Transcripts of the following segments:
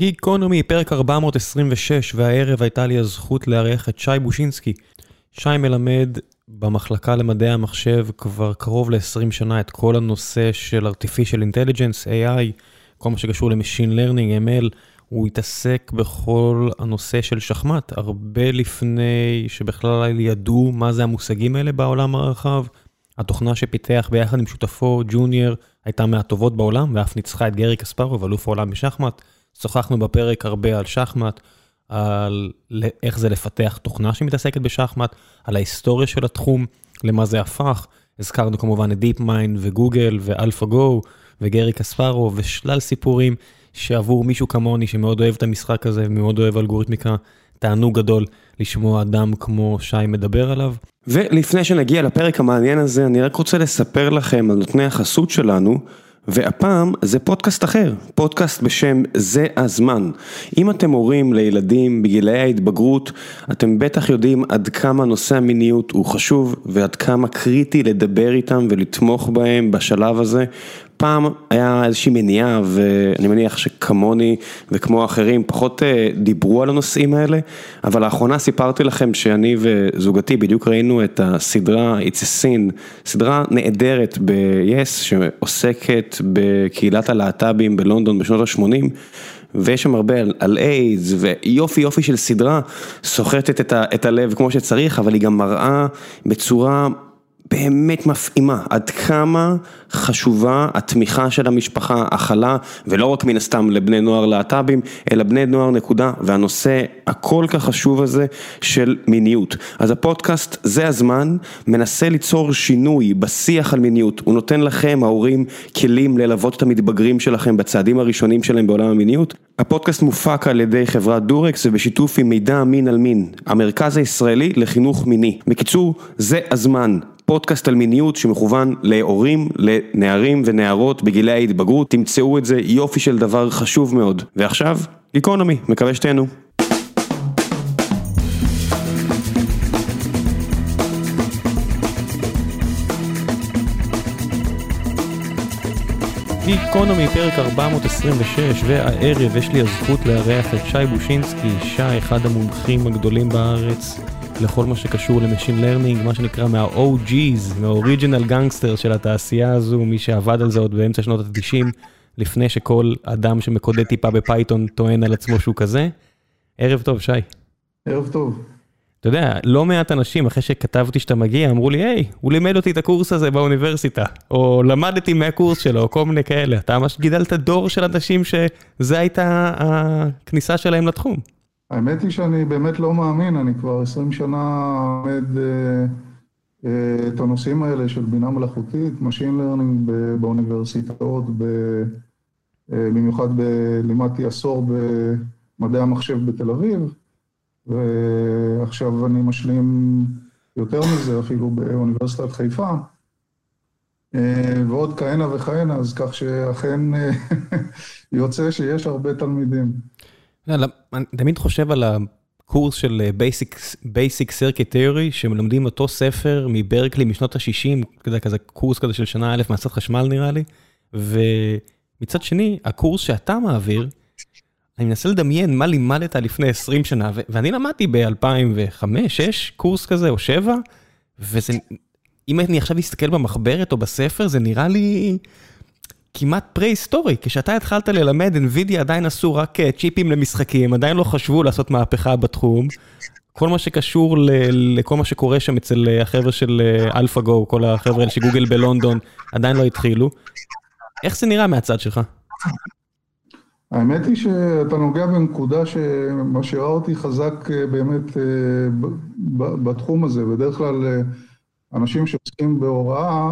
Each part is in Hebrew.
גיקונומי, פרק 426, והערב הייתה לי הזכות לארח את שי בושינסקי. שי מלמד במחלקה למדעי המחשב כבר קרוב ל-20 שנה את כל הנושא של artificial intelligence, AI, כל מה שקשור ל machine learning, ML, הוא התעסק בכל הנושא של שחמט, הרבה לפני שבכלל ידעו מה זה המושגים האלה בעולם הרחב. התוכנה שפיתח ביחד עם שותפו, ג'וניור, הייתה מהטובות בעולם, ואף ניצחה את גרי קספרובב, אלוף העולם בשחמט. שוחחנו בפרק הרבה על שחמט, על איך זה לפתח תוכנה שמתעסקת בשחמט, על ההיסטוריה של התחום, למה זה הפך. הזכרנו כמובן את דיפ מיינד וגוגל ואלפא גו וגרי קספרו ושלל סיפורים שעבור מישהו כמוני שמאוד אוהב את המשחק הזה ומאוד אוהב אלגוריתמיקה, תענוג גדול לשמוע אדם כמו שי מדבר עליו. ולפני שנגיע לפרק המעניין הזה, אני רק רוצה לספר לכם על נותני החסות שלנו. והפעם זה פודקאסט אחר, פודקאסט בשם זה הזמן. אם אתם הורים לילדים בגילאי ההתבגרות, אתם בטח יודעים עד כמה נושא המיניות הוא חשוב ועד כמה קריטי לדבר איתם ולתמוך בהם בשלב הזה. פעם היה איזושהי מניעה ואני מניח שכמוני וכמו אחרים פחות אה, דיברו על הנושאים האלה, אבל לאחרונה סיפרתי לכם שאני וזוגתי בדיוק ראינו את הסדרה It's a Sin, סדרה נהדרת ב-yes שעוסקת בקהילת הלהט"בים בלונדון בשנות ה-80. ויש שם הרבה על, איידס ויופי יופי של סדרה, סוחטת את, ה, את הלב כמו שצריך, אבל היא גם מראה בצורה באמת מפעימה, עד כמה חשובה התמיכה של המשפחה, הכלה, ולא רק מן הסתם לבני נוער להט"בים, אלא בני נוער נקודה, והנושא הכל כך חשוב הזה של מיניות. אז הפודקאסט, זה הזמן, מנסה ליצור שינוי בשיח על מיניות, הוא נותן לכם, ההורים, כלים ללוות את המתבגרים שלכם בצעדים הראשונים שלהם בעולם המיניות. הפודקאסט מופק על ידי חברת דורקס ובשיתוף עם מידע מין על מין, המרכז הישראלי לחינוך מיני. בקיצור, זה הזמן. פודקאסט על מיניות שמכוון להורים, לנערים ונערות בגילי ההתבגרות, תמצאו את זה יופי של דבר חשוב מאוד. ועכשיו, גיקונומי, מקווה שתהנו. גיקונומי, פרק 426, והערב יש לי הזכות לארח את שי בושינסקי, שי, אחד המומחים הגדולים בארץ לכל מה שקשור ל machine learning, מה שנקרא מה- OG's, מה- Original Gangster של התעשייה הזו, מי שעבד על זה עוד באמצע שנות ה-90, לפני שכל אדם שמקודד טיפה בפייתון טוען על עצמו שהוא כזה. ערב טוב, שי. ערב טוב. אתה יודע, לא מעט אנשים, אחרי שכתבתי שאתה מגיע, אמרו לי, היי, הוא לימד אותי את הקורס הזה באוניברסיטה, או למדתי מהקורס שלו, או כל מיני כאלה. אתה ממש גידלת דור של אנשים שזה הייתה הכניסה שלהם לתחום. האמת היא שאני באמת לא מאמין, אני כבר 20 שנה עומד אה, אה, את הנושאים האלה של בינה מלאכותית, Machine Learning באוניברסיטאות, אה, במיוחד לימדתי עשור במדעי המחשב בתל אביב, ועכשיו אני משלים יותר מזה אפילו באוניברסיטת חיפה, ועוד כהנה וכהנה, אז כך שאכן יוצא שיש הרבה תלמידים. אני תמיד חושב על הקורס של אה, Basic Circuit Theory, שמלמדים אותו ספר מברקלי משנות ה-60, כזה קורס כזה של שנה א' מעשת חשמל נראה לי, ומצד שני, הקורס שאתה מעביר, אני מנסה לדמיין מה לימדת לפני 20 שנה, ואני למדתי ב-2005, 6, קורס כזה, או 7, וזה, אם אני עכשיו אסתכל במחברת או בספר, זה נראה לי... כמעט פרה-היסטורי, כשאתה התחלת ללמד, NVIDIA עדיין עשו רק אה, צ'יפים למשחקים, עדיין לא חשבו לעשות מהפכה בתחום. כל מה שקשור לכל מה שקורה שם אצל אה, החבר'ה של אלפא גו, כל החבר'ה האלה שגוגל בלונדון, עדיין לא התחילו. איך זה נראה מהצד שלך? האמת היא שאתה נוגע בנקודה שמשאירה אותי חזק אה, באמת בתחום הזה. בדרך כלל אנשים שעוסקים בהוראה,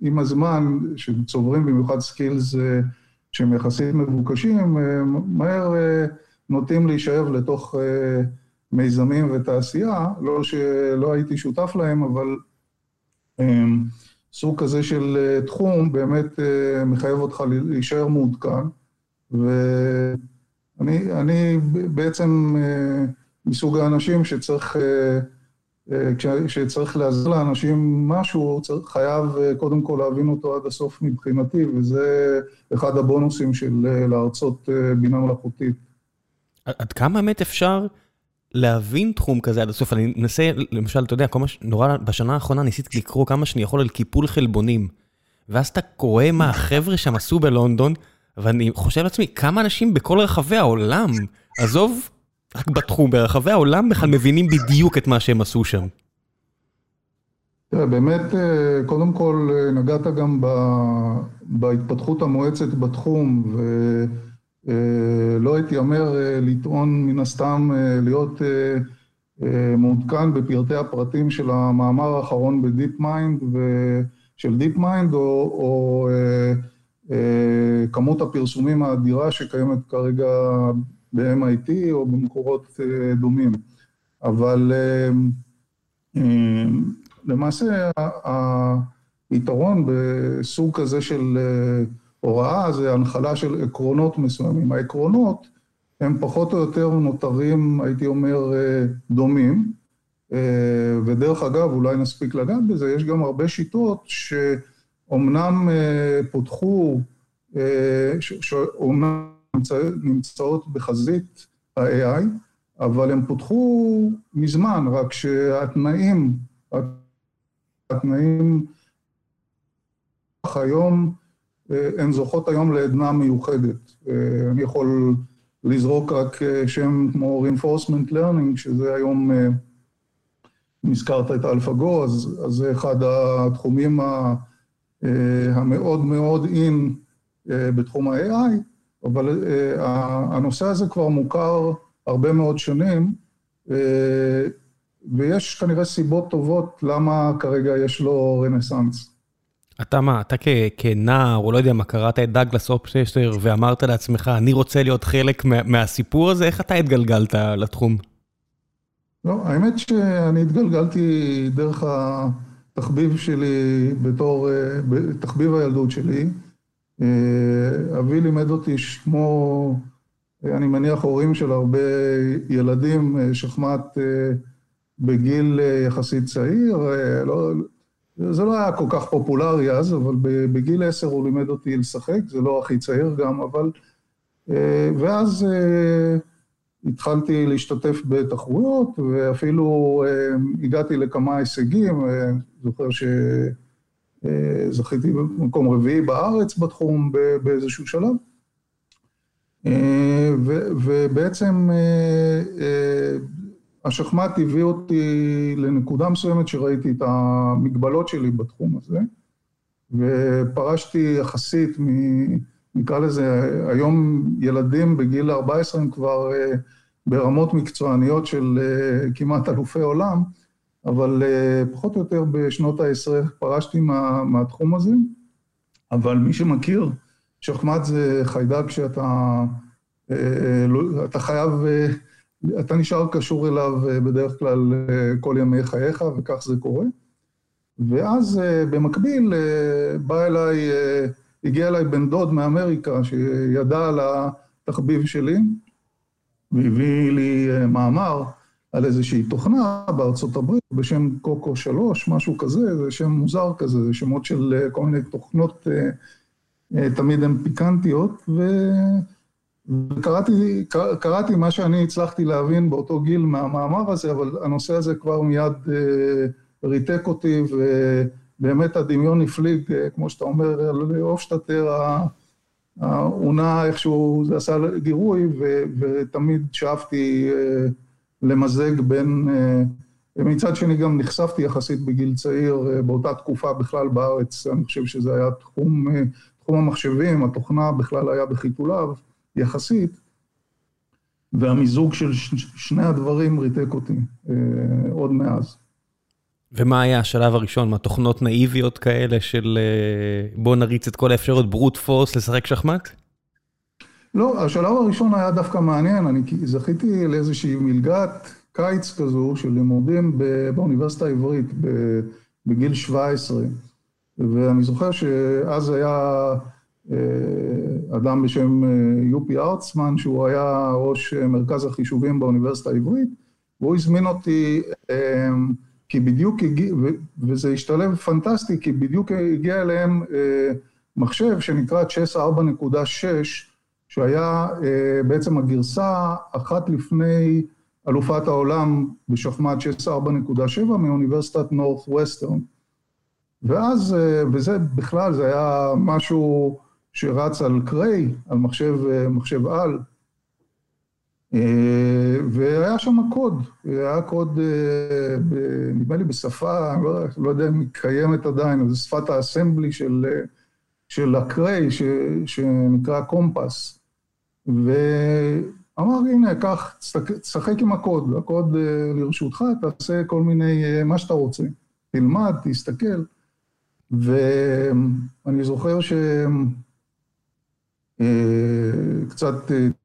עם הזמן, שצוברים במיוחד skills אה, שהם יחסית מבוקשים, אה, מהר אה, נוטים להישאב לתוך מיזמים ותעשייה, לא שלא הייתי שותף להם, אבל סוג כזה של תחום באמת מחייב אותך להישאר מעודכן, ואני בעצם מסוג האנשים שצריך כשצריך להעזר לאנשים משהו, צריך, חייב קודם כל להבין אותו עד הסוף מבחינתי, וזה אחד הבונוסים של להרצות בינה מלאכותית. עד כמה באמת אפשר להבין תחום כזה עד הסוף? אני מנסה, למשל, אתה יודע, כל מה שנורא, בשנה האחרונה ניסיתי לקרוא כמה שאני יכול על קיפול חלבונים. ואז אתה קורא מה החבר'ה שם עשו בלונדון, ואני חושב לעצמי, כמה אנשים בכל רחבי העולם, עזוב רק בתחום, ברחבי העולם בכלל מבינים בדיוק את מה שהם עשו שם. תראה, באמת, קודם כל נגעת גם בהתפתחות המואצת בתחום, ולא אתיימר לטעון מן הסתם להיות מעודכן בפרטי הפרטים של המאמר האחרון בדיפ מיינד, של דיפ מיינד, או, או כמות הפרסומים האדירה שקיימת כרגע ב-MIT או במקורות דומים. אבל למעשה היתרון בסוג כזה של הוראה זה הנחלה של עקרונות מסוימים. העקרונות הם פחות או יותר נותרים, הייתי אומר, דומים, ודרך אגב, אולי נספיק לגעת בזה, יש גם הרבה שיטות שאומנם פותחו, שאומנם נמצאות בחזית ה-AI, אבל הם פותחו מזמן, רק שהתנאים, התנאים היום, הן זוכות היום לעדנה מיוחדת. אני יכול לזרוק רק שם כמו reinforcement learning, שזה היום, אם הזכרת את AlphaGo, אז, אז זה אחד התחומים המאוד מאוד אין בתחום ה-AI, אבל הנושא הזה כבר מוכר הרבה מאוד שנים, ויש כנראה סיבות טובות למה כרגע יש לו רנסאנס. אתה מה, אתה כנער, או לא יודע מה, קראת את דאגלס אופסטר ואמרת לעצמך, אני רוצה להיות חלק מהסיפור הזה, איך אתה התגלגלת לתחום? לא, האמת שאני התגלגלתי דרך התחביב שלי בתור, תחביב הילדות שלי. אבי לימד אותי כמו, אני מניח, הורים של הרבה ילדים, שחמט בגיל יחסית צעיר. לא, זה לא היה כל כך פופולרי אז, אבל בגיל עשר הוא לימד אותי לשחק, זה לא הכי צעיר גם, אבל... ואז התחלתי להשתתף בתחרויות, ואפילו הגעתי לכמה הישגים, זוכר שזכיתי במקום רביעי בארץ בתחום באיזשהו שלב. ובעצם השחמט הביא אותי לנקודה מסוימת שראיתי את המגבלות שלי בתחום הזה, ופרשתי יחסית מ... נקרא לזה, היום ילדים בגיל 14 הם כבר ברמות מקצועניות של כמעט אלופי עולם, אבל פחות או יותר בשנות ה-10 פרשתי מה, מהתחום הזה, אבל מי שמכיר, שחמט זה חיידק שאתה אתה חייב, אתה נשאר קשור אליו בדרך כלל כל ימי חייך, וכך זה קורה. ואז במקביל בא אליי, הגיע אליי בן דוד מאמריקה שידע על התחביב שלי, והביא לי מאמר על איזושהי תוכנה בארצות הברית בשם קוקו 3, משהו כזה, זה שם מוזר כזה, זה שמות של כל מיני תוכנות, תמיד הן פיקנטיות, וקראתי קראתי מה שאני הצלחתי להבין באותו גיל מהמאמר הזה, אבל הנושא הזה כבר מיד ריתק אותי, ובאמת הדמיון הפליג, כמו שאתה אומר, על הופשטאטר, הוא נע איכשהו, זה עשה גירוי, ותמיד שאפתי למזג בין... מצד שני גם נחשפתי יחסית בגיל צעיר, באותה תקופה בכלל בארץ, אני חושב שזה היה תחום, תחום המחשבים, התוכנה בכלל היה בחיתוליו יחסית, והמיזוג של שני הדברים ריתק אותי עוד מאז. ומה היה השלב הראשון? מה, תוכנות נאיביות כאלה של בוא נריץ את כל האפשרות ברוט פורס לשחק שחמט? לא, השלב הראשון היה דווקא מעניין, אני זכיתי לאיזושהי מלגת קיץ כזו של לימודים באוניברסיטה העברית בגיל 17, ואני זוכר שאז היה אדם בשם יופי ארצמן, שהוא היה ראש מרכז החישובים באוניברסיטה העברית, והוא הזמין אותי כי בדיוק הגיע, וזה השתלב פנטסטי, כי בדיוק הגיע אליהם מחשב שנקרא צ'ס 4.6, שהיה בעצם הגרסה אחת לפני אלופת העולם בשחמט צ'ס 4.7 מאוניברסיטת נורת ווסטרן. ואז, וזה בכלל, זה היה משהו שרץ על קריי, על מחשב, מחשב על, והיה שם קוד, היה קוד, נדמה לי בשפה, לא, לא יודע אם היא קיימת עדיין, זו שפת האסמבלי של, של הקריי, ש, שנקרא קומפס. ואמר, הנה, קח, תשחק עם הקוד, הקוד לרשותך, תעשה כל מיני, מה שאתה רוצה. תלמד, תסתכל. ואני זוכר שקצת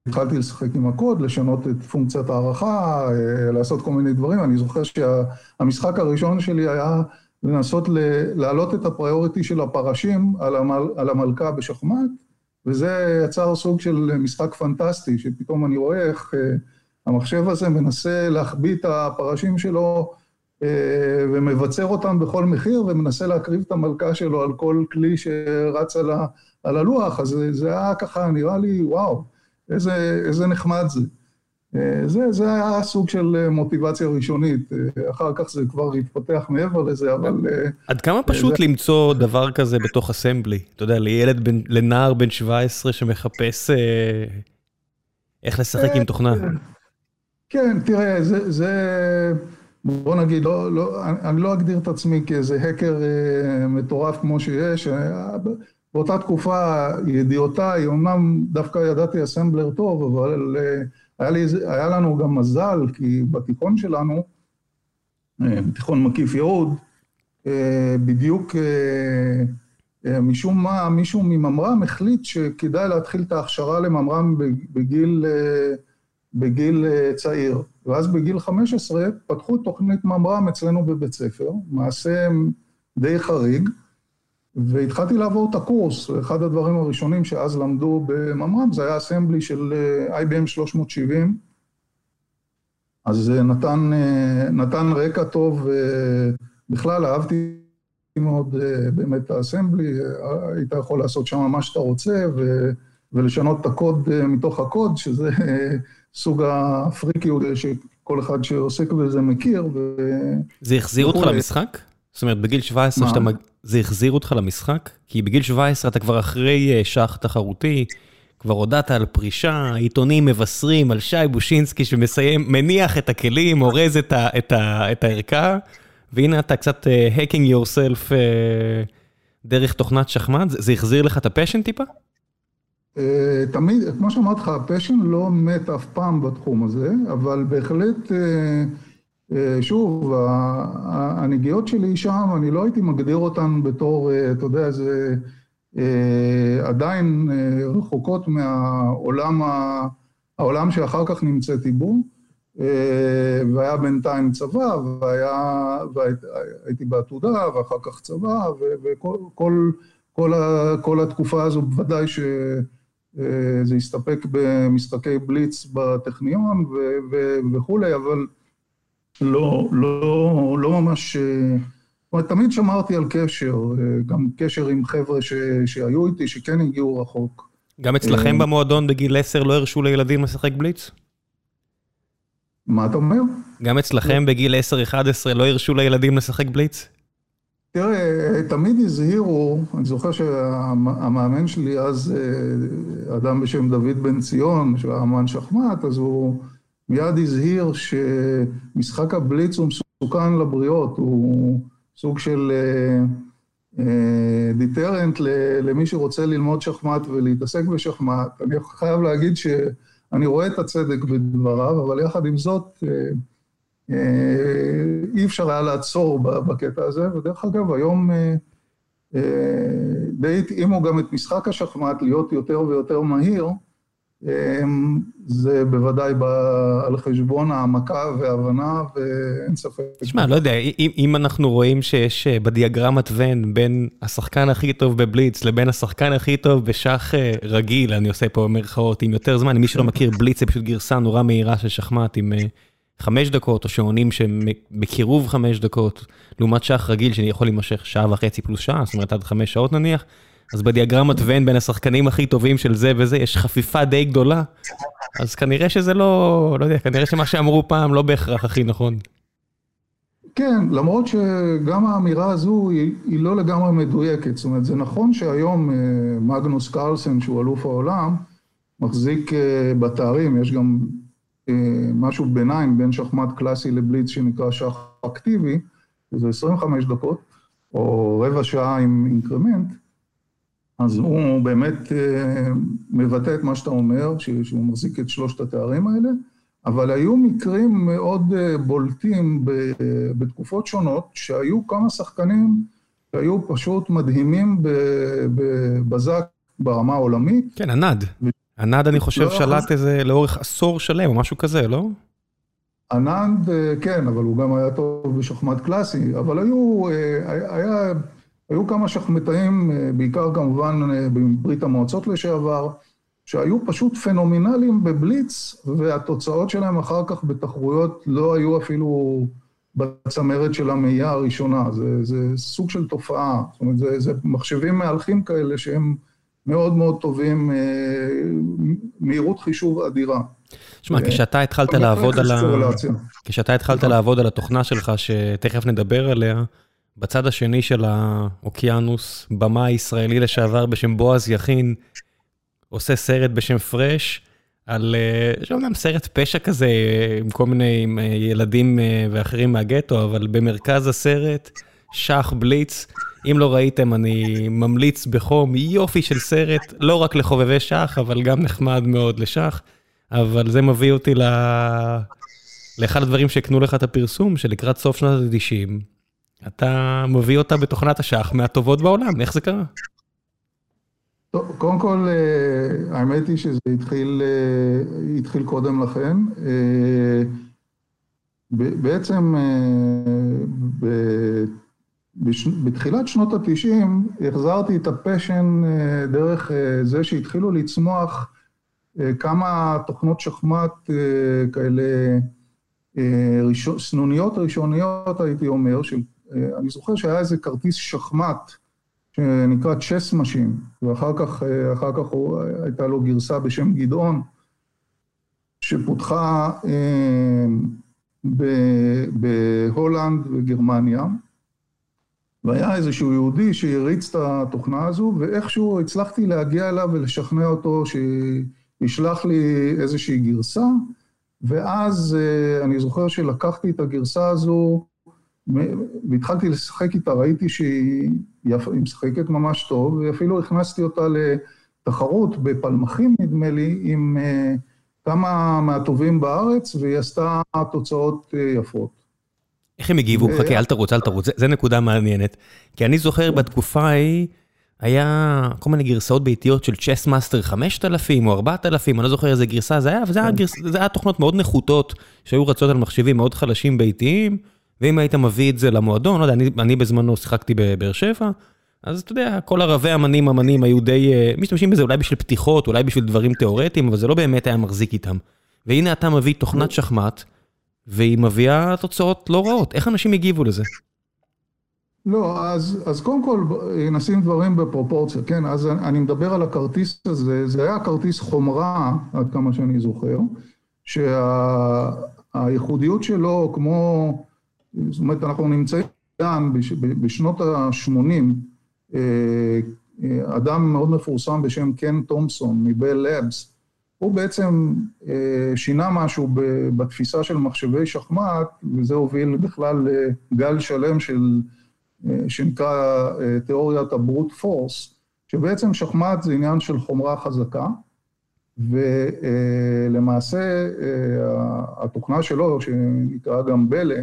התחלתי לשחק עם הקוד, לשנות את פונקציית הערכה, לעשות כל מיני דברים. אני זוכר שהמשחק הראשון שלי היה לנסות להעלות את הפריוריטי של הפרשים על המלכה בשחמט, וזה יצר סוג של משחק פנטסטי, שפתאום אני רואה איך המחשב הזה מנסה להחביא את הפרשים שלו ומבצר אותם בכל מחיר, ומנסה להקריב את המלכה שלו על כל כלי שרץ על, ה, על הלוח, אז זה היה ככה, נראה לי, וואו, איזה, איזה נחמד זה. זה, זה היה סוג של מוטיבציה ראשונית, אחר כך זה כבר התפתח מעבר לזה, אבל... עד כמה פשוט זה... למצוא דבר כזה בתוך אסמבלי? אתה יודע, לילד, בן, לנער בן 17 שמחפש אה, איך לשחק עם תוכנה. כן, תראה, זה... זה... בוא נגיד, לא, לא, אני לא אגדיר את עצמי כאיזה האקר אה, מטורף כמו שיש. אה, באותה תקופה, ידיעותיי, אמנם דווקא ידעתי אסמבלר טוב, אבל אה, היה, לי, היה לנו גם מזל, כי בתיכון שלנו, אה, בתיכון מקיף יהוד, אה, בדיוק אה, משום מה, מישהו מממר"ם החליט שכדאי להתחיל את ההכשרה לממר"ם בגיל, בגיל צעיר. ואז בגיל 15 פתחו תוכנית ממר"ם אצלנו בבית ספר, מעשה די חריג, והתחלתי לעבור את הקורס, אחד הדברים הראשונים שאז למדו בממר"ם זה היה אסמבלי של IBM 370, אז זה נתן, נתן רקע טוב, בכלל אהבתי מאוד באמת את האסמבלי, היית יכול לעשות שם מה שאתה רוצה ו, ולשנות את הקוד מתוך הקוד, שזה סוג הפריקיות שכל אחד שעוסק בזה מכיר. ו... זה החזיר אותך למשחק? זאת אומרת, בגיל 17 שאתה. זה החזיר אותך למשחק? כי בגיל 17 אתה כבר אחרי שח תחרותי, כבר הודעת על פרישה, עיתונים מבשרים על שי בושינסקי שמסיים, מניח את הכלים, אורז את, ה, את, ה, את הערכה, והנה אתה קצת uh, hacking yourself uh, דרך תוכנת שחמט, זה, זה החזיר לך את ה passion טיפה? Uh, תמיד, כמו שאמרתי לך, ה passion לא מת אף פעם בתחום הזה, אבל בהחלט... Uh, שוב, הנגיעות שלי שם, אני לא הייתי מגדיר אותן בתור, אתה יודע, זה עדיין רחוקות מהעולם העולם שאחר כך נמצאתי בו, והיה בינתיים צבא, והיה, והייתי בעתודה, ואחר כך צבא, וכל כל, כל, כל התקופה הזו בוודאי שזה הסתפק במשחקי בליץ בטכניון וכולי, אבל לא, לא, לא ממש... זאת אומרת, תמיד שמרתי על קשר, גם קשר עם חבר'ה ש, שהיו איתי, שכן הגיעו רחוק. גם אצלכם במועדון בגיל 10 לא הרשו לילדים לשחק בליץ? מה אתה אומר? גם אצלכם בגיל 10-11 לא הרשו לילדים לשחק בליץ? תראה, תמיד הזהירו, אני זוכר שהמאמן שלי אז, אדם בשם דוד בן ציון, שהוא היה אמן שחמט, אז הוא... מיד הזהיר שמשחק הבליץ הוא מסוכן לבריות, הוא סוג של דיטרנט למי שרוצה ללמוד שחמט ולהתעסק בשחמט. אני חייב להגיד שאני רואה את הצדק בדבריו, אבל יחד עם זאת, אי אפשר היה לעצור בקטע הזה, ודרך אגב, היום די התאימו גם את משחק השחמט להיות יותר ויותר מהיר, זה בוודאי בא על חשבון העמקה והבנה, ואין ספק. תשמע, לא יודע, אם, אם אנחנו רואים שיש בדיאגרמת ון בין השחקן הכי טוב בבליץ לבין השחקן הכי טוב בשח רגיל, אני עושה פה מירכאות עם יותר זמן, מי שלא מכיר, בליץ זה פשוט גרסה נורא מהירה של שחמט עם חמש דקות, או שעונים שהם בקירוב חמש דקות, לעומת שח רגיל שאני יכול להימשך שעה וחצי פלוס שעה, זאת אומרת עד חמש שעות נניח, אז בדיאגרמת ון בין השחקנים הכי טובים של זה וזה, יש חפיפה די גדולה, אז כנראה שזה לא, לא יודע, כנראה שמה שאמרו פעם לא בהכרח הכי נכון. כן, למרות שגם האמירה הזו היא, היא לא לגמרי מדויקת, זאת אומרת, זה נכון שהיום אה, מגנוס קרלסן, שהוא אלוף העולם, מחזיק אה, בתארים, יש גם אה, משהו ביניים בין שחמט קלאסי לבליץ שנקרא שח אקטיבי, זה 25 דקות, או רבע שעה עם אינקרמנט, אז הוא באמת מבטא את מה שאתה אומר, שהוא מחזיק את שלושת התארים האלה. אבל היו מקרים מאוד אה, בולטים בתקופות שונות, שהיו כמה שחקנים שהיו פשוט מדהימים בבזק ברמה העולמית. כן, ענד. ענד, אני חושב, לא שלט איזה לאורך עשור שלם או משהו כזה, לא? ענד, אה, כן, אבל הוא גם היה טוב בשחמט קלאסי, אבל היו, אה, היה, היו כמה שחמטאים, בעיקר כמובן בברית המועצות לשעבר, שהיו פשוט פנומנליים בבליץ, והתוצאות שלהם אחר כך בתחרויות לא היו אפילו בצמרת של המאייה הראשונה. זה, זה סוג של תופעה. זאת אומרת, זה, זה מחשבים מהלכים כאלה שהם מאוד מאוד טובים, אה, מהירות חישוב אדירה. שמע, כשאתה התחלת לעבוד על ה... כשאתה התחלת לעבוד על התוכנה שלך, שתכף נדבר עליה, בצד השני של האוקיינוס, במה ישראלי לשעבר בשם בועז יכין, עושה סרט בשם פרש, על, אה, יש אומנם סרט פשע כזה, עם כל מיני עם אה, ילדים אה, ואחרים מהגטו, אבל במרכז הסרט, שח בליץ. אם לא ראיתם, אני ממליץ בחום, יופי של סרט, לא רק לחובבי שח, אבל גם נחמד מאוד לשח. אבל זה מביא אותי ל... לאחד הדברים שהקנו לך את הפרסום, שלקראת סוף שנות ה-90, אתה מביא אותה בתוכנת השח מהטובות בעולם, איך זה קרה? טוב, קודם כל, אה, האמת היא שזה התחיל, אה, התחיל קודם לכן. אה, בעצם בתחילת שנות התשעים החזרתי את ה passion דרך זה שהתחילו לצמוח כמה תוכנות שחמט כאלה סנוניות ראשוניות, הייתי אומר, שאני זוכר שהיה איזה כרטיס שחמט שנקרא Chess Machine, ואחר כך, אחר כך הייתה לו גרסה בשם גדעון, שפותחה אה, בהולנד וגרמניה, והיה איזשהו יהודי שהריץ את התוכנה הזו, ואיכשהו הצלחתי להגיע אליו ולשכנע אותו שישלח לי איזושהי גרסה, ואז אה, אני זוכר שלקחתי את הגרסה הזו, והתחלתי לשחק איתה, ראיתי שהיא משחקת ממש טוב, ואפילו הכנסתי אותה לתחרות בפלמחים, נדמה לי, עם אה, כמה מהטובים בארץ, והיא עשתה תוצאות אה, יפות. איך הם הגיבו? ו... חכה, אל תרוץ, אל תרוץ, זו נקודה מעניינת. כי אני זוכר בתקופה ההיא, היה כל מיני גרסאות ביתיות של Chessmaster 5000 או 4000, אני לא זוכר איזה גרסה זה היה, וזה היה, גרס... היה תוכנות מאוד נחותות, שהיו רצות על מחשבים מאוד חלשים ביתיים. ואם היית מביא את זה למועדון, לא יודע, אני, אני בזמנו שיחקתי בבאר שבע, אז אתה יודע, כל הרבי אמנים, אמנים היו די, אה, משתמשים בזה אולי בשביל פתיחות, אולי בשביל דברים תיאורטיים, אבל זה לא באמת היה מחזיק איתם. והנה אתה מביא תוכנת שחמט, והיא מביאה תוצאות לא רעות. איך אנשים הגיבו לזה? לא, אז, אז קודם כל נשים דברים בפרופורציה, כן? אז אני מדבר על הכרטיס הזה, זה היה כרטיס חומרה, עד כמה שאני זוכר, שהייחודיות שה, שלו, כמו זאת אומרת, אנחנו נמצאים כאן בשנות ה-80, אה, אה, אדם מאוד מפורסם בשם קן תומפסון מבל לאבס, הוא בעצם אה, שינה משהו בתפיסה של מחשבי שחמט, וזה הוביל בכלל לגל שלם של, שנקרא תיאוריית הברוט פורס, שבעצם שחמט זה עניין של חומרה חזקה, ולמעשה התוכנה שלו, שנקרא גם בלה,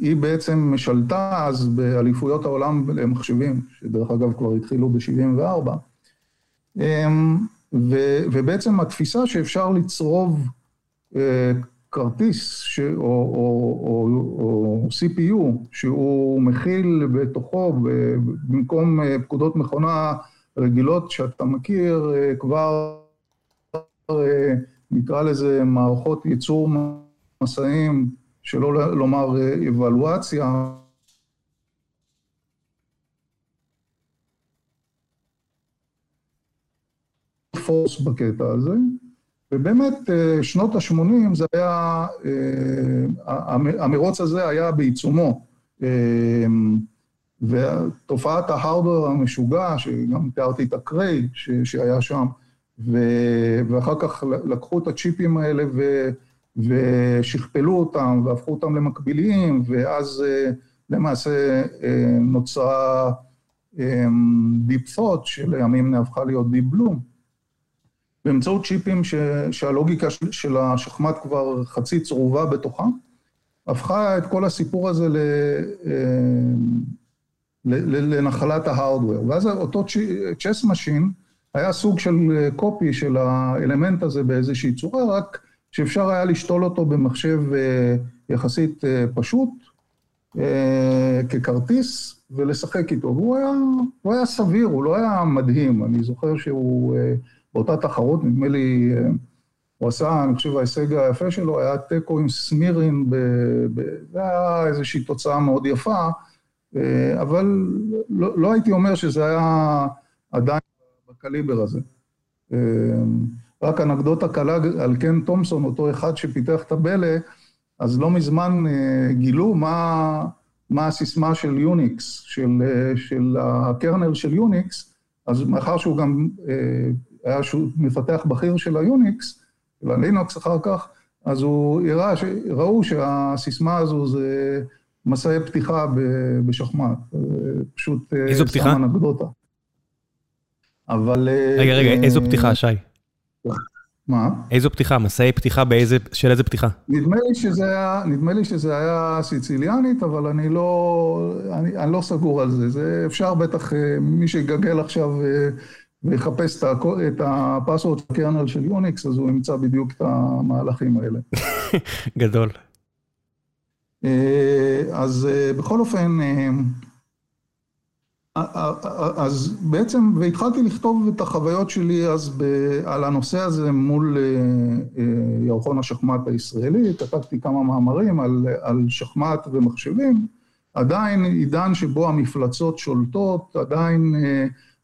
היא בעצם שלטה אז באליפויות העולם למחשבים, שדרך אגב כבר התחילו ב-74, אמ, ובעצם התפיסה שאפשר לצרוב אה, כרטיס ש... או, או, או, או CPU שהוא מכיל בתוכו, במקום אה, פקודות מכונה רגילות שאתה מכיר, אה, כבר נקרא לזה מערכות ייצור מסעים, שלא לומר אבלואציה. פורס בקטע הזה, ובאמת שנות ה-80 זה היה, המרוץ הזה היה בעיצומו. ותופעת ההארדוור המשוגע, שגם תיארתי את הקריי שהיה שם, ואחר כך לקחו את הצ'יפים האלה ו... ושכפלו אותם והפכו אותם למקביליים, ואז למעשה נוצרה Deep Thought, שלימים הפכה להיות Deep Blue. באמצעות צ'יפים ש... שהלוגיקה של השחמט כבר חצי צרובה בתוכם, הפכה את כל הסיפור הזה ל... לנחלת ה hardware. ואז אותו chess machine היה סוג של copy של האלמנט הזה באיזושהי צורה, רק שאפשר היה לשתול אותו במחשב יחסית פשוט, ככרטיס, ולשחק איתו. והוא היה, הוא היה סביר, הוא לא היה מדהים. אני זוכר שהוא, באותה תחרות, נדמה לי, הוא עשה, אני חושב, ההישג היפה שלו היה תיקו עם סמירין, זה היה איזושהי תוצאה מאוד יפה, אבל לא, לא הייתי אומר שזה היה עדיין בקליבר הזה. רק אנקדוטה קלה על קן תומסון, אותו אחד שפיתח את הבלה, אז לא מזמן גילו מה, מה הסיסמה של Unix, של, של ה kernel של Unix, אז מאחר שהוא גם היה מפתח בכיר של ה Unix, של הלינוקס אחר כך, אז הוא הראה, ראו שהסיסמה הזו זה מסעי פתיחה בשחמט. פשוט... איזו פתיחה? אנקדוטה. אבל... רגע, רגע, איזו פתיחה, שי? מה? איזו פתיחה? מסעי פתיחה באיזה, של איזה פתיחה? נדמה לי שזה היה, נדמה לי שזה היה סיציליאנית, אבל אני לא, אני, אני לא סגור על זה. זה אפשר בטח, מי שיגגל עכשיו ויחפש את הפסוורד של הקרנל של יוניקס, אז הוא ימצא בדיוק את המהלכים האלה. גדול. אז בכל אופן, אז בעצם, והתחלתי לכתוב את החוויות שלי אז על הנושא הזה מול ירחון השחמט הישראלי, כתבתי כמה מאמרים על, שחמט ומחשבים, עדיין עידן שבו המפלצות שולטות, עדיין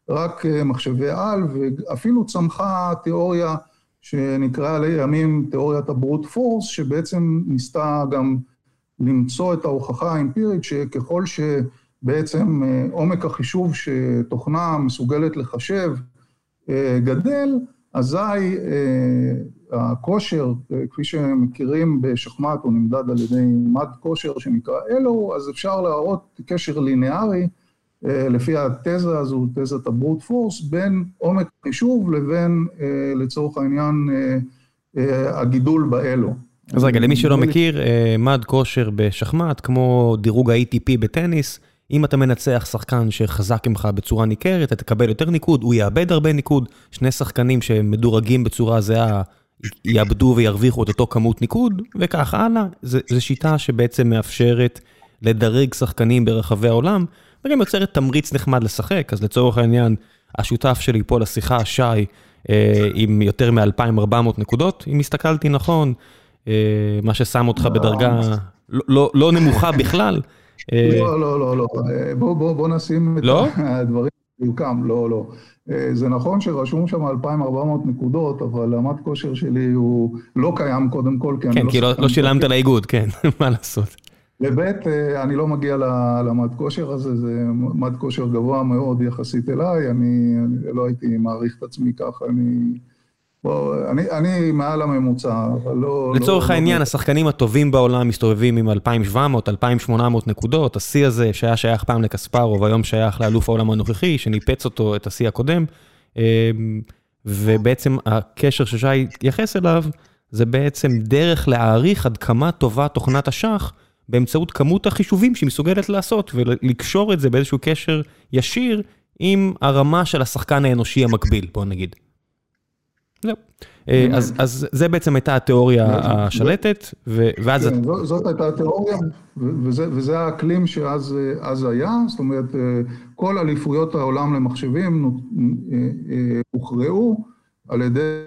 רק מחשבי על, ואפילו צמחה תיאוריה שנקראה לימים תיאוריית הברוט פורס, שבעצם ניסתה גם למצוא את ההוכחה האמפירית שככל שבעצם עומק החישוב שתוכנה מסוגלת לחשב גדל, אזי הכושר, כפי שמכירים בשחמט, הוא נמדד על ידי מד כושר שנקרא אלו, אז אפשר להראות קשר ליניארי לפי התזה הזו, תזת הברוט פורס, בין עומק החישוב לבין, לצורך העניין, הגידול באלו. אז רגע, למי שלא מכיר, מד כושר בשחמט, כמו דירוג ה-ATP בטניס, אם אתה מנצח שחקן שחזק ממך בצורה ניכרת, אתה תקבל יותר ניקוד, הוא יאבד הרבה ניקוד, שני שחקנים שמדורגים בצורה זהה, יאבדו וירוויחו את אותו כמות ניקוד, וכך הלאה. זו שיטה שבעצם מאפשרת לדרג שחקנים ברחבי העולם, וגם יוצרת תמריץ נחמד לשחק, אז לצורך העניין, השותף שלי פה לשיחה, שי, עם יותר מ-2,400 נקודות, אם הסתכלתי נכון, מה ששם אותך בדרגה לא נמוכה בכלל. לא, לא, לא, לא, בוא נשים את הדברים בדיוקם, לא, לא. זה נכון שרשום שם 2,400 נקודות, אבל המד כושר שלי הוא לא קיים קודם כל, כי אני לא... כן, כי לא שילמת לאיגוד, כן, מה לעשות. לבית, אני לא מגיע למד כושר הזה, זה מד כושר גבוה מאוד יחסית אליי, אני לא הייתי מעריך את עצמי ככה, אני... אני, אני מעל הממוצע, אבל לא... לצורך לא, העניין, לא... השחקנים הטובים בעולם מסתובבים עם 2,700, 2,800 נקודות, השיא הזה שהיה שייך פעם לקספרו, והיום שייך לאלוף העולם הנוכחי, שניפץ אותו, את השיא הקודם, ובעצם הקשר ששי התייחס אליו, זה בעצם דרך להעריך עד כמה טובה תוכנת השח, באמצעות כמות החישובים שהיא מסוגלת לעשות, ולקשור את זה באיזשהו קשר ישיר עם הרמה של השחקן האנושי המקביל, בוא נגיד. זהו. אז זה בעצם הייתה התיאוריה השלטת, ואז... כן, זאת הייתה התיאוריה, וזה האקלים שאז היה, זאת אומרת, כל אליפויות העולם למחשבים הוכרעו על ידי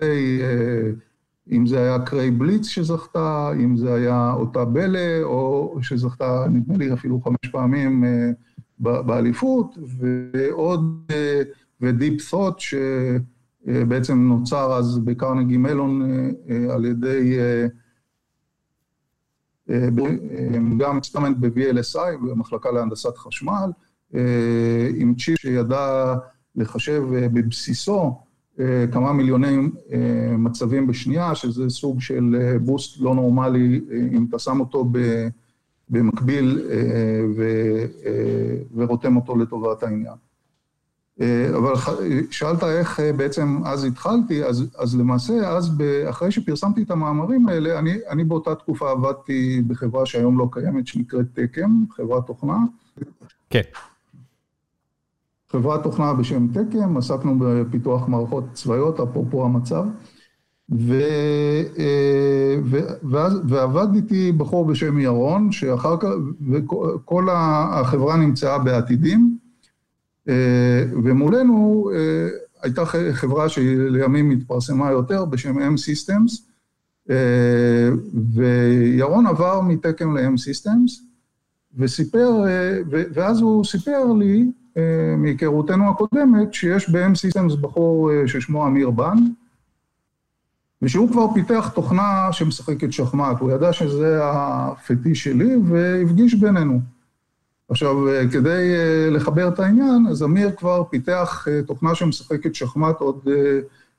אם זה היה קריי בליץ שזכתה, אם זה היה אותה בלה, או שזכתה, נדמה לי, אפילו חמש פעמים באליפות, ועוד, ו Deep Thought, שבעצם נוצר אז ב Carnegie Mellon על ידי גם experiment ב-VLSI, במחלקה להנדסת חשמל, עם צ'יפ שידע לחשב בבסיסו כמה מיליוני מצבים בשנייה, שזה סוג של boost לא נורמלי, אם אתה שם אותו במקביל ורותם אותו לטובת העניין. אבל שאלת איך בעצם אז התחלתי, אז למעשה, אז אחרי שפרסמתי את המאמרים האלה, אני באותה תקופה עבדתי בחברה שהיום לא קיימת, שנקראת תקם, חברת תוכנה. כן. חברת תוכנה בשם תקם, עסקנו בפיתוח מערכות צבאיות, אפרופו המצב, ועבד איתי בחור בשם ירון, שאחר כך, וכל החברה נמצאה בעתידים, ומולנו הייתה חברה שלימים התפרסמה יותר בשם M-Systems, וירון עבר מתקם ל-M-Systems, וסיפר, ואז הוא סיפר לי, מהיכרותנו הקודמת, שיש ב-M-Systems בחור ששמו אמיר בן, ושהוא כבר פיתח תוכנה שמשחקת שחמט, הוא ידע שזה הפטיש שלי, והפגיש בינינו. עכשיו, כדי לחבר את העניין, אז אמיר כבר פיתח תוכנה שמשחקת שחמט עוד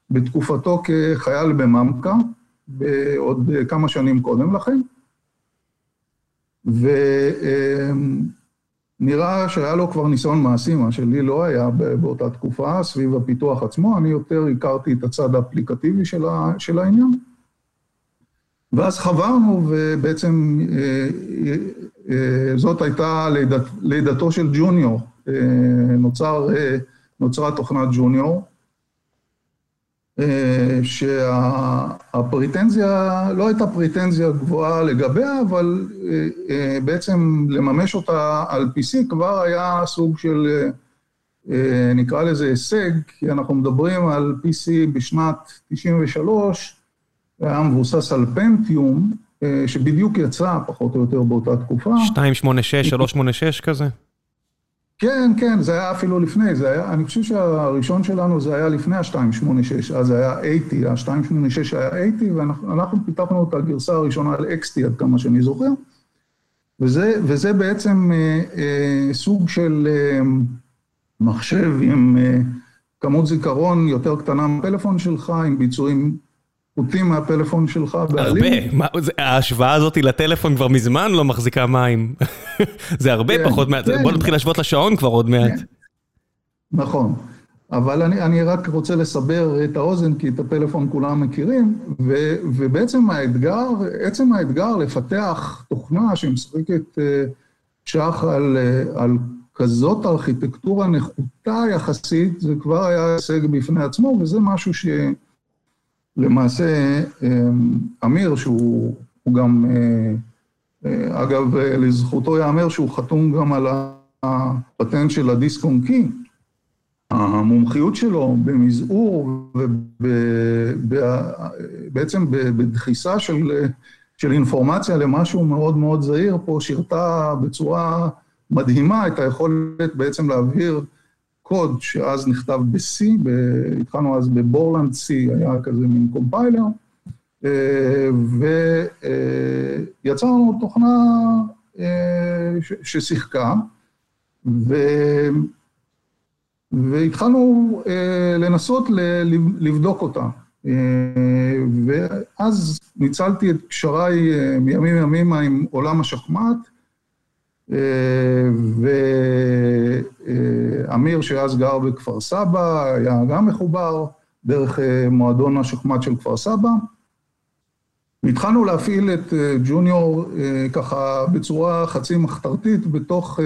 בתקופתו כחייל בממקה, עוד כמה שנים קודם לכן, ונראה שהיה לו כבר ניסיון מעשי, מה שלי לא היה באותה תקופה, סביב הפיתוח עצמו, אני יותר הכרתי את הצד האפליקטיבי של העניין. ואז חברנו, ובעצם זאת הייתה לידתו של ג'וניור, נוצרה תוכנת ג'וניור, שהפריטנזיה, לא הייתה פריטנזיה גבוהה לגביה, אבל בעצם לממש אותה על PC כבר היה סוג של, נקרא לזה הישג, כי אנחנו מדברים על PC בשנת 93', היה מבוסס על פנטיום, שבדיוק יצא פחות או יותר באותה תקופה. 286, 386 כזה? כן, כן, זה היה אפילו לפני, זה היה, אני חושב שהראשון שלנו זה היה לפני ה-286, אז זה היה 80, ה-286 היה 80, ואנחנו פיתחנו את הגרסה הראשונה על XT, עד כמה שאני זוכר, וזה, וזה בעצם אה, סוג של אה, מחשב עם אה, כמות זיכרון יותר קטנה מהפלאפון שלך, עם ביצועים פחותים מהפלאפון שלך בעלים. הרבה, ההשוואה הזאת לטלפון כבר מזמן לא מחזיקה מים. זה הרבה פחות מעט, בוא נתחיל להשוות לשעון כבר עוד מעט. נכון, אבל אני רק רוצה לסבר את האוזן, כי את הפלאפון כולם מכירים, ובעצם האתגר, עצם האתגר לפתח תוכנה שמשחקת שח על כזאת ארכיטקטורה נחותה יחסית, זה כבר היה הישג בפני עצמו, וזה משהו ש... למעשה, אמיר, שהוא גם, אגב, לזכותו ייאמר שהוא חתום גם על הפטנט של הדיסק און קי, המומחיות שלו במזעור ובעצם בדחיסה של, של אינפורמציה למשהו מאוד מאוד זהיר, פה שירתה בצורה מדהימה את היכולת בעצם להבהיר קוד שאז נכתב ב-C, התחלנו אז בבורלנד C, היה כזה מין קומפיילר, ויצרנו תוכנה ששיחקה, והתחלנו לנסות לבדוק אותה. ואז ניצלתי את קשריי מימים ימימה עם עולם השחמט, ואמיר שאז גר בכפר סבא, היה גם מחובר דרך מועדון השחמט של כפר סבא. והתחלנו להפעיל את ג'וניור ככה בצורה חצי מחתרתית בתוך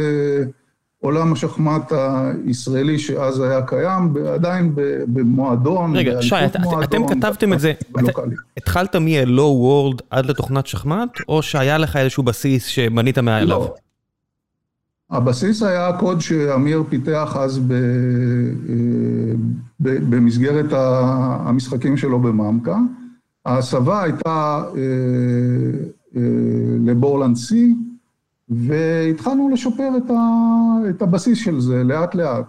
עולם השחמט הישראלי שאז היה קיים, עדיין במועדון. רגע, שי, אתם כתבתם את זה, התחלת מ-Hello World עד לתוכנת שחמט, או שהיה לך איזשהו בסיס שמנית מעליו? לא. הבסיס היה קוד שאמיר פיתח אז במסגרת המשחקים שלו בממקה, ההסבה הייתה לבורלנד C, והתחלנו לשפר את הבסיס של זה לאט לאט.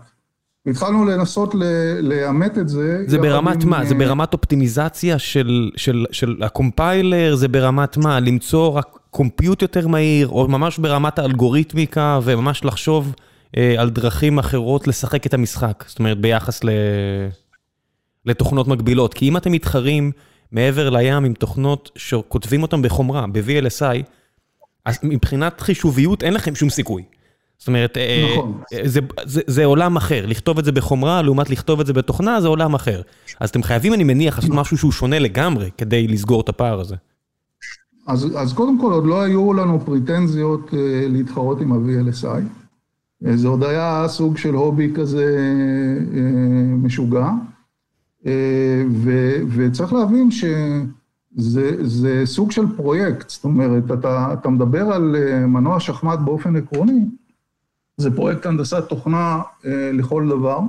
והתחלנו לנסות לאמת את זה. זה ברמת מה? זה ברמת אופטימיזציה של הקומפיילר? זה ברמת מה? למצוא רק קומפיוט יותר מהיר, או ממש ברמת האלגוריתמיקה, וממש לחשוב על דרכים אחרות לשחק את המשחק? זאת אומרת, ביחס לתוכנות מקבילות. כי אם אתם מתחרים מעבר לים עם תוכנות שכותבים אותן בחומרה, ב-VLSI, אז מבחינת חישוביות אין לכם שום סיכוי. זאת אומרת, נכון. זה, זה, זה עולם אחר, לכתוב את זה בחומרה לעומת לכתוב את זה בתוכנה זה עולם אחר. אז אתם חייבים, אני מניח, לעשות משהו שהוא שונה לגמרי כדי לסגור את הפער הזה. אז, אז קודם כל עוד לא היו לנו פריטנזיות uh, להתחרות עם ה-VLSI. Uh, זה עוד היה סוג של הובי כזה uh, משוגע. ו, וצריך להבין ש... זה, זה סוג של פרויקט, זאת אומרת, אתה, אתה מדבר על מנוע שחמט באופן עקרוני, זה פרויקט הנדסת תוכנה אה, לכל דבר,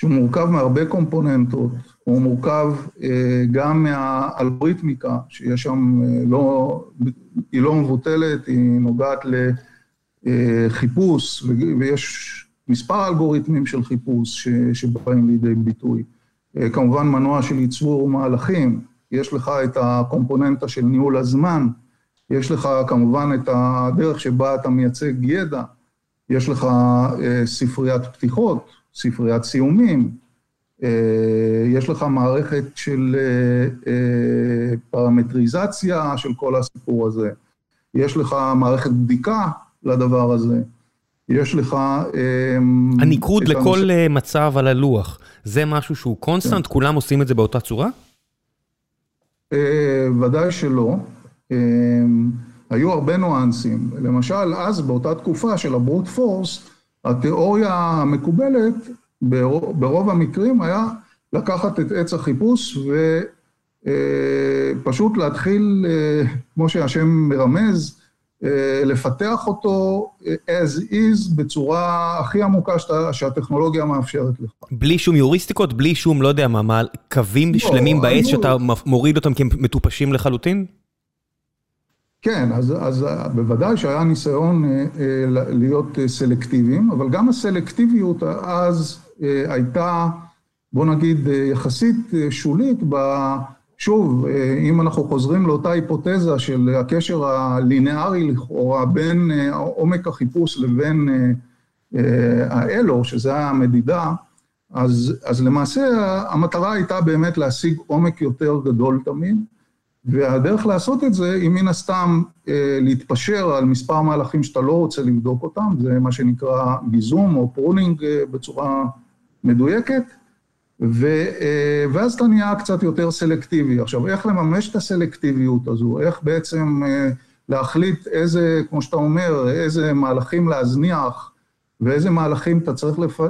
שהוא מורכב מהרבה קומפוננטות, הוא מורכב אה, גם מהאלגוריתמיקה, שיש שם, אה, לא, היא לא מבוטלת, היא נוגעת לחיפוש, ויש מספר אלגוריתמים של חיפוש שבאים לידי ביטוי. אה, כמובן מנוע של ייצור מהלכים, יש לך את הקומפוננטה של ניהול הזמן, יש לך כמובן את הדרך שבה אתה מייצג ידע, יש לך אה, ספריית פתיחות, ספריית סיומים, אה, יש לך מערכת של אה, פרמטריזציה של כל הסיפור הזה, יש לך מערכת בדיקה לדבר הזה, יש לך... הניקוד לכל הנושא... מצב על הלוח, זה משהו שהוא constant? כן. כולם עושים את זה באותה צורה? ודאי שלא. היו הרבה ניואנסים. למשל, אז באותה תקופה של ה brute force, התיאוריה המקובלת ברוב המקרים היה לקחת את עץ החיפוש ופשוט אה, להתחיל, אה, כמו שהשם מרמז, אה, לפתח אותו as is בצורה הכי עמוקה שהטכנולוגיה מאפשרת לך. בלי שום יוריסטיקות? בלי שום, לא יודע מה, קווים לא, שלמים בעץ לא- שאתה מוריד אותם כי הם מטופשים לחלוטין? כן, אז, אז בוודאי שהיה ניסיון אה, אה, להיות אה, סלקטיביים, אבל גם הסלקטיביות אז הייתה, בוא נגיד, יחסית שולית ב... שוב, אם אנחנו חוזרים לאותה היפותזה של הקשר הלינארי לכאורה בין עומק החיפוש לבין האלו, שזה המדידה, אז, אז למעשה המטרה הייתה באמת להשיג עומק יותר גדול תמיד. והדרך לעשות את זה היא מן הסתם אה, להתפשר על מספר מהלכים שאתה לא רוצה לבדוק אותם, זה מה שנקרא גיזום או pruning אה, בצורה מדויקת, ו, אה, ואז אתה נהיה קצת יותר סלקטיבי. עכשיו, איך לממש את הסלקטיביות הזו? איך בעצם להחליט איזה, כמו שאתה אומר, איזה מהלכים להזניח ואיזה מהלכים אתה צריך לפ,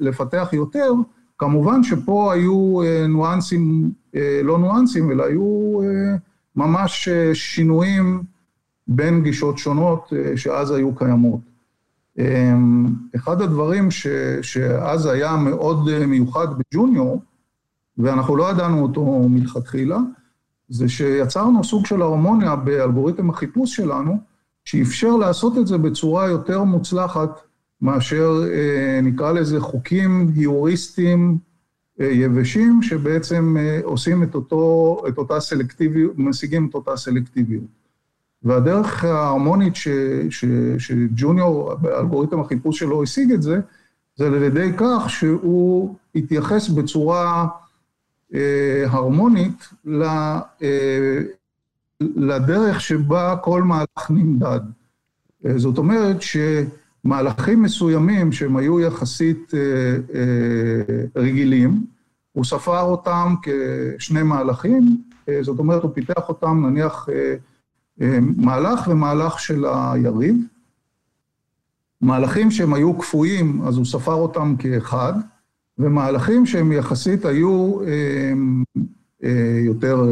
לפתח יותר? כמובן שפה היו ניואנסים אה, לא ניואנסים, אלא היו אה, ממש אה, שינויים בין גישות שונות שאז היו קיימות. אחד הדברים ש, שאז היה מאוד מיוחד בג'וניור, ואנחנו לא ידענו אותו מלכתחילה, זה שיצרנו סוג של הרמוניה באלגוריתם החיפוש שלנו, שאפשר לעשות את זה בצורה יותר מוצלחת מאשר, נקרא לזה, חוקים היוריסטיים יבשים שבעצם אה, עושים את, אותו, את אותה סלקטיביות, משיגים את אותה סלקטיביות. והדרך ההרמונית ש, ש, שג'וניור, באלגוריתם החיפוש שלו השיג את זה, זה על ידי כך שהוא התייחס בצורה אה, הרמונית ל, אה, לדרך שבה כל מהלך נמדד. אה, זאת אומרת שמהלכים מסוימים שהם היו יחסית אה, אה, רגילים, הוא ספר אותם כשני מהלכים, אה, זאת אומרת, הוא פיתח אותם נניח מהלך ומהלך של היריב. מהלכים שהם היו קפואים, אז הוא ספר אותם כאחד, ומהלכים שהם יחסית היו יותר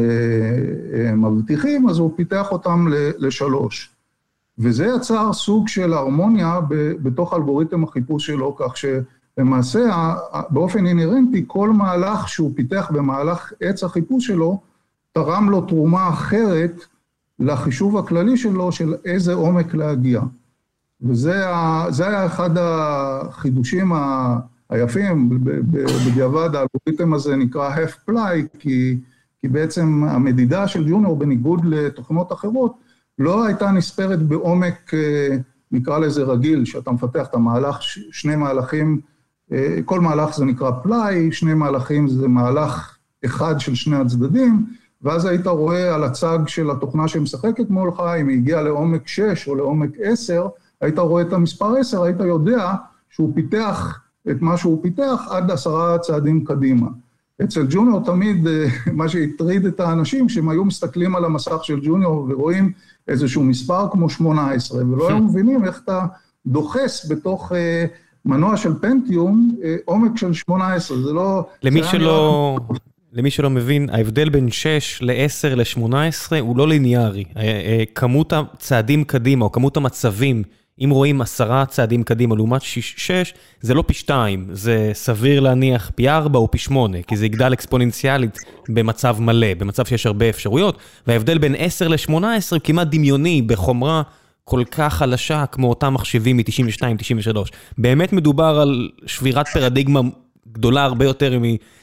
מבטיחים, אז הוא פיתח אותם לשלוש. וזה יצר סוג של הרמוניה בתוך אלגוריתם החיפוש שלו, כך ש... למעשה, באופן אינהרנטי, כל מהלך שהוא פיתח במהלך עץ החיפוש שלו, תרם לו תרומה אחרת לחישוב הכללי שלו של איזה עומק להגיע. וזה היה אחד החידושים היפים, בדיעבד האלגוריתם הזה נקרא half ply, כי, כי בעצם המדידה של ג'וניור בניגוד לתוכנות אחרות לא הייתה נספרת בעומק, אה, נקרא לזה רגיל, שאתה מפתח את המהלך, שני מהלכים, אה, כל מהלך זה נקרא פליי, שני מהלכים זה מהלך אחד של שני הצדדים, ואז היית רואה על הצג של התוכנה שמשחקת מולך, אם היא הגיעה לעומק 6 או לעומק 10, היית רואה את המספר 10, היית יודע שהוא פיתח את מה שהוא פיתח עד עשרה צעדים קדימה. אצל ג'וניור תמיד אה, מה שהטריד את האנשים, שהם היו מסתכלים על המסך של ג'וניור ורואים איזשהו מספר כמו 18, ולא היו מבינים איך אתה דוחס בתוך אה, מנוע של פנטיום עומק של 18, זה לא... למי שלא... למי שלא מבין, ההבדל בין 6 ל-10 ל-18 הוא לא ליניארי. כמות הצעדים קדימה, או כמות המצבים אם רואים עשרה צעדים קדימה לעומת שש, זה לא פי שתיים, זה סביר להניח פי ארבע או פי שמונה, כי זה יגדל אקספוננציאלית במצב מלא, במצב שיש הרבה אפשרויות, וההבדל בין 10 ל-18 הוא כמעט דמיוני בחומרה כל כך חלשה כמו אותם מחשבים מ-92-93. באמת מדובר על שבירת פרדיגמה גדולה הרבה יותר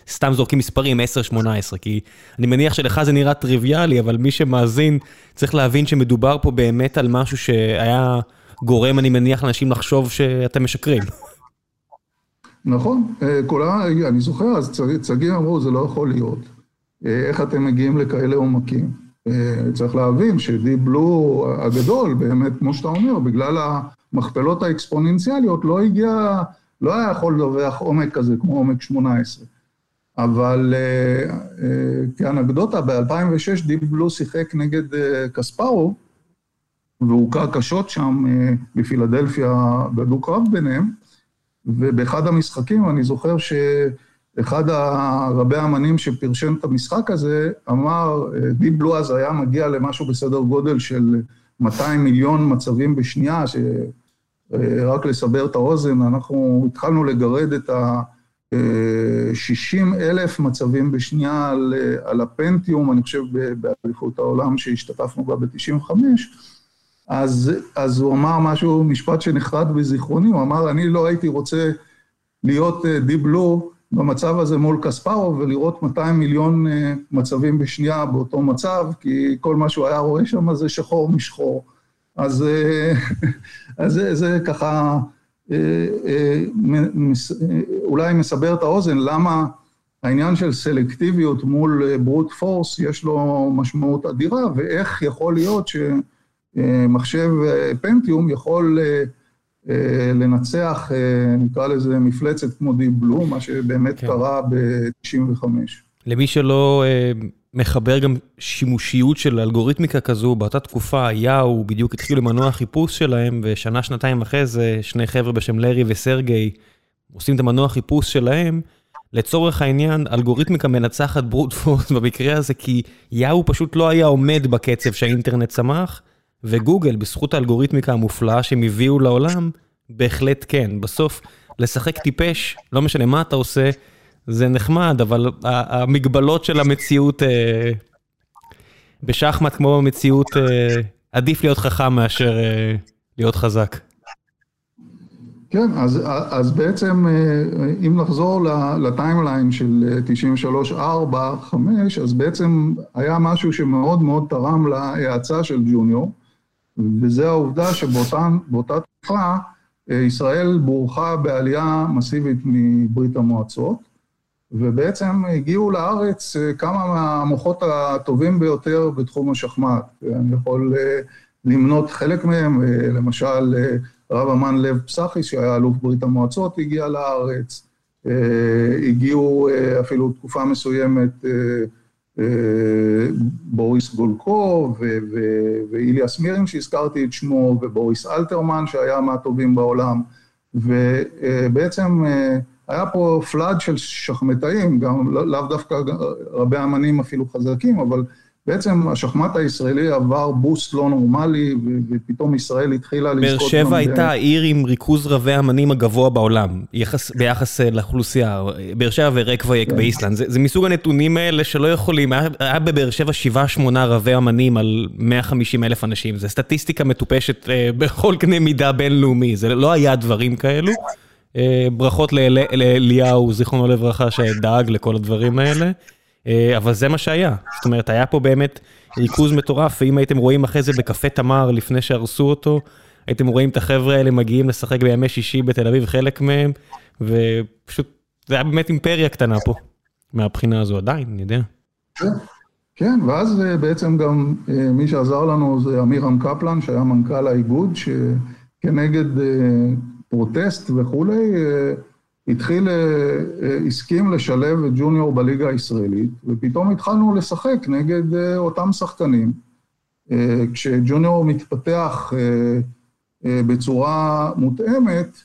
מסתם זורקים מספרים 10-18, כי אני מניח שלך זה נראה טריוויאלי, אבל מי שמאזין צריך להבין שמדובר פה באמת על משהו שהיה... גורם, אני מניח, לאנשים לחשוב שאתם משקרים. נכון, אה, כולם, אני זוכר, אז צגים אמרו, זה לא יכול להיות. אה, איך אתם מגיעים לכאלה עומקים? אה, צריך להבין שדי בלו הגדול, באמת, כמו שאתה אומר, בגלל המכפלות האקספוננציאליות, לא הגיע, לא היה יכול לדווח עומק כזה כמו עומק 18. אבל כאנקדוטה, ב-2006 דיפ בלו שיחק נגד קספרו, והוכה קשות שם אה, בפילדלפיה בדו-קרב ביניהם, ובאחד המשחקים אני זוכר שאחד הרבי האמנים שפרשן את המשחק הזה אמר, דיפ בלו אז היה מגיע למשהו בסדר גודל של 200 מיליון מצבים בשנייה, שרק לסבר את האוזן, אנחנו התחלנו לגרד את ה... 60 אלף מצבים בשנייה על, על הפנטיום, אני חושב באליפות העולם שהשתתפנו בה ב-95, אז, אז הוא אמר משהו, משפט שנחרט בזיכרוני, הוא אמר, אני לא הייתי רוצה להיות דיבלו אה, במצב הזה מול קספרוב ולראות 200 מיליון אה, מצבים בשנייה באותו מצב, כי כל מה שהוא היה רואה שם זה שחור משחור. אז, אה, אז זה, זה ככה אולי מסבר את האוזן, למה העניין של סלקטיביות מול ברוט פורס יש לו משמעות אדירה, ואיך יכול להיות ש... מחשב אה, פנטיום יכול אה, אה, לנצח, נקרא לזה מפלצת כמו דיפ בלו, מה שבאמת כן. קרה ב-95. למי שלא מחבר גם שימושיות של אלגוריתמיקה כזו, באותה תקופה יאו בדיוק התחילו עם מנוע חיפוש שלהם, ושנה, שנתיים אחרי זה, שני חבר'ה בשם לארי וסרגי עושים את המנוע חיפוש שלהם. לצורך העניין, אלגוריתמיקה מנצחת ברוטפורס במקרה הזה, כי יאו פשוט לא היה עומד בקצב שהאינטרנט צמח. וגוגל, בזכות האלגוריתמיקה המופלאה שהם הביאו לעולם, בהחלט כן. בסוף, לשחק טיפש, לא משנה מה אתה עושה, זה נחמד, אבל המגבלות של המציאות אה, בשחמט כמו במציאות, אה, עדיף להיות חכם מאשר אה, להיות חזק. כן, אז, אז בעצם אם נחזור לטיימליין של 93, 4, 5, אז בעצם היה משהו שמאוד מאוד תרם להאצה של ג'וניור. וזה העובדה שבאותה תקופה אה, ישראל בורכה בעלייה מסיבית מברית המועצות, ובעצם הגיעו לארץ אה, כמה מהמוחות הטובים ביותר בתחום השחמט. אני יכול אה, למנות חלק מהם, למשל רב אמן לב פסחי, שהיה אלוף ברית המועצות, הגיע לארץ, הגיעו אפילו תקופה מסוימת בוריס גולקו ואיליאס מירין שהזכרתי את שמו, ובוריס אלתרמן שהיה מהטובים בעולם, ובעצם אה, היה פה פלאד של שחמטאים, גם לא, לאו דווקא רבי אמנים אפילו חזקים, אבל בעצם השחמט הישראלי עבר בוסט לא נורמלי, ופתאום ישראל התחילה לזכות... באר שבע הייתה העיר עם ריכוז רבי אמנים הגבוה בעולם, ביחס אה, לאוכלוסייה. באר שבע ורקווייק כן. באיסלנד. זה מסוג הנתונים האלה שלא יכולים, היה בבאר שבע שבעה שמונה רבי אמנים על 150 אלף אנשים. זה סטטיסטיקה מטופשת אה, בכל קנה מידה בינלאומי, זה לא היה דברים כאלו. אה, ברכות לאליהו, זיכרונו לברכה, שדאג לכל הדברים האלה. אה, אבל זה מה שהיה, זאת אומרת, היה פה באמת ריכוז מטורף, ואם הייתם רואים אחרי זה בקפה תמר לפני שהרסו אותו, הייתם רואים את החבר'ה האלה מגיעים לשחק בימי שישי בתל אביב, חלק מהם, ופשוט, זה היה באמת אימפריה קטנה פה, מהבחינה הזו עדיין, אני יודע. כן, כן ואז אה, בעצם גם אה, מי שעזר לנו זה אמירם קפלן, שהיה מנכ"ל האיגוד, שכנגד פרוטסט וכולי, התחיל, אה, אה, הסכים לשלב את ג'וניור בליגה הישראלית, ופתאום התחלנו לשחק נגד אה, אותם שחקנים. כשג'וניור מתפתח בצורה מותאמת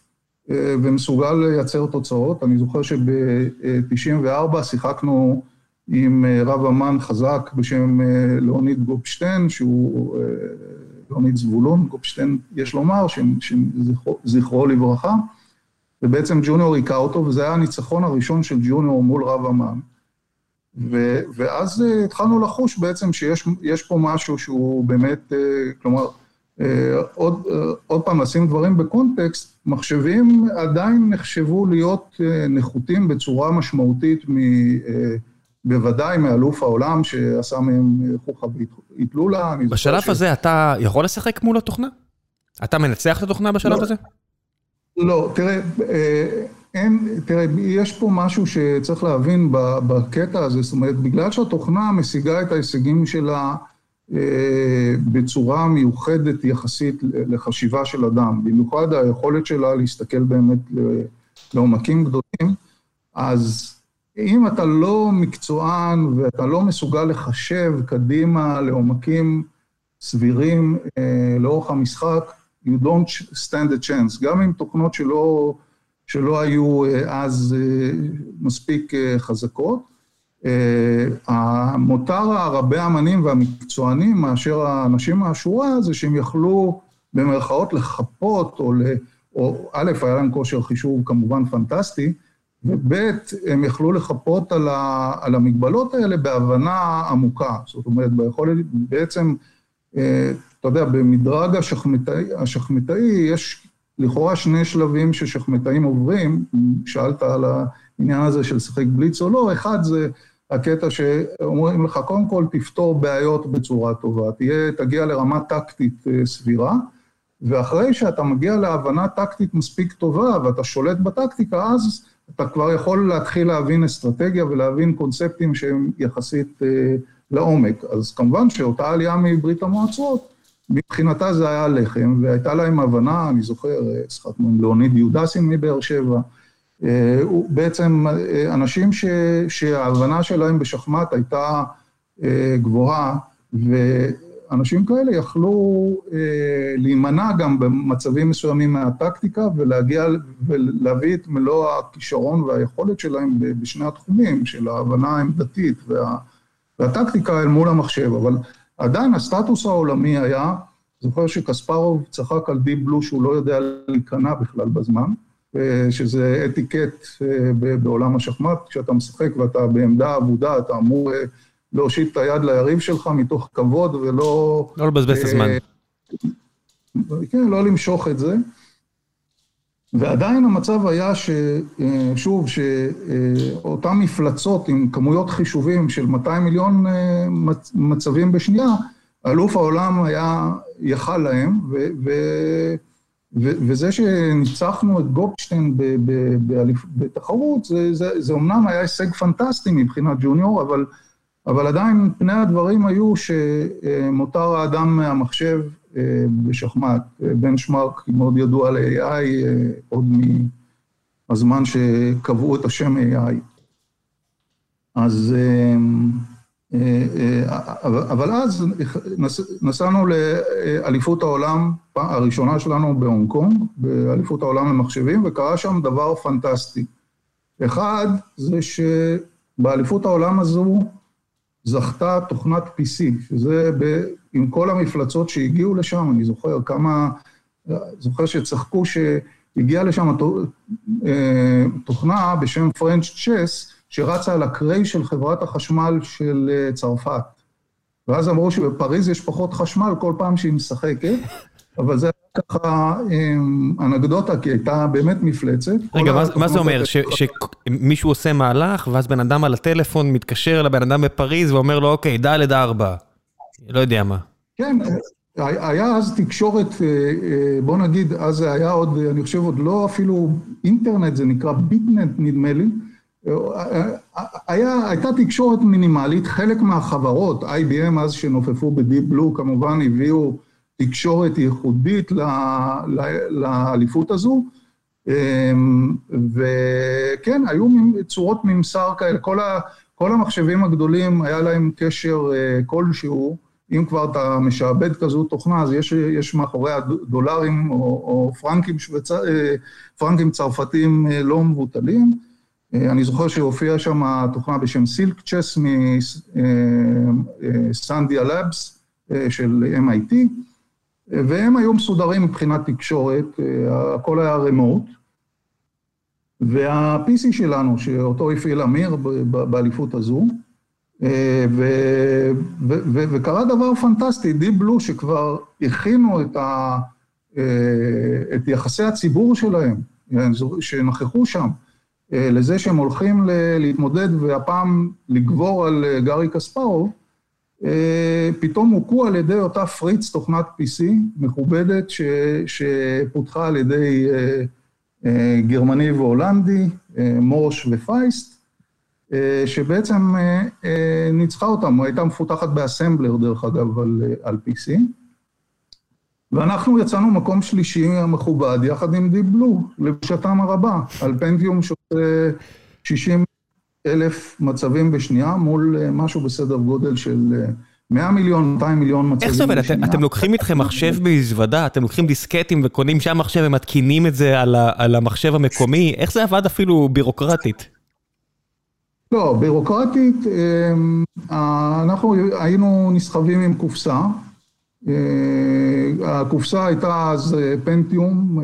ומסוגל לייצר תוצאות, אני זוכר שב-94 שיחקנו עם רב אמן חזק בשם לאוניד גופשטיין, שהוא לאוניד זבולון, גופשטיין, יש לומר, שזכרו לברכה. ובעצם ג'וניור היכה אותו, וזה היה הניצחון הראשון של ג'וניור מול רב אמן. ו, ואז uh, התחלנו לחוש בעצם שיש פה משהו שהוא באמת, uh, כלומר, uh, עוד, uh, עוד פעם, לשים דברים בקונטקסט, מחשבים עדיין נחשבו להיות uh, נחותים בצורה משמעותית, מ, uh, בוודאי מאלוף העולם שעשה מהם חוכא ואטלולא. בשלב ש... הזה אתה יכול לשחק מול התוכנה? אתה מנצח את התוכנה בשלב לא. הזה? לא, תראה, אה, אין, תראה, יש פה משהו שצריך להבין בקטע הזה, זאת אומרת, בגלל שהתוכנה משיגה את ההישגים שלה אה, בצורה מיוחדת יחסית לחשיבה של אדם, במיוחד היכולת שלה להסתכל באמת לעומקים גדולים, אז אם אתה לא מקצוען ואתה לא מסוגל לחשב קדימה לעומקים סבירים אה, לאורך המשחק, you don't stand a chance, גם עם תוכנות שלא, שלא היו אה, אז אה, מספיק אה, חזקות. המותר הרבי האמנים והמקצוענים מאשר האנשים מהשורה זה שהם יכלו במרכאות לחפות, או, ל, או א', היה להם כושר חישוב כמובן פנטסטי, וב', הם יכלו לחפות על, ה, על המגבלות האלה בהבנה עמוקה. זאת אומרת, ביכולת בעצם אתה יודע, במדרג השחמטאי, השחמטאי יש לכאורה שני שלבים ששחמטאים עוברים, שאלת על העניין הזה של לשחק בליץ או לא, אחד זה הקטע שאומרים לך, קודם כל תפתור בעיות בצורה טובה, תהיה, תגיע לרמה טקטית אה, סבירה, ואחרי שאתה מגיע להבנה טקטית מספיק טובה ואתה שולט בטקטיקה, אז אתה כבר יכול להתחיל להבין אסטרטגיה ולהבין קונספטים שהם יחסית אה, לעומק. אז כמובן שאותה עלייה מברית המועצות, מבחינתה זה היה לחם, והייתה להם הבנה, אני זוכר, שחקנו עם לאוניד יהודסין מבאר שבע, אה, בעצם אה, אנשים ש, שההבנה שלהם בשחמט הייתה אה, גבוהה, ואנשים כאלה יכלו להימנע גם במצבים מסוימים מהטקטיקה ולהגיע ולהביא את מלוא הכישרון והיכולת שלהם בשני התחומים, של ההבנה העמדתית וה, והטקטיקה אל מול המחשב, אבל עדיין הסטטוס העולמי היה, זוכר שקספרוב צחק על דיפ בלו שהוא לא יודע להיכנע בכלל בזמן, שזה אתיקט אה, בעולם השחמט, כשאתה משחק ואתה בעמדה אבודה, אתה אמור אה, להושיט את היד ליריב שלך מתוך כבוד ולא... לא לבזבז את הזמן. אה, כן, לא למשוך את זה. ועדיין המצב היה ששוב, שאותן מפלצות עם כמויות חישובים של 200 מיליון אה, מצבים בשנייה, אלוף העולם היה, יכל להם, ו, ו, ו, וזה שניצחנו את גופשטיין בתחרות, זה, זה, זה אומנם היה הישג פנטסטי מבחינת ג'וניור, אבל, אבל עדיין פני הדברים היו שמותר האדם מהמחשב אה, בשחמט, בנצ'מארק מאוד ידוע ל-AI, אה, עוד מהזמן שקבעו את השם AI. אז, אה, אבל אז נסענו לאליפות העולם הראשונה שלנו בהונג קונג, באליפות העולם למחשבים, וקרה שם דבר פנטסטי. אחד, זה שבאליפות העולם הזו זכתה תוכנת PC, שזה עם כל המפלצות שהגיעו לשם, אני זוכר כמה, זוכר שצחקו שהגיעה לשם אה, תוכנה בשם פרנץ' צ'ס, שרצה על הקריי של חברת החשמל של אה, צרפת. ואז אמרו שבפריז יש פחות חשמל כל פעם שהיא משחקת, אבל זה ככה אמ, אנקדוטה, כי הייתה באמת מפלצת. רגע, מה זה אומר? שמישהו עושה מהלך, ואז בן אדם על הטלפון מתקשר לבן אדם בפריז ואומר לו, אוקיי, ד' ארבע. לא יודע מה. כן, היה אז תקשורת, אה, אה, בוא נגיד, אז זה היה עוד, אני חושב, עוד לא אפילו אינטרנט, זה נקרא ביטנט, נדמה לי. היה, הייתה תקשורת מינימלית, חלק מהחברות, IBM אז שנופפו בדיפ בלו, כמובן הביאו תקשורת ייחודית לאליפות הזו, אמ, וכן, היו צורות ממסר כאלה, כל, ה, כל המחשבים הגדולים היה להם קשר אה, כלשהו, אם כבר אתה משעבד כזו תוכנה, אז יש, יש מאחורי הדולרים או, או פרנקים, שוויצ... אה, פרנקים צרפתיים אה, לא מבוטלים. אני זוכר שהופיעה שם תוכנה בשם Cilkchess מ Sandia Labs של MIT, והם היו מסודרים מבחינת תקשורת, אה, הכל היה remote. וה-PC שלנו, שאותו הפעיל אמיר באליפות הזו, אה, וקרה דבר פנטסטי, Deep Blue שכבר הכינו את, ה, אה, את יחסי הציבור שלהם, שנכחו שם, לזה שהם הולכים להתמודד והפעם לגבור על גארי קספרוב, אה, פתאום הוכו על ידי אותה פריץ, תוכנת PC מכובדת, ש, שפותחה על ידי אה, אה, גרמני והולנדי, מורש ופייסט, שבעצם ניצחה אותם, הייתה מפותחת באסמבלר דרך אגב על, על PC. ואנחנו יצאנו מקום שלישי המכובד יחד עם דיפ בלו, לבשתם הרבה, על פנטיום שעושה 60 אלף מצבים בשנייה מול אה, משהו בסדר גודל של 100 אה, מיליון, 200 מיליון מצבים. איך זה עובד? אתם, אתם לוקחים איתכם מחשב במזוודה, אתם לוקחים דיסקטים וקונים שם מחשב ומתקינים את זה על, ה, על המחשב המקומי, איך זה עבד אפילו בירוקרטית? לא, בירוקרטית, אה, אנחנו היינו נסחבים עם קופסה. הקופסה הייתה אז פנטיום,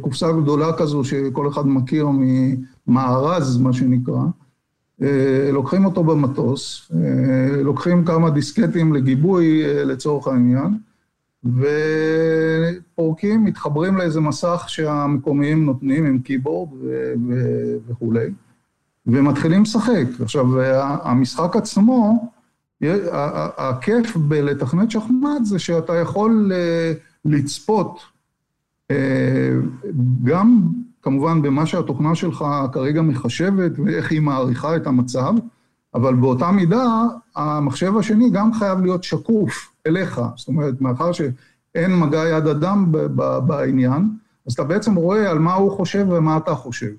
קופסה גדולה כזו שכל אחד מכיר ממארז, מה שנקרא. אה, לוקחים אותו במטוס, אה, לוקחים כמה דיסקטים לגיבוי אה, לצורך העניין, ופורקים, מתחברים לאיזה מסך שהמקומיים נותנים עם קיבורד וכולי, ומתחילים לשחק. עכשיו, המשחק עצמו, הכיף בלתכנת שחמט זה שאתה יכול לצפות גם כמובן במה שהתוכנה שלך כרגע מחשבת ואיך היא מעריכה את המצב, אבל באותה מידה, המחשב השני גם חייב להיות שקוף אליך. זאת אומרת, מאחר שאין מגע יד אדם בעניין, אז אתה בעצם רואה על מה הוא חושב ומה אתה חושב.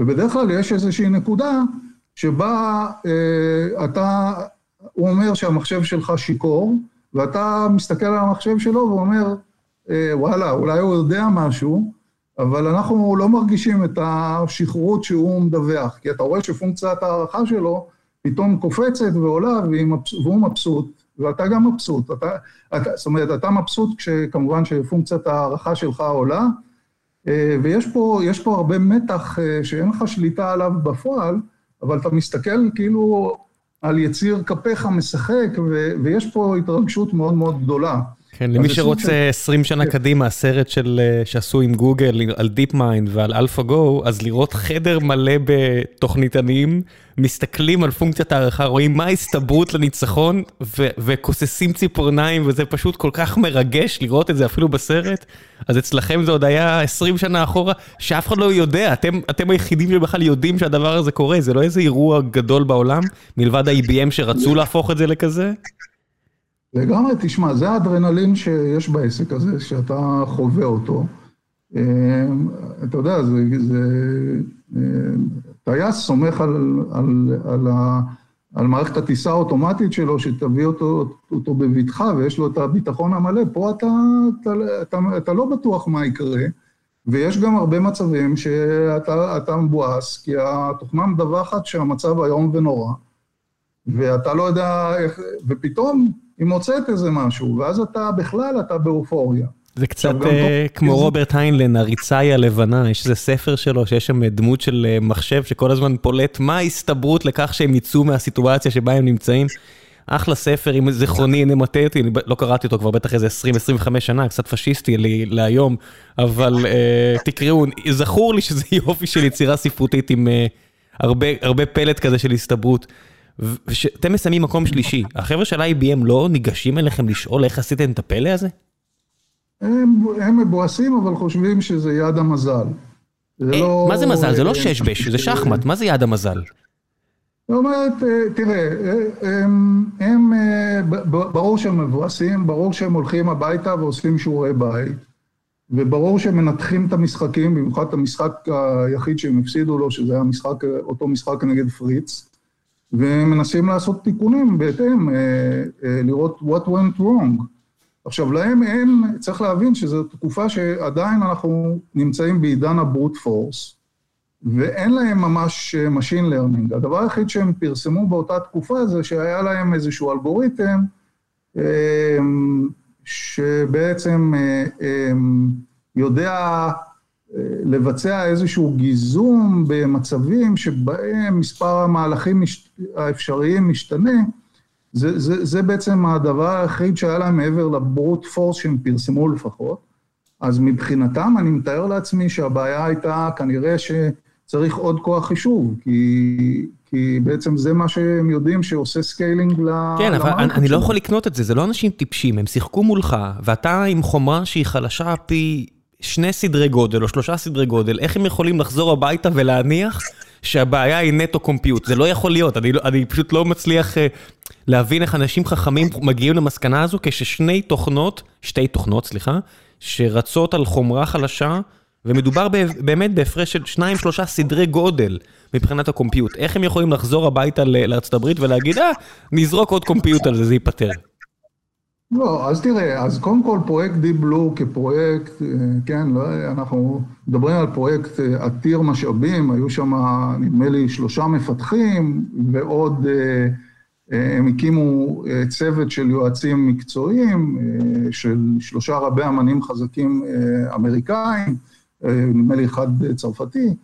ובדרך כלל יש איזושהי נקודה שבה אה, אתה, הוא אומר שהמחשב שלך שיכור, ואתה מסתכל על המחשב שלו ואומר, אה, וואלה, אולי הוא יודע משהו, אבל אנחנו לא מרגישים את השחררות שהוא מדווח, כי אתה רואה שפונקציית ההערכה שלו פתאום קופצת ועולה והוא מבסוט, ואתה גם מבסוט. אתה, אתה, זאת אומרת, אתה מבסוט כשכמובן שפונקציית ההערכה שלך עולה, ויש פה, פה הרבה מתח אה, שאין לך שליטה עליו בפועל, אבל אתה מסתכל כאילו על יציר כפיך משחק, ו, ויש פה התרגשות מאוד מאוד גדולה. כן, למי שרוצה 20 שנה כן. קדימה, הסרט של, אה, שעשו עם גוגל על DeepMind ועל AlphaGo, אז לראות חדר מלא בתוכניתנים, מסתכלים על פונקציית הערכה, רואים מה ההסתברות לניצחון, וכוססים ציפורניים, וזה פשוט כל כך מרגש לראות את זה אפילו בסרט. אז אצלכם זה עוד היה 20 שנה אחורה, שאף אחד לא יודע, אתם, אתם היחידים שבכלל יודעים שהדבר הזה קורה, זה לא איזה אירוע גדול בעולם, מלבד ה-IBM שרצו להפוך את זה לכזה? לגמרי, תשמע, זה האדרנלין שיש בעסק הזה, שאתה חווה אותו. אה, אתה יודע, זה... זה אה, טייס סומך על, על, על, על מערכת הטיסה האוטומטית שלו, שתביא אותו, אותו בבטחה ויש לו את הביטחון המלא. פה אתה, אתה, אתה, אתה לא בטוח מה יקרה, ויש גם הרבה מצבים שאתה מבואס, כי התוכנה מדווחת שהמצב איום ונורא. ואתה לא יודע איך, ופתאום היא מוצאת איזה משהו, ואז אתה בכלל, אתה באופוריה. זה קצת uh, כמו רוברט היינלן, הריצאי הלבנה, יש איזה ספר שלו שיש שם דמות של uh, מחשב שכל הזמן פולט מה ההסתברות לכך שהם יצאו מהסיטואציה שבה הם נמצאים. אחלה ספר, אם זיכרוני נמטה אותי, לא קראתי אותו כבר בטח איזה 20-25 שנה, קצת פשיסטי לי להיום, אבל uh, תקראו, זכור לי שזה יופי של יצירה ספרותית עם uh, הרבה, הרבה פלט כזה של הסתברות. ושאתם מסיימים מקום שלישי, החבר'ה של IBM לא ניגשים אליכם לשאול איך עשיתם את הפלא הזה? הם, הם מבואסים, אבל חושבים שזה יד המזל. זה אה, לא... מה זה מזל? זה לא שש-בש, זה שחמט, מה זה יד המזל? זאת אומרת, אה, תראה, אה, הם, הם, ברור שהם מבואסים, ברור שהם הולכים הביתה ועושים שיעורי בית, וברור שהם מנתחים את המשחקים, במיוחד את המשחק היחיד שהם הפסידו לו, שזה היה משחק, אותו משחק נגד פריץ, ומנסים לעשות תיקונים בהתאם, לראות what went wrong. עכשיו, להם אין, צריך להבין שזו תקופה שעדיין אנחנו נמצאים בעידן הברוט פורס, ואין להם ממש אה, Machine Learning. הדבר היחיד שהם פרסמו באותה תקופה זה שהיה להם איזשהו אלגוריתם אה, שבעצם אה, יודע לבצע איזשהו גיזום במצבים שבהם מספר המהלכים האפשריים משתנה, זה, זה, זה בעצם הדבר היחיד שהיה להם מעבר לברוט פורס שהם פרסמו לפחות. אז מבחינתם, אני מתאר לעצמי שהבעיה הייתה כנראה שצריך עוד כוח חישוב, כי, כי בעצם זה מה שהם יודעים שעושה scaling למערכת כן, אבל אני, אני לא יכול לקנות את זה, זה לא אנשים טיפשים, הם שיחקו מולך, ואתה עם חומה שהיא חלשה פי שני סדרי גודל או שלושה סדרי גודל, איך הם יכולים לחזור הביתה ולהניח שהבעיה היא נטו compute? זה לא יכול להיות, אני, לא, אני פשוט לא מצליח... אה, להבין איך אנשים חכמים מגיעים למסקנה הזו כששני תוכנות, שתי תוכנות, סליחה, שרצות על חומרה חלשה, ומדובר באמת בהפרש של שניים, שלושה סדרי גודל מבחינת הקומפיוט. איך הם יכולים לחזור הביתה לארצות הברית ולהגיד, אה, נזרוק עוד קומפיוט על זה, זה ייפתר. לא, אז תראה, אז קודם כל פרויקט Deep Blue כפרויקט, אה, כן, לא, אנחנו מדברים על פרויקט אה, עתיר משאבים, היו שם נדמה לי שלושה מפתחים ועוד... אה, הם הקימו צוות של יועצים מקצועיים, של שלושה רבי אמנים חזקים אמריקאים, נדמה לי אחד צרפתי,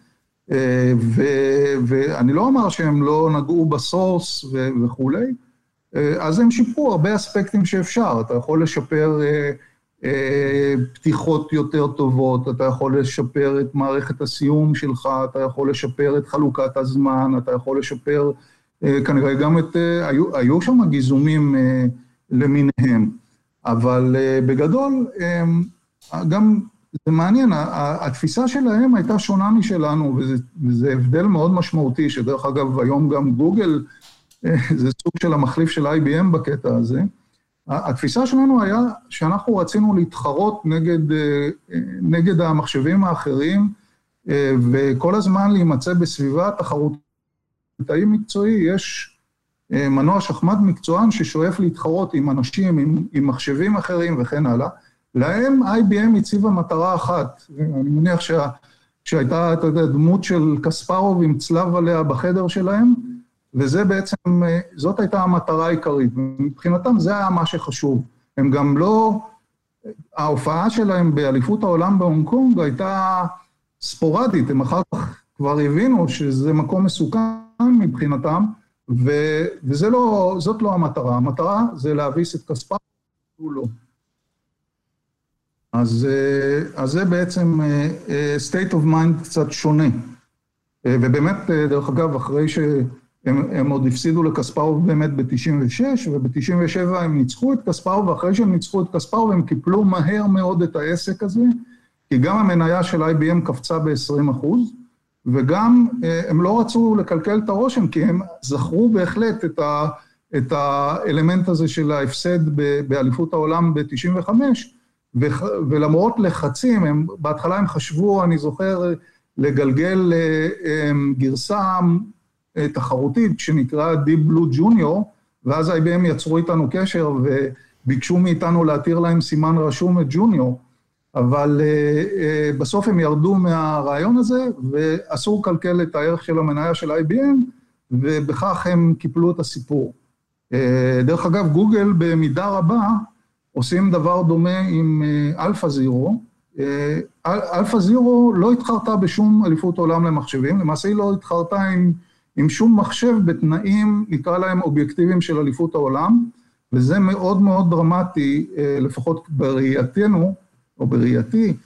ואני לא אומר שהם לא נגעו בסורס וכולי, אז הם שיפרו הרבה אספקטים שאפשר. אתה יכול לשפר פתיחות יותר טובות, אתה יכול לשפר את מערכת הסיום שלך, אתה יכול לשפר את חלוקת הזמן, אתה יכול לשפר... אה, כנראה גם את, אה, היו, היו שם גיזומים אה, למיניהם, אבל בגדול, גם זה מעניין, התפיסה שלהם הייתה שונה משלנו, וזה, וזה הבדל מאוד משמעותי, שדרך אגב, היום גם גוגל זה סוג של המחליף של IBM בקטע הזה. התפיסה שלנו היה שאנחנו רצינו להתחרות נגד, נגד המחשבים האחרים, וכל הזמן להימצא בסביבה תחרותית. תאי מקצועי יש אה, מנוע שחמט מקצוען ששואף להתחרות עם אנשים, עם, עם מחשבים אחרים וכן הלאה. להם IBM הציבה מטרה אחת, אני מניח שה, שהייתה, אתה יודע, דמות של קספרוב עם צלב עליה בחדר שלהם, וזה בעצם, אה, זאת הייתה המטרה העיקרית. מבחינתם זה היה מה שחשוב. הם גם לא, ההופעה שלהם באליפות העולם בהונג קונג הייתה ספורדית, הם אחר כך כבר הבינו שזה מקום מסוכן מבחינתם, ו, וזה לא, לא המטרה. המטרה זה להביס את כספם, הוא לא. אז, אה, אז זה בעצם אה, state of mind קצת שונה. ובאמת, דרך אגב, אחרי שהם עוד הפסידו לכספרוב באמת ב-96, וב-97 הם ניצחו את כספרוב, ואחרי שהם ניצחו את כספרוב הם קיפלו מהר מאוד את העסק הזה, כי גם המניה של IBM קפצה ב-20 אחוז, וגם אה, הם לא רצו לקלקל את הרושם, כי הם זכרו בהחלט את, ה, את האלמנט הזה של ההפסד באליפות העולם ב-95, ולמרות לחצים, הם, בהתחלה הם חשבו, אני זוכר, לגלגל אה, אה, גרסה תחרותית שנקרא Deep Blue Junior, ואז IBM יצרו איתנו קשר וביקשו מאיתנו להתיר להם סימן רשום את ג'וניור. אבל אה, אה, בסוף הם ירדו מהרעיון הזה, ואסור לקלקל את הערך של המניה של IBM, ובכך הם קיפלו את הסיפור. דרך אגב, גוגל במידה רבה עושים דבר דומה עם Alpha Zero, Alpha Zero לא התחרתה בשום אליפות עולם למחשבים, למעשה היא לא התחרתה עם, עם שום מחשב בתנאים, נקרא להם אובייקטיביים של אליפות העולם, וזה מאוד מאוד דרמטי, אה, לפחות בראייתנו, או בראייתי,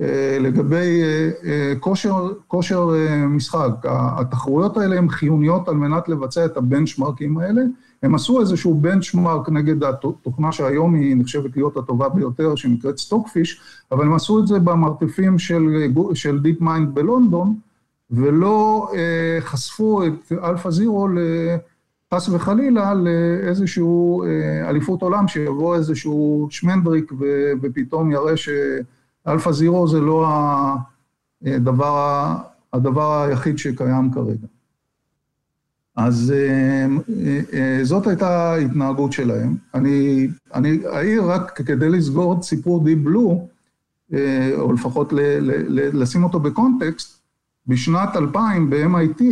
אה, לגבי אה, כושר, כושר משחק. התחרויות האלה הן חיוניות על מנת לבצע את הבנצ'מרקים האלה, הם עשו איזשהו benchmark נגד התוכנה שהיום היא נחשבת להיות הטובה ביותר, שנקראת Stockfish, אבל הם עשו את זה במרתפים של, של DeepMind בלונדון, ולא אה, חשפו את Alpha Zero חס וחלילה לאיזשהו אה, אליפות עולם, שיבוא איזשהו שמנדריק ו, ופתאום יראה שאלפא זירו זה לא הדבר, הדבר היחיד שקיים כרגע. אז אה, אה, אה, זאת הייתה ההתנהגות שלהם. אני, אני אעיר רק כדי לסגור את סיפור Deep Blue, או לפחות ל, ל, ל, לשים אותו בקונטקסט, בשנת 2000 ב-MIT,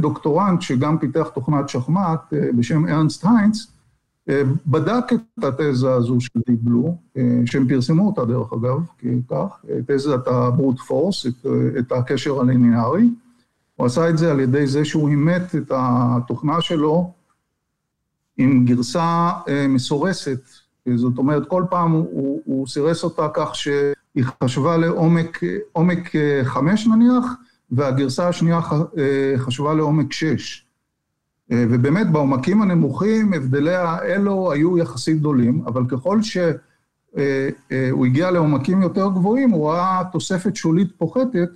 דוקטורנט שגם פיתח תוכנת שחמט בשם ארנסט היינץ, בדק את התזה הזו של Deep Blue, שהם פרסמו אותה דרך אגב, כך, תזת הברוט פורס, את, את הקשר הליניארי, הוא עשה את זה על ידי זה שהוא אימת את התוכנה שלו עם גרסה אה, מסורסת. זאת אומרת, כל פעם הוא, הוא סירס אותה כך שהיא חשבה לעומק עומק אה, חמש נניח, והגרסה השנייה אה, חשבה לעומק שש. ובאמת בעומקים הנמוכים הבדלי האלו היו יחסית גדולים, אבל ככל שהוא הגיע לעומקים יותר גבוהים, הוא ראה תוספת שולית פוחתת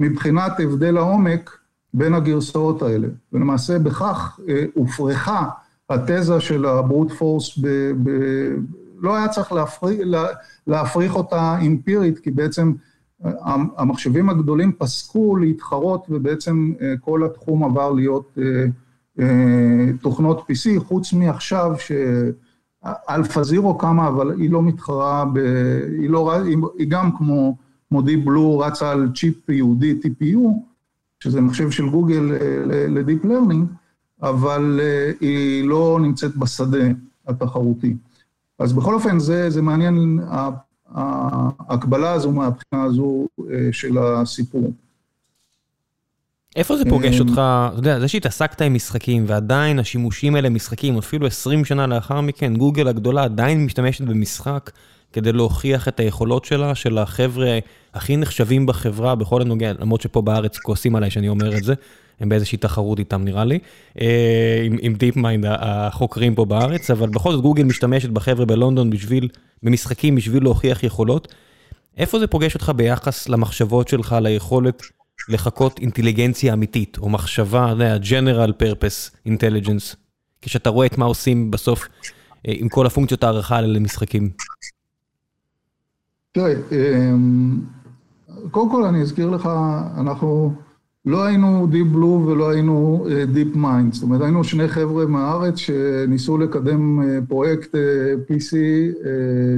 מבחינת הבדל העומק בין הגרסאות האלה, ולמעשה בכך אה, הופרכה התזה של הברוט פורס, ב, ב, לא היה צריך להפריך, להפריך אותה אמפירית, כי בעצם אה, המחשבים הגדולים פסקו להתחרות, ובעצם אה, כל התחום עבר להיות תוכנות PC, חוץ מעכשיו ש Alpha Zero קמה, אבל היא לא מתחרה, ב, היא, לא, היא גם כמו, Deep Blue רצה על צ'יפ ייעודי TPU, שזה מחשב של גוגל אה, ל deep learning, אבל אה, היא לא נמצאת בשדה התחרותי. אז בכל אופן, זה, זה מעניין, ההקבלה הזו מהבחינה הזו אה, של הסיפור. איפה זה פוגש אותך, אתה יודע, זה שהתעסקת עם משחקים ועדיין השימושים האלה משחקים, אפילו 20 שנה לאחר מכן, גוגל הגדולה עדיין משתמשת במשחק כדי להוכיח את היכולות שלה, של החבר'ה הכי נחשבים בחברה בכל הנוגע, למרות שפה בארץ כועסים עליי שאני אומר את זה, הם באיזושהי תחרות איתם נראה לי, אה, עם, עם DeepMind החוקרים פה בארץ, אבל בכל זאת גוגל משתמשת בחבר'ה בלונדון בשביל, במשחקים בשביל להוכיח יכולות. איפה זה פוגש אותך ביחס למחשבות שלך, ליכולת לחקות אינטליגנציה אמיתית, או מחשבה, אתה יודע, general purpose intelligence, כשאתה רואה את מה עושים בסוף אה, עם כל הפונקציות הערכה האלה למשחקים? תראה, אמ, קודם כל אני אזכיר לך, אנחנו לא היינו Deep Blue ולא היינו אה, Deep Mind, זאת אומרת היינו שני חבר'ה מהארץ שניסו לקדם אה, פרויקט אה, PC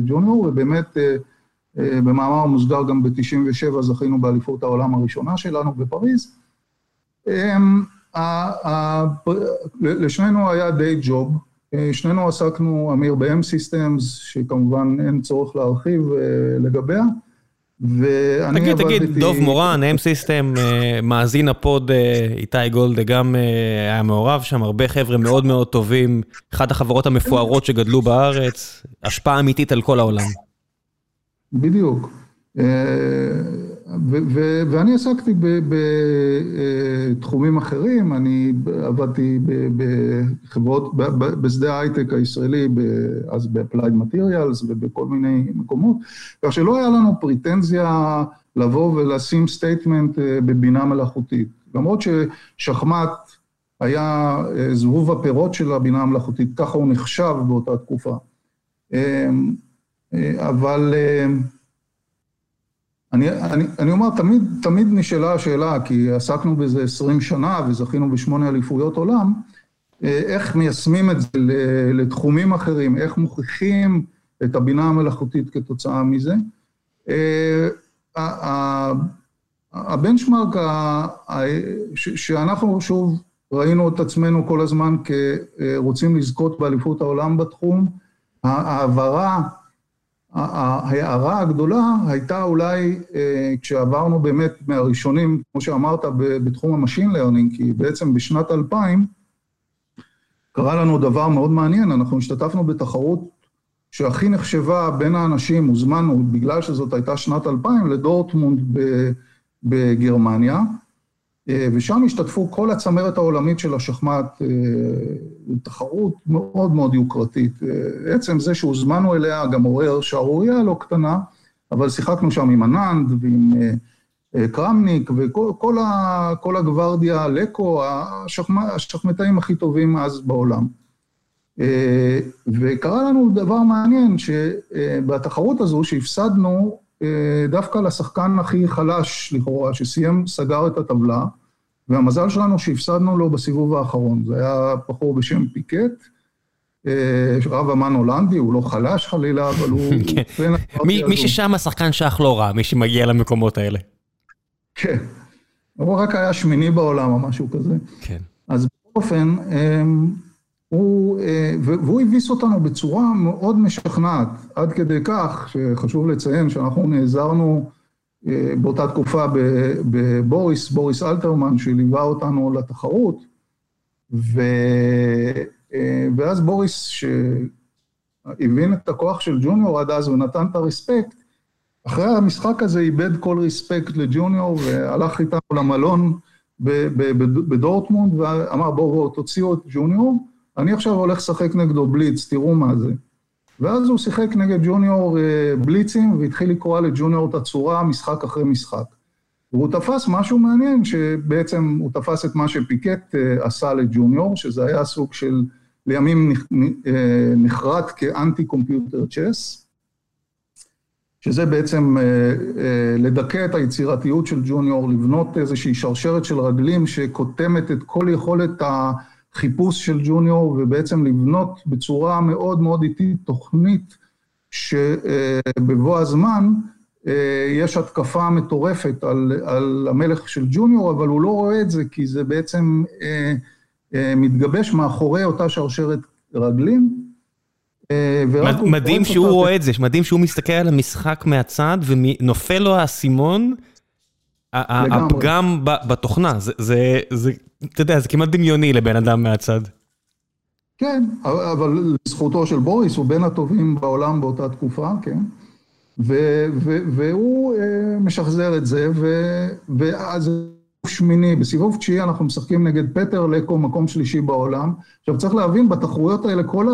ג'וניור ובאמת במאמר מוסגר גם ב-97 זכינו באליפות העולם הראשונה שלנו בפריז. אמ, לשנינו היה די ג'וב, שנינו עסקנו, אמיר, ב-M Systems, שכמובן אין צורך להרחיב לגביה. ואני תגיד, תגיד, דוב מורן, סיסטם, אה, מאזין הפוד אה, איתי גולדה גם אה, היה מעורב שם, הרבה חבר'ה מאוד מאוד טובים, אחת החברות המפוארות שגדלו בארץ, השפעה אמיתית על כל העולם. בדיוק. ואני עסקתי בתחומים אחרים, אני עבדתי בחברות, בשדה ההייטק הישראלי, אז ב-Applied Materials ובכל מיני מקומות, כך שלא היה לנו פריטנזיה לבוא ולשים statement אה, בבינה מלאכותית. למרות ששחמט היה אה, זבוב הפירות של הבינה המלאכותית, ככה הוא נחשב באותה תקופה. אה, אבל... אני, אני, אני אומר, תמיד, תמיד נשאלה השאלה, כי עסקנו בזה 20 שנה וזכינו בשמונה אליפויות עולם, אה, איך מיישמים את זה לתחומים אחרים, איך מוכיחים את הבינה המלאכותית כתוצאה מזה. אה, ה benchmark שאנחנו שוב ראינו את עצמנו כל הזמן כרוצים לזכות באליפות העולם בתחום. ההעברה, ההערה הגדולה הייתה אולי כשעברנו באמת מהראשונים, כמו שאמרת, בתחום ה machine learning, כי בעצם בשנת 2000 קרה לנו דבר מאוד מעניין, אנחנו השתתפנו בתחרות שהכי נחשבה בין האנשים, הוזמנו, בגלל שזאת הייתה שנת 2000, לדורטמונד בגרמניה, ושם השתתפו כל הצמרת העולמית של השחמט, תחרות מאוד מאוד יוקרתית. עצם זה שהוזמנו אליה גם עורר שערורייה לא קטנה, אבל שיחקנו שם עם אננד ועם קרמניק וכל הגוורדיה, לקו, השחמטאים הכי טובים אז בעולם. וקרה לנו דבר מעניין, שבתחרות הזו שהפסדנו דווקא לשחקן הכי חלש לכאורה, שסיים, סגר את הטבלה, והמזל שלנו שהפסדנו לו בסיבוב האחרון. זה היה בחור בשם פיקט, רב אמן הולנדי, הוא לא חלש חלילה, אבל הוא... כן. מי ששם השחקן שח לא רע, מי שמגיע למקומות האלה. כן, הוא רק היה שמיני בעולם או משהו כזה. כן. אז בכל אופן, הוא, והוא הביס אותנו בצורה מאוד משכנעת, עד כדי כך שחשוב לציין שאנחנו נעזרנו באותה תקופה בבוריס, בוריס אלתרמן, שליווה אותנו לתחרות, ו... ואז בוריס, שהבין את הכוח של ג'וניור עד אז ונתן את הרספקט, אחרי המשחק הזה איבד כל רספקט לג'וניור והלך איתנו למלון בדורטמונד ואמר בואו בואו תוציאו את ג'וניור, אני עכשיו הולך לשחק נגדו בליץ, תראו מה זה. ואז הוא שיחק נגד ג'וניור בליצים והתחיל לקרוא לג'וניור את הצורה משחק אחרי משחק. והוא תפס משהו מעניין, שבעצם הוא תפס את מה שפיקט עשה לג'וניור, שזה היה סוג של, לימים נחרט כאנטי קומפיוטר צ'ס, שזה בעצם לדכא את היצירתיות של ג'וניור, לבנות איזושהי שרשרת של רגלים שקוטמת את כל יכולת החיפוש של ג'וניור, ובעצם לבנות בצורה מאוד מאוד איטית תוכנית שבבוא הזמן יש התקפה מטורפת על, על המלך של ג'וניור, אבל הוא לא רואה את זה, כי זה בעצם מתגבש מאחורי אותה שרשרת רגלים. מדהים שהוא רואה את זה, מדהים שהוא מסתכל על המשחק מהצד ונופל לו האסימון, הפגם בתוכנה, זה, אתה יודע, זה כמעט דמיוני לבן אדם מהצד. כן, אבל לזכותו של בוריס, הוא בין הטובים בעולם באותה תקופה, כן. והוא משחזר את זה, ואז שמיני, בסיבוב תשיעי אנחנו משחקים נגד פטר לקו, מקום שלישי בעולם. עכשיו צריך להבין, בתחרויות האלה כל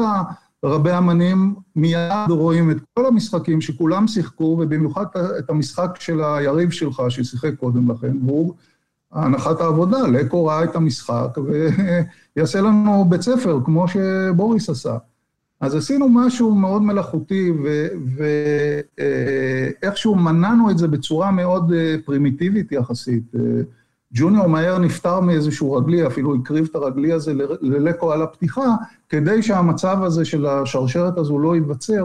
רבי אמנים מיד רואים את כל המשחקים שכולם שיחקו, ובמיוחד את המשחק של היריב שלך ששיחק קודם לכן, והוא הנחת העבודה, לקו ראה את המשחק ויעשה לנו בית ספר, כמו שבוריס עשה. אז עשינו משהו מאוד מלאכותי, ואיכשהו מנענו את זה בצורה מאוד פרימיטיבית יחסית. ג'וניור מהר נפטר מאיזשהו רגלי, אפילו הקריב את הרגלי הזה ללקו על הפתיחה, כדי שהמצב הזה של השרשרת הזו לא ייווצר,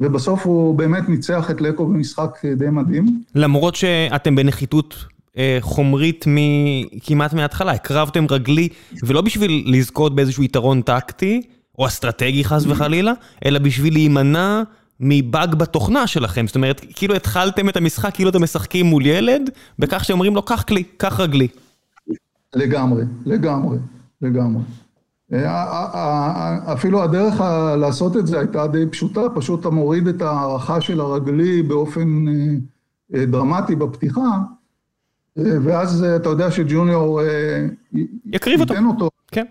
ובסוף הוא באמת ניצח את לקו במשחק די מדהים. למרות שאתם בנחיתות חומרית כמעט מההתחלה, הקרבתם רגלי, ולא בשביל לזכות באיזשהו יתרון טקטי, או אסטרטגי חס וחלילה, אלא בשביל להימנע מבאג בתוכנה שלכם, זאת אומרת, כאילו התחלתם את המשחק, כאילו אתם משחקים מול ילד, בכך שאומרים לו, קח כלי, קח רגלי. לגמרי, לגמרי, לגמרי. אפילו הדרך לעשות את זה הייתה די פשוטה, פשוט אתה מוריד את ההערכה של הרגלי באופן דרמטי בפתיחה, ואז אתה יודע שג'וניור יקריב אותו. אותו. כן.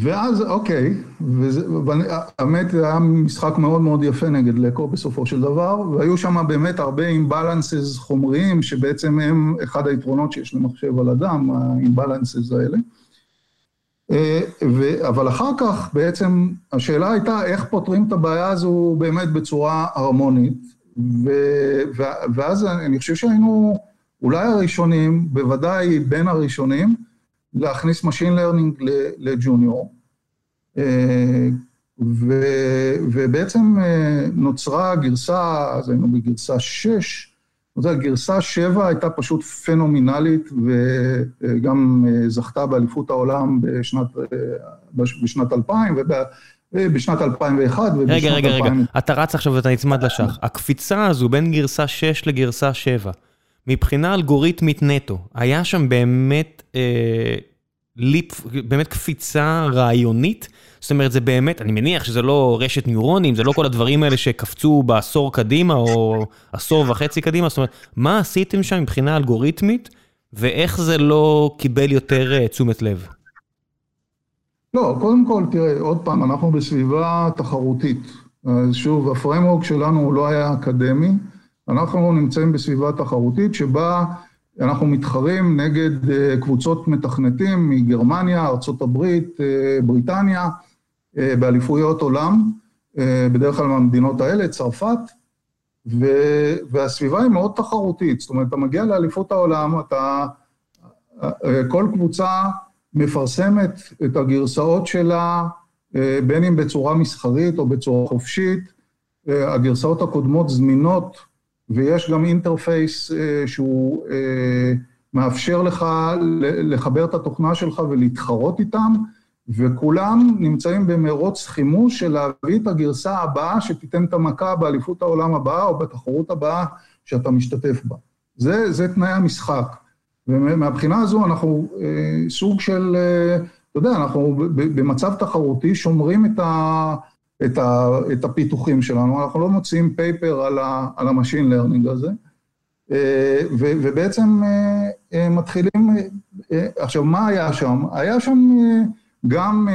ואז, אוקיי, והאמת, זה היה משחק מאוד מאוד יפה נגד לקו בסופו של דבר, והיו שם באמת הרבה אימבלנסס חומריים, שבעצם הם אחד היתרונות שיש למחשב על אדם, האימבלנסס האלה. אבל אחר כך בעצם השאלה הייתה איך פותרים את הבעיה הזו באמת בצורה הרמונית, ואז אני חושב שהיינו אולי הראשונים, בוודאי בין הראשונים, להכניס Machine Learning לג'וניור, ובעצם נוצרה גרסה, אז היינו בגרסה 6, זה, גרסה 7 הייתה פשוט פנומנלית וגם זכתה באליפות העולם בשנת, בשנת 2000 ובשנת 2001 ובשנת 2000. רגע, רגע, רגע, אתה רץ עכשיו ואתה נצמד לשח. הקפיצה הזו בין גרסה 6 לגרסה 7, מבחינה אלגוריתמית נטו, היה שם באמת אה, ליפ, באמת קפיצה רעיונית? זאת אומרת, זה באמת, אני מניח שזה לא רשת ניורונים, זה לא כל הדברים האלה שקפצו בעשור קדימה או עשור וחצי קדימה, זאת אומרת, מה עשיתם שם מבחינה אלגוריתמית, ואיך זה לא קיבל יותר uh, תשומת לב? לא, קודם כל, תראה, עוד פעם, אנחנו בסביבה תחרותית. שוב, ה framework שלנו הוא לא היה אקדמי, אנחנו נמצאים בסביבה תחרותית שבה אנחנו מתחרים נגד אה, קבוצות מתכנתים מגרמניה, ארה"ב, אה, בריטניה, אה, באליפויות עולם, בדרך כלל מהמדינות האלה, צרפת, ו, והסביבה היא מאוד תחרותית. זאת אומרת, אתה מגיע לאליפות העולם, אתה... כל קבוצה מפרסמת את הגרסאות שלה, בין אם בצורה מסחרית או בצורה חופשית. הגרסאות הקודמות זמינות ויש גם אינטרפייס אה, שהוא אה, מאפשר לך לחבר את התוכנה שלך ולהתחרות איתם, וכולם נמצאים במרוץ חימוש של להביא את הגרסה הבאה שתיתן את המכה באליפות העולם הבאה או בתחרות הבאה שאתה משתתף בה. זה, זה תנאי המשחק. ומהבחינה הזו אנחנו אה, סוג של, אה, אתה יודע, אנחנו במצב תחרותי שומרים את, ה, את, ה, את הפיתוחים שלנו, אנחנו לא מוציאים paper על, ה, על ה machine learning הזה, אה, ו, ובעצם אה, אה, מתחילים, עכשיו מה היה שם? היה שם גם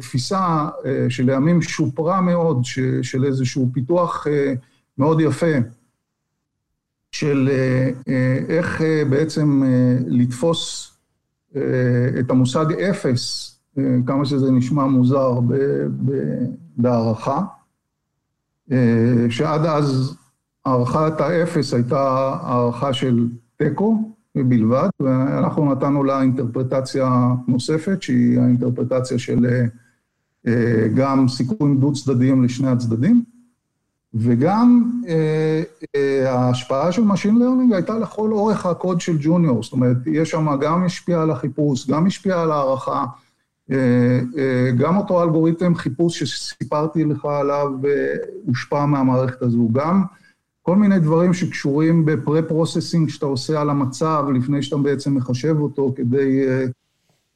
תפיסה שלימים שופרה מאוד, של איזשהו פיתוח מאוד יפה, של איך בעצם לתפוס את המושג אפס כמה שזה נשמע מוזר בהערכה, שעד אז הערכת האפס הייתה הערכה של תיקו בלבד, ואנחנו נתנו לה אינטרפרטציה נוספת, שהיא האינטרפרטציה של אה, גם סיכויים דו-צדדיים לשני הצדדים, וגם אה, אה, ההשפעה של Machine Learning הייתה לכל אורך הקוד של ג'וניור, זאת אומרת, יש שם גם השפיע על החיפוש, גם השפיע על הערכה, אה, אה, גם אותו אלגוריתם חיפוש שסיפרתי לך עליו אה, הושפע מהמערכת הזו, גם כל מיני דברים שקשורים בפרה-פרוססינג שאתה עושה על המצב לפני שאתה בעצם מחשב אותו כדי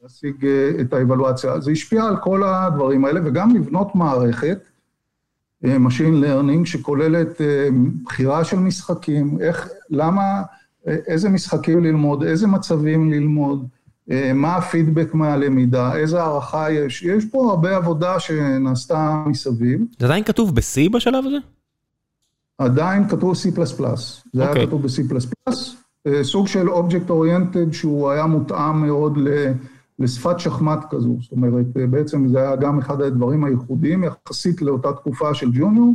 להשיג את האבלואציה. זה השפיע על כל הדברים האלה, וגם לבנות מערכת, Machine Learning, שכוללת בחירה של משחקים, איך, למה, איזה משחקים ללמוד, איזה מצבים ללמוד, אה, מה הפידבק מהלמידה, איזה הערכה יש. יש פה הרבה עבודה שנעשתה מסביב. זה עדיין כתוב ב-C בשלב הזה? עדיין כתוב C++. זה okay. היה אוקיי. כתוב ב-C++. אה, סוג של object oriented שהוא היה מותאם מאוד לשפת שחמט כזו. זאת אומרת, אה, בעצם זה היה גם אחד הדברים הייחודיים יחסית לאותה תקופה של ג'וניור.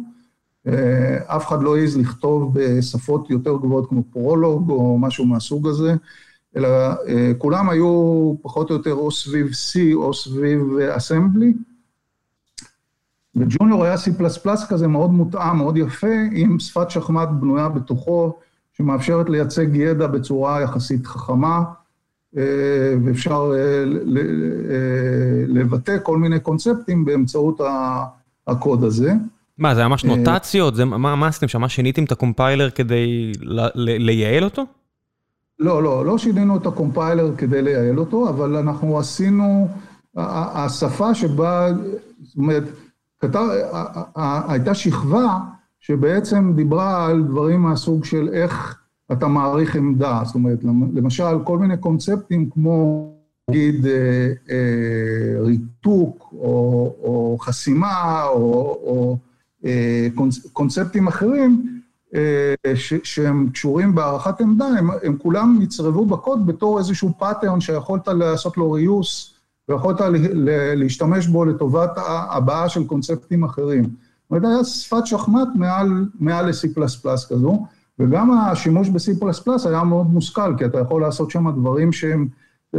אף אחד לא העז לכתוב בשפות יותר גבוהות כמו Prolog או משהו מהסוג הזה. אלא אה, כולם היו פחות או יותר או סביב C או סביב אסמבלי. וג'וניור היה C++ כזה מאוד מותאם, מאוד יפה, עם שפת שחמט בנויה בתוכו, שמאפשרת לייצג ידע בצורה יחסית חכמה, אה, ואפשר אה, לבטא כל מיני קונספטים באמצעות הקוד הזה. מה, זה ממש נוטציות? זה, מה, מה עשיתם שם? מה שיניתם את הקומפיילר כדי לייעל אותו? לא, לא, לא שינינו את הקומפיילר כדי לייעל אותו, אבל אנחנו עשינו, השפה שבה, זאת אומרת, כתב, הייתה שכבה שבעצם דיברה על דברים מהסוג של איך אתה מעריך עמדה, זאת אומרת, למשל, כל מיני קונספטים כמו, נגיד, אה, אה, ריתוק או, או חסימה או, או אה, קונספטים אחרים, שהם קשורים בהערכת עמדה, הם, הם כולם נצרבו בקוד בתור איזשהו pattern שיכולת לעשות לו reuse ויכולת להשתמש בו לטובת הבאה של קונספטים אחרים. זאת אומרת, היה שפת שחמט מעל, מעל ל-C++ כזו, וגם השימוש ב-C++ היה מאוד מושכל, כי אתה יכול לעשות שם דברים שהם...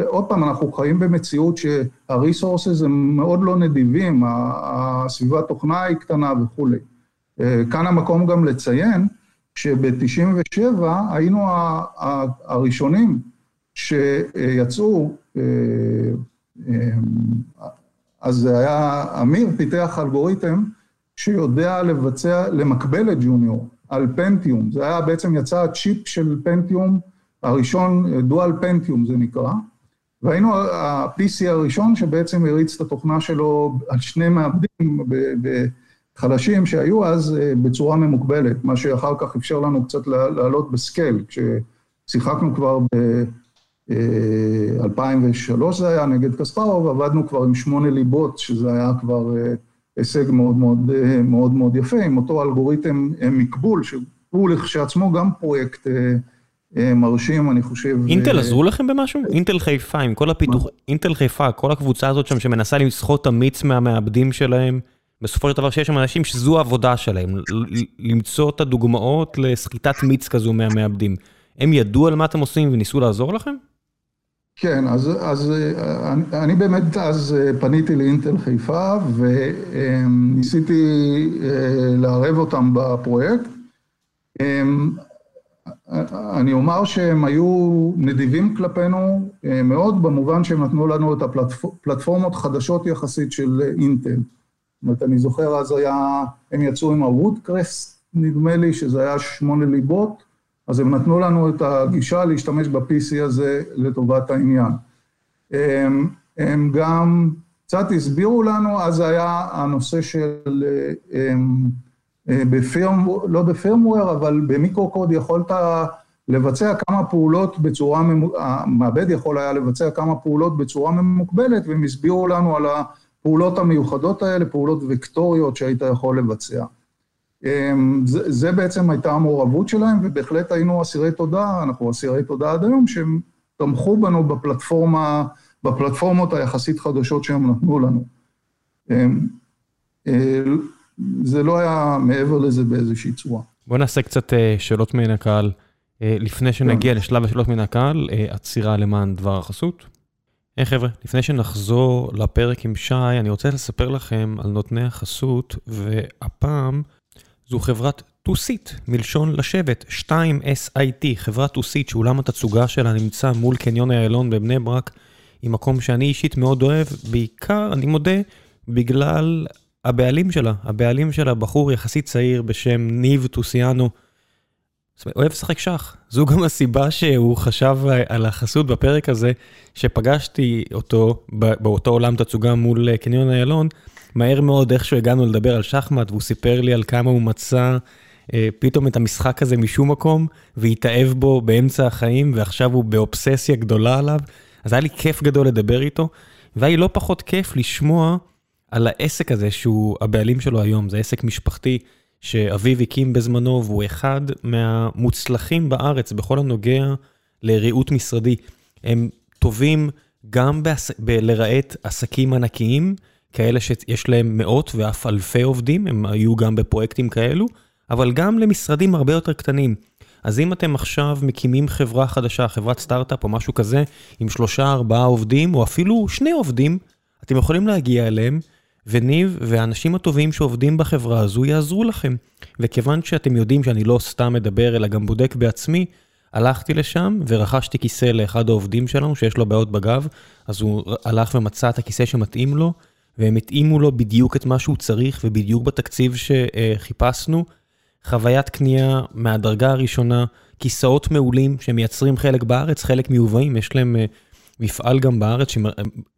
עוד פעם, אנחנו חיים במציאות שה-resources הם מאוד לא נדיבים, הסביבת תוכנה היא קטנה וכולי. אה, כאן המקום גם לציין שב-97 היינו הראשונים שיצאו, אה, אה, אז זה היה, אמיר פיתח אלגוריתם שיודע לבצע, למקבל את ג'וניור על פנטיום. זה היה בעצם, יצא הצ'יפ של פנטיום הראשון, דואל פנטיום זה נקרא, והיינו ה-PC הראשון שבעצם הריץ את התוכנה שלו על שני מעבדים חלשים שהיו אז אה, בצורה ממוקבלת, מה שאחר כך אפשר לנו קצת לעלות בסקייל, כששיחקנו כבר ב-2003 אה, זה היה נגד קספרוב, עבדנו כבר עם שמונה ליבות, שזה היה כבר אה, הישג מאוד מאוד מאוד מאוד יפה, עם אותו אלגוריתם מקבול, שהוא לכשעצמו גם פרויקט מרשים, אני חושב. אינטל עזרו לכם במשהו? אינטל חיפה, עם כל הפיתוח, אינטל חיפה, כל הקבוצה הזאת שם שמנסה לסחוט אמיץ מהמעבדים שלהם. בסופו של דבר שיש שם אנשים שזו העבודה שלהם, למצוא את הדוגמאות לסחיטת מיץ כזו מהמעבדים. הם ידעו על מה אתם עושים וניסו לעזור לכם? כן, אז, אז אני, אני באמת אז פניתי לאינטל חיפה וניסיתי אה, לערב אותם בפרויקט. אני אומר שהם היו נדיבים כלפינו אה, מאוד במובן שהם נתנו לנו את הפלטפורמות חדשות יחסית של אינטל. אומרת, אני זוכר אז היה, הם יצאו עם הוודקרסט, נדמה לי, שזה היה שמונה ליבות, אז הם נתנו לנו את הגישה להשתמש ב-PC הזה לטובת העניין. הם, הם גם קצת הסבירו לנו, אז היה הנושא של, הם, בפירם, לא בפירמוור, אבל במיקרו-קוד יכולת לבצע כמה פעולות בצורה, המעבד יכול היה לבצע כמה פעולות בצורה ממוקבלת, והם הסבירו לנו על ה... הפעולות המיוחדות האלה, פעולות וקטוריות שהיית יכול לבצע. אמ, זה, זה בעצם הייתה המעורבות שלהם, ובהחלט היינו אסירי תודה, אנחנו אסירי תודה עד היום, שהם תמכו בנו בפלטפורמה, בפלטפורמות היחסית חדשות שהם נתנו לנו. אמ, אה, זה לא היה מעבר לזה באיזושהי צורה. בוא נעשה קצת אה, שאלות מן הקהל. אה, לפני שנגיע כן. לשלב השאלות מן הקהל, עצירה למען דבר החסות. היי hey, חבר'ה, לפני שנחזור לפרק עם שי, אני רוצה לספר לכם על נותני החסות, והפעם זו חברת טוסית, מלשון לשבת, 2SIT, חברת טוסית שאולם התצוגה שלה נמצא מול קניון איילון בבני ברק, היא מקום שאני אישית מאוד אוהב, בעיקר, אני מודה, בגלל הבעלים שלה. הבעלים שלה בחור יחסית צעיר בשם ניב טוסיאנו. אוהב לשחק שח. זו גם הסיבה שהוא חשב על החסות בפרק הזה, שפגשתי אותו באותו עולם תצוגה מול אה, קניון איילון, מהר מאוד איכשהו הגענו לדבר על שחמט, והוא סיפר לי על כמה הוא מצא אה, פתאום את המשחק הזה משום מקום, והתאהב בו באמצע החיים, ועכשיו הוא באובססיה גדולה עליו. אז היה לי כיף גדול לדבר איתו, והיה לי לא פחות כיף לשמוע על העסק הזה שהוא הבעלים שלו היום, זה עסק משפחתי. שאביו הקים בזמנו, והוא אחד מהמוצלחים בארץ בכל הנוגע לריהוט משרדי. הם טובים גם בעס... בלרהט עסקים ענקיים, כאלה שיש להם מאות ואף אלפי עובדים, הם היו גם בפרויקטים כאלו, אבל גם למשרדים הרבה יותר קטנים. אז אם אתם עכשיו מקימים חברה חדשה, חברת סטארט-אפ או משהו כזה, עם שלושה, ארבעה עובדים, או אפילו שני עובדים, אתם יכולים להגיע אליהם וניב והאנשים הטובים שעובדים בחברה הזו יעזרו לכם. וכיוון שאתם יודעים שאני לא סתם מדבר, אלא גם בודק בעצמי, הלכתי לשם ורכשתי כיסא לאחד העובדים שלנו שיש לו בעיות בגב, אז הוא הלך ומצא את הכיסא שמתאים לו, והם התאימו לו בדיוק את מה שהוא צריך ובדיוק בתקציב שחיפשנו. חוויית קנייה מהדרגה הראשונה, כיסאות מעולים שמייצרים חלק בארץ, חלק מיובאים, יש להם אה, מפעל גם בארץ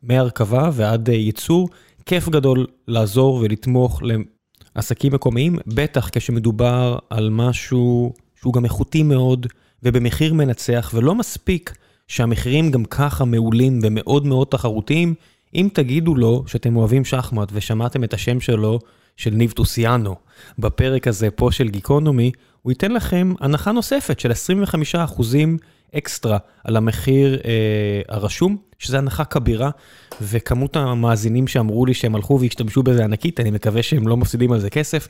מהרכבה ועד אה, ייצור. כיף גדול לעזור ולתמוך לעסקים מקומיים, בטח כשמדובר על משהו שהוא גם איכותי מאוד ובמחיר מנצח, ולא מספיק שהמחירים גם ככה מעולים ומאוד מאוד תחרותיים, אם תגידו לו שאתם אוהבים שחמט ושמעתם את השם שלו, של ניב טוסיאנו, בפרק הזה פה של גיקונומי, הוא ייתן לכם הנחה נוספת של 25% אקסטרה על המחיר אה, הרשום, שזה הנחה כבירה, וכמות המאזינים שאמרו לי שהם הלכו והשתמשו בזה ענקית, אני מקווה שהם לא מפסידים על זה כסף.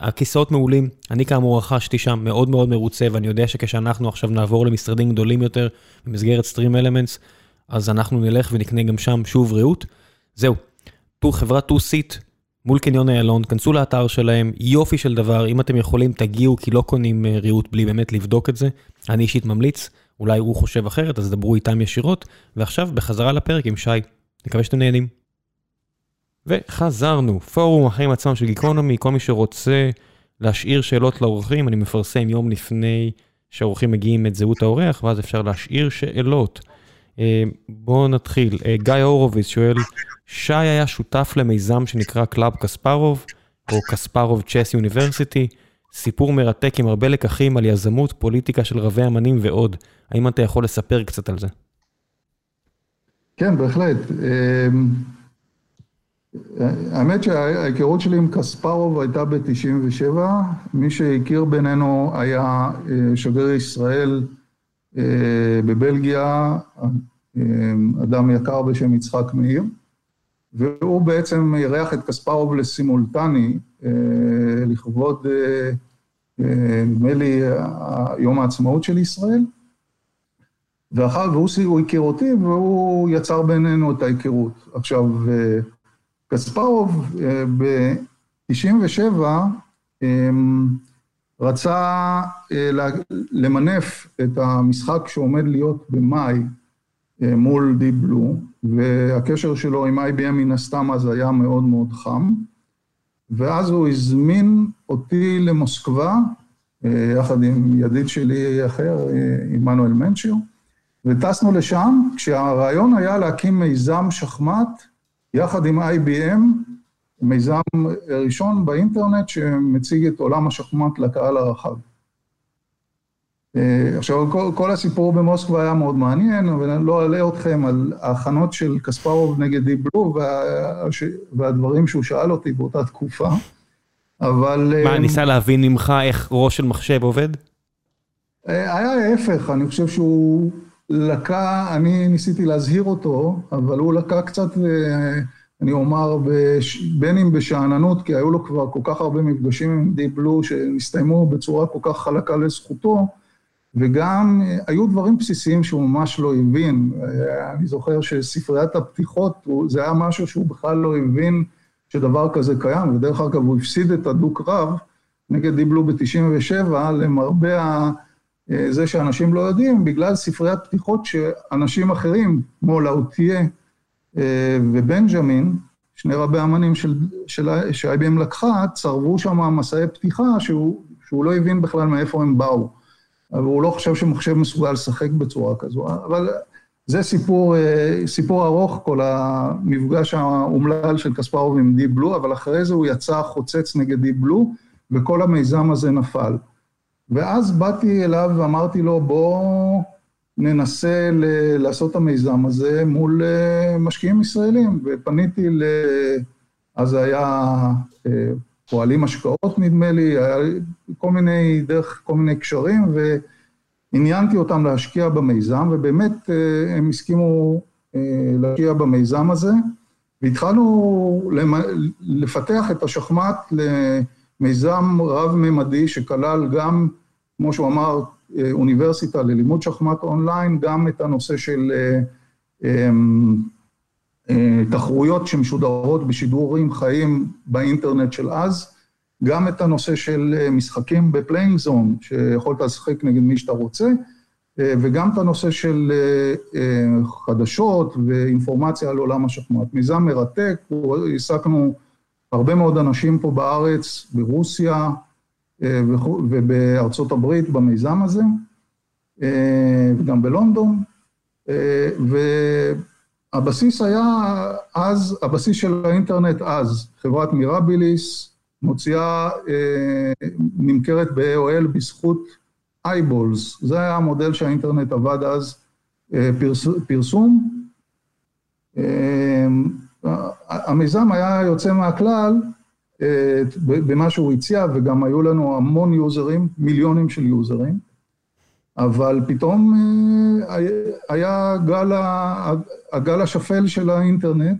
הכיסאות מעולים, אני כאמור רכשתי שם מאוד מאוד מרוצה, ואני יודע שכשאנחנו עכשיו נעבור למשרדים גדולים יותר במסגרת סטרים אלמנטס, אז אנחנו נלך ונקנה גם שם שוב ריהוט. זהו, חברת טו סיט מול קניון איילון, כנסו לאתר שלהם, יופי של דבר, אם אתם יכולים תגיעו, כי לא קונים אה, ריהוט בלי באמת לבדוק את זה. אני אישית ממליץ, אולי הוא חושב אחרת, אז דברו איתם ישירות. ועכשיו, בחזרה לפרק עם שי. נקווה שאתם נהנים. וחזרנו, פורום החיים עצמם של גיקונומי, כל מי שרוצה להשאיר שאלות לאורחים, אני מפרסם יום לפני שהאורחים מגיעים את זהות האורח, ואז אפשר להשאיר שאלות. אה, בואו נתחיל. אה, גיא הורוביץ שואל, שי היה שותף למיזם שנקרא Club Kasparov, או Kasparov Chess University, סיפור מרתק עם הרבה לקחים על יזמות, פוליטיקה של רבי אמנים ועוד. האם אתה יכול לספר קצת על זה? כן, בהחלט. אמ, האמת שההיכרות שלי עם קספרוב הייתה ב-97, מי שהכיר בינינו היה אה, שגריר ישראל אה, בבלגיה, אה, אדם יקר בשם יצחק מאיר, והוא בעצם אירח את קספרוב לסימולטני לכבוד, נדמה לי, יום העצמאות של ישראל. ואחר, והוא הכיר אותי והוא יצר בינינו את ההיכרות. עכשיו, קספרוב ב-97' רצה אה, למנף את המשחק שעומד להיות במאי אה, מול דיפ בלו, והקשר שלו עם IBM מן הסתם אז היה מאוד מאוד חם, ואז הוא הזמין אותי למוסקבה, אה, יחד עם ידיד שלי אחר, עמנואל מנצ'ר, וטסנו לשם, כשהרעיון היה להקים מיזם שחמט יחד עם IBM, מיזם ראשון באינטרנט שמציג את עולם השחמט לקהל הרחב. אה, עכשיו, כל, כל הסיפור במוסקבה היה מאוד מעניין, אבל אני לא אעלה אתכם על ההכנות של קספרוב נגד דיבלו וה, והדברים שהוא שאל אותי באותה תקופה, אבל... מה, אה, ניסה להבין ממך איך ראש של מחשב עובד? אה, היה ההפך, אני חושב שהוא לקה, אני ניסיתי להזהיר אותו, אבל הוא לקה קצת, אני אומר, בין אם בשאננות, כי היו לו כבר כל כך הרבה מפגשים עם דיפ בלו שהסתיימו בצורה כל כך חלקה לזכותו, וגם היו דברים בסיסיים שהוא ממש לא הבין. אני זוכר שספריית הפתיחות, זה היה משהו שהוא בכלל לא הבין שדבר כזה קיים, ודרך אגב הוא הפסיד את הדו-קרב נגד דיבלו ב-97, למרבה. אה, זה שאנשים לא יודעים, בגלל ספריית פתיחות שאנשים אחרים, כמו לאוטיה אה, ובנג'מין, שני רבי אמנים ש-IBM לקחה, צרבו שם מסעי פתיחה שהוא, שהוא לא הבין בכלל מאיפה הם באו. והוא לא חושב שמחשב מסוגל לשחק בצורה כזו, אבל זה סיפור, אה, סיפור ארוך, כל המפגש האומלל של קספרוב עם Deep Blue, אבל אחרי זה הוא יצא חוצץ נגד Deep Blue, וכל המיזם הזה נפל. ואז באתי אליו ואמרתי לו, בוא ננסה ל- לעשות את המיזם הזה מול uh, משקיעים ישראלים, ופניתי ל... אז זה היה uh, פועלים השקעות נדמה לי, היה כל מיני, דרך כל מיני קשרים, ועניינתי אותם להשקיע במיזם, ובאמת uh, הם הסכימו uh, להשקיע במיזם הזה, והתחלנו לפתח את השחמט למיזם רב-ממדי שכלל גם כמו שהוא אמר, אה, אוניברסיטה ללימוד שחמט אונליין, גם את הנושא של אה, אמ, אה, תחרויות שמשודרות בשידורים חיים באינטרנט של אז, גם את הנושא של משחקים ב playing zone, שיכולת לשחק נגד מי שאתה רוצה, וגם את הנושא של חדשות ואינפורמציה על עולם השחמט. מיזם מרתק, העסקנו הרבה מאוד אנשים פה בארץ, ברוסיה, אה, ובארצות הברית במיזם הזה, אה, וגם בלונדון. אה, והבסיס היה אז, הבסיס של האינטרנט אז, חברת מירביליס, מוציאה, נמכרת ב-AOL בזכות אייבולס. זה היה המודל שהאינטרנט עבד אז, פרסום. המיזם היה יוצא מהכלל, במה שהוא הציע, וגם היו לנו המון יוזרים, מיליונים של יוזרים, אבל פתאום אה, היה גל, הגל השפל של האינטרנט,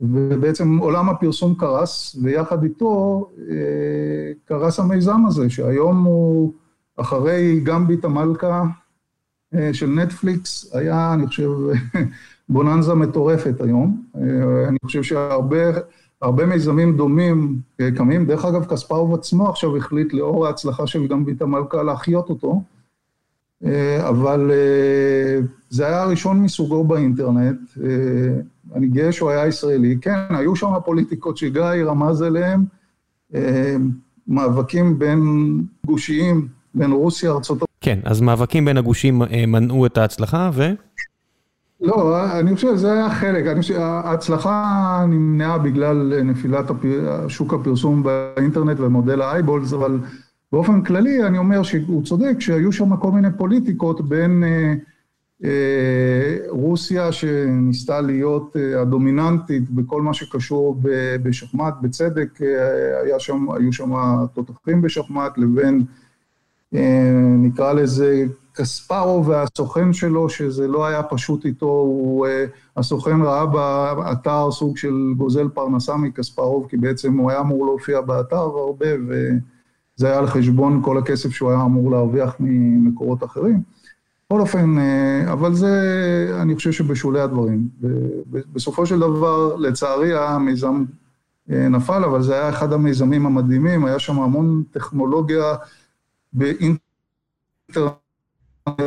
ובעצם עולם הפרסום קרס, ויחד איתו אה, קרס המיזם הזה, שהיום הוא, אחרי גמביט המלכה אה, של נטפליקס, היה, אני חושב, בוננזה מטורפת היום. אני חושב שהרבה... הרבה מיזמים דומים קמים. דרך אגב, קספרוב עצמו עכשיו החליט, לאור ההצלחה של גמבית המלכה, להחיות אותו. אבל זה היה הראשון מסוגו באינטרנט. אני גאה שהוא היה ישראלי. כן, היו שם פוליטיקות שגיא רמז אליהן, מאבקים בין גושיים, בין רוסיה, ארצות. כן, אז מאבקים בין הגושים מנעו את ההצלחה, ו... לא, אני חושב שזה היה חלק, אני חושב, ההצלחה נמנעה בגלל נפילת שוק הפרסום באינטרנט ומודל האייבולס, אבל באופן כללי אני אומר שהוא צודק שהיו שם כל מיני פוליטיקות בין אה, אה, רוסיה שניסתה להיות אה, הדומיננטית בכל מה שקשור בשחמט, בצדק אה, שם, היו שם תותחים בשחמט, לבין אה, נקרא לזה קספרו והסוכן שלו, שזה לא היה פשוט איתו, הוא, אה, הסוכן ראה באתר סוג של גוזל פרנסה מקספרוב, כי בעצם הוא היה אמור להופיע באתר הרבה, וזה היה על חשבון כל הכסף שהוא היה אמור להרוויח ממקורות אחרים. בכל אופן, אה, אבל זה, אני חושב שבשולי הדברים. בסופו של דבר, לצערי, המיזם נפל, אבל זה היה אחד המיזמים המדהימים, היה שם המון טכנולוגיה באינטרנט.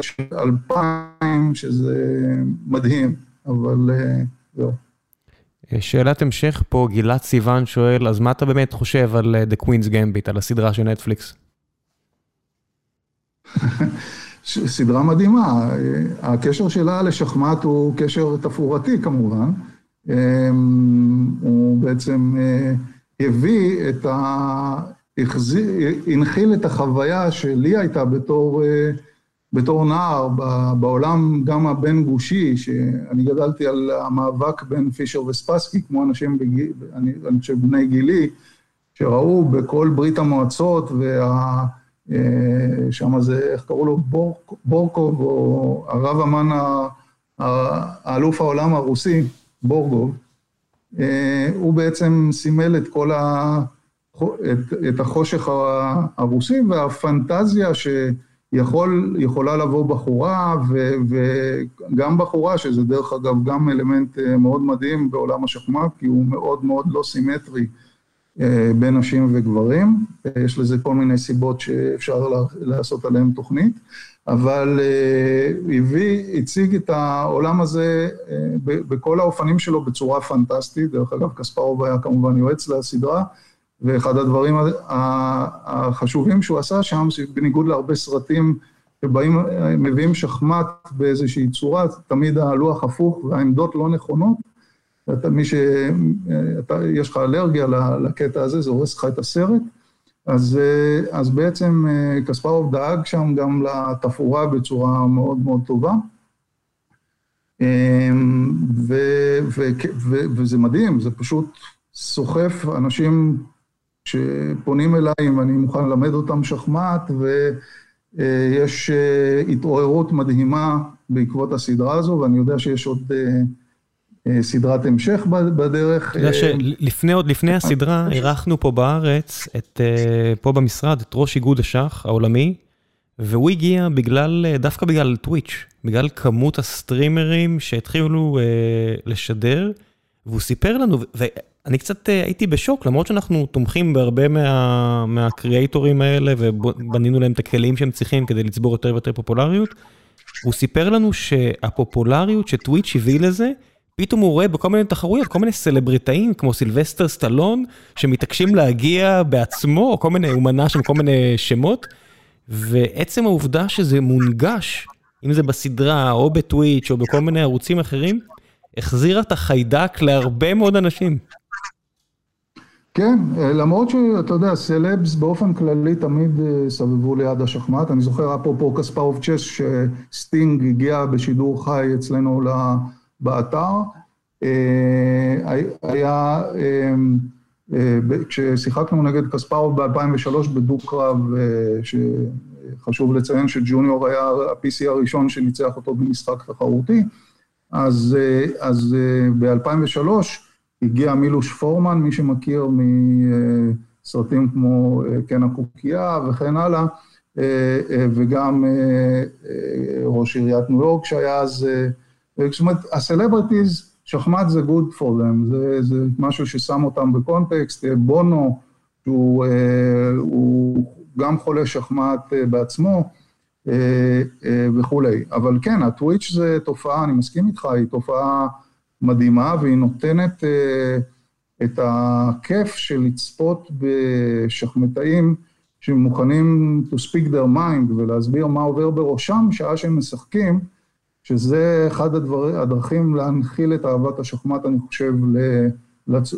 של אלפיים, שזה מדהים, אבל אה, זהו. שאלת המשך פה, גלעד סיוון שואל, אז מה אתה באמת חושב על אה, The Queen's Gambit, על הסדרה של נטפליקס? סדרה מדהימה, הקשר שלה לשחמט הוא קשר תפאורתי כמובן, אמ, הוא בעצם אה, הביא את ה... הנחיל את החוויה שלי הייתה בתור בתור נער, בעולם גם הבין-גושי, שאני גדלתי על המאבק בין פישר וספסקי, כמו אנשים, בגיל, אני, אני חושב בני גילי, שראו בכל ברית המועצות, וה... אה, זה, איך קראו לו? בור, בורקוב, או הרב אמן, האלוף העולם הרוסי, בורגוב, אה, הוא בעצם סימל את כל ה... את, את החושך הרוסי והפנטזיה ש... יכול, יכולה לבוא בחורה, ו, וגם בחורה, שזה דרך אגב גם אלמנט אה, מאוד מדהים בעולם השחמט, כי הוא מאוד מאוד לא סימטרי אה, בין נשים וגברים. אה, יש לזה כל מיני סיבות שאפשר לעשות עליהן תוכנית, אבל הביא, הציג את העולם הזה בכל האופנים שלו בצורה פנטסטית. דרך אגב, קספרוב היה כמובן יועץ לסדרה. ואחד הדברים החשובים שהוא עשה שם, שבניגוד להרבה סרטים שבאים, מביאים שחמט באיזושהי צורה, תמיד הלוח הפוך והעמדות לא נכונות. אתה, מי ש... אתה, יש לך אלרגיה לקטע הזה, זה הורס לך את הסרט. אז, אז בעצם קספרוב דאג שם גם לתפאורה בצורה מאוד מאוד טובה. ו, ו, ו, וזה מדהים, זה פשוט סוחף אנשים שפונים אליי אם אני מוכן ללמד אותם שחמט, ויש אה, התעוררות מדהימה בעקבות הסדרה הזו, ואני יודע שיש עוד אה, אה, סדרת המשך בדרך. אתה יודע שלפני, עוד לפני הסדרה, אירחנו פה בארץ, את, פה במשרד, את ראש איגוד השח העולמי, והוא הגיע בגלל, דווקא בגלל טוויץ', בגלל כמות הסטרימרים שהתחילו לשדר, והוא סיפר לנו, אני קצת אה, הייתי בשוק, למרות שאנחנו תומכים בהרבה מה, מהקריאייטורים האלה ובנינו להם את הכלים שהם צריכים כדי לצבור יותר ויותר פופולריות. הוא סיפר לנו שהפופולריות שטוויץ' הביא לזה, פתאום הוא רואה בכל מיני תחרויות, כל מיני סלבריטאים כמו סילבסטר סטלון, שמתעקשים להגיע בעצמו, או כל מיני, הוא מנה שם כל מיני שמות, ועצם העובדה שזה מונגש, אם זה בסדרה או בטוויץ' או בכל מיני ערוצים אחרים, החזירה את החיידק להרבה מאוד אנשים. כן, למרות שאתה יודע, סלבס באופן כללי תמיד אה, סבבו ליד השחמט. אני זוכר, אפרופו Kasparov Chess, שסטינג הגיע בשידור חי אצלנו באתר. אה, היה, אה, כששיחקנו נגד קספרוב ב-2003 בדו-קרב, שחשוב לציין שג'וניור היה ה-PC הראשון שניצח אותו במשחק תחרותי, אז, אז ב-2003, הגיע מילוש פורמן, מי שמכיר מסרטים כמו אה, קן הקוקייה וכן הלאה, אה, אה, וגם ראש עיריית ניו יורק שהיה אז, זאת אומרת, הסלבריטיז שחמט זה good for them, זה, זה משהו ששם אותם בקונטקסט, בונו, שהוא הוא גם חולה שחמט בעצמו וכולי. אבל כן, הטוויץ' זה תופעה, אני מסכים איתך, היא תופעה מדהימה והיא נותנת את הכיף של לצפות בשחמטאים שמוכנים to speak their mind ולהסביר מה עובר בראשם שעה שהם משחקים, שזה אחד הדבר, הדרכים להנחיל את אהבת השחמט, אני חושב,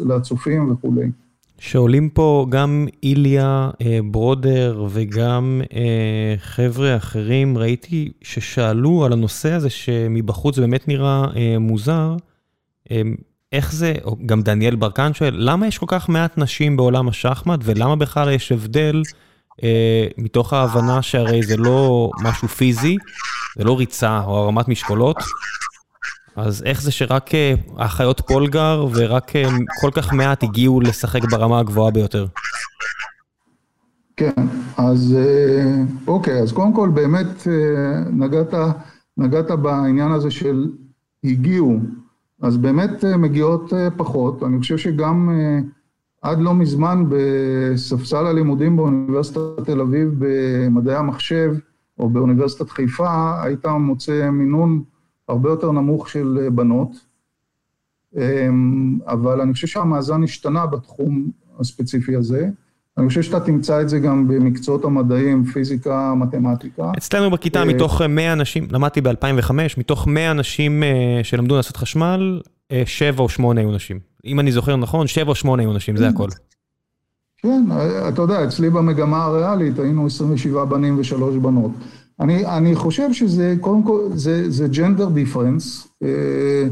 לצופים וכולי. שעולים פה גם איליה אה, ברודר וגם אה, חבר'ה אחרים, ראיתי ששאלו על הנושא הזה שמבחוץ באמת נראה אה, מוזר. איך זה, או גם דניאל ברקן שואל, למה יש כל כך מעט נשים בעולם השחמט ולמה בכלל יש הבדל אה, מתוך ההבנה שהרי זה לא משהו פיזי, זה לא ריצה או הרמת משקולות, אז איך זה שרק אה, האחיות פולגר ורק אה, כל כך מעט הגיעו לשחק ברמה הגבוהה ביותר? כן, אז אה, אוקיי, אז קודם כל באמת נגעת, נגעת בעניין הזה של הגיעו, אז באמת מגיעות פחות, אני חושב שגם עד לא מזמן בספסל הלימודים באוניברסיטת תל אביב במדעי המחשב או באוניברסיטת חיפה, היית מוצא מינון הרבה יותר נמוך של בנות, אמ, אבל אני חושב שהמאזן השתנה בתחום הספציפי הזה. אני חושב שאתה תמצא את זה גם במקצועות המדעים, פיזיקה, מתמטיקה. אצלנו בכיתה, אה, מתוך 100 אנשים, למדתי ב-2005, מתוך 100 אנשים אה, שלמדו לעשות חשמל, 7 או 8 היו נשים. אם אני זוכר נכון, 7 או 8 היו נשים, זה כן. הכל. כן, אתה יודע, אצלי במגמה הריאלית היינו 27 בנים ושלוש בנות. אני, אני חושב שזה, קודם כל, זה, זה ג'נדר דיפרנס. אה,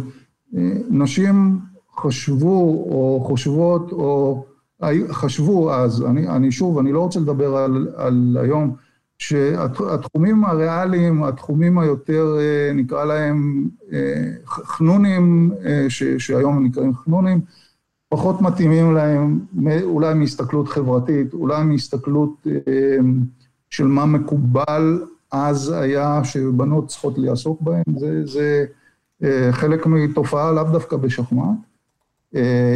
נשים חשבו או חושבות או חשבו אז, אני, אני שוב, אני לא רוצה לדבר על, על היום, שהתחומים הריאליים, התחומים היותר, אה, נקרא להם אה, חנונים, אה, ש, שהיום נקראים חנונים, פחות מתאימים להם, אולי מהסתכלות חברתית, אולי מהסתכלות של מה מקובל אז היה שבנות צריכות לעסוק בהם, זה, זה חלק מתופעה לאו דווקא בשחמט.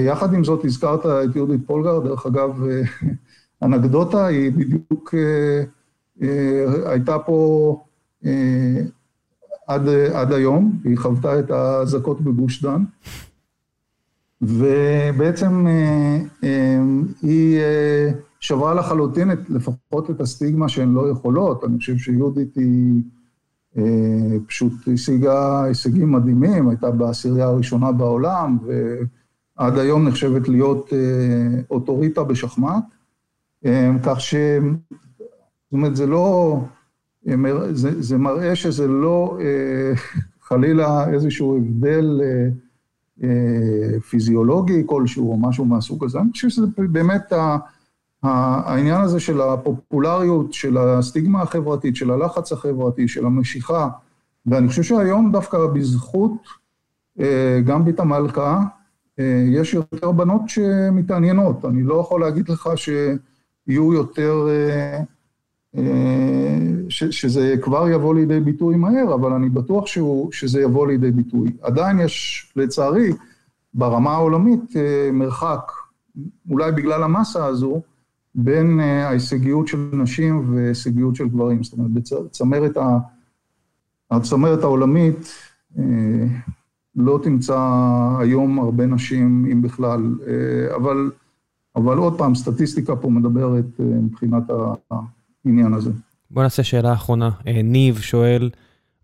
יחד עם זאת, הזכרת את יהודית פולגר, דרך אגב, אנקדוטה היא בדיוק אה, הייתה פה אה, עד, עד היום, היא חוותה את האזעקות בגוש דן, ובעצם אה, היא שברה לחלוטין את, לפחות את הסטיגמה שהן לא יכולות. אני חושב שיהודית היא פשוט השיגה הישגים מדהימים, הייתה בעשירייה הראשונה בעולם, ועד היום נחשבת להיות אוטוריטה בשחמט. כך ש... זאת אומרת, זה לא... זה, זה מראה שזה לא אה, חלילה איזשהו הבדל אה, אה, פיזיולוגי כלשהו או משהו מהסוג הזה. אני חושב שזה באמת ה, העניין הזה של הפופולריות, של הסטיגמה החברתית, של הלחץ החברתי, של המשיכה, ואני חושב שהיום דווקא בזכות גם בית המלכה, יש יותר בנות שמתעניינות. אני לא יכול להגיד לך שיהיו יותר... ש, שזה כבר יבוא לידי ביטוי מהר, אבל אני בטוח שהוא, שזה יבוא לידי ביטוי. עדיין יש, לצערי, ברמה העולמית אה, מרחק, אולי בגלל המסה הזו, בין אה, ההישגיות של נשים והישגיות של גברים. זאת אומרת, בצמרת. הצמרת העולמית אה, לא תמצא היום הרבה נשים, אם בכלל, אבל, אבל עוד פעם, סטטיסטיקה פה מדברת מבחינת ה... העניין הזה. בוא נעשה שאלה אחרונה. אה, ניב שואל,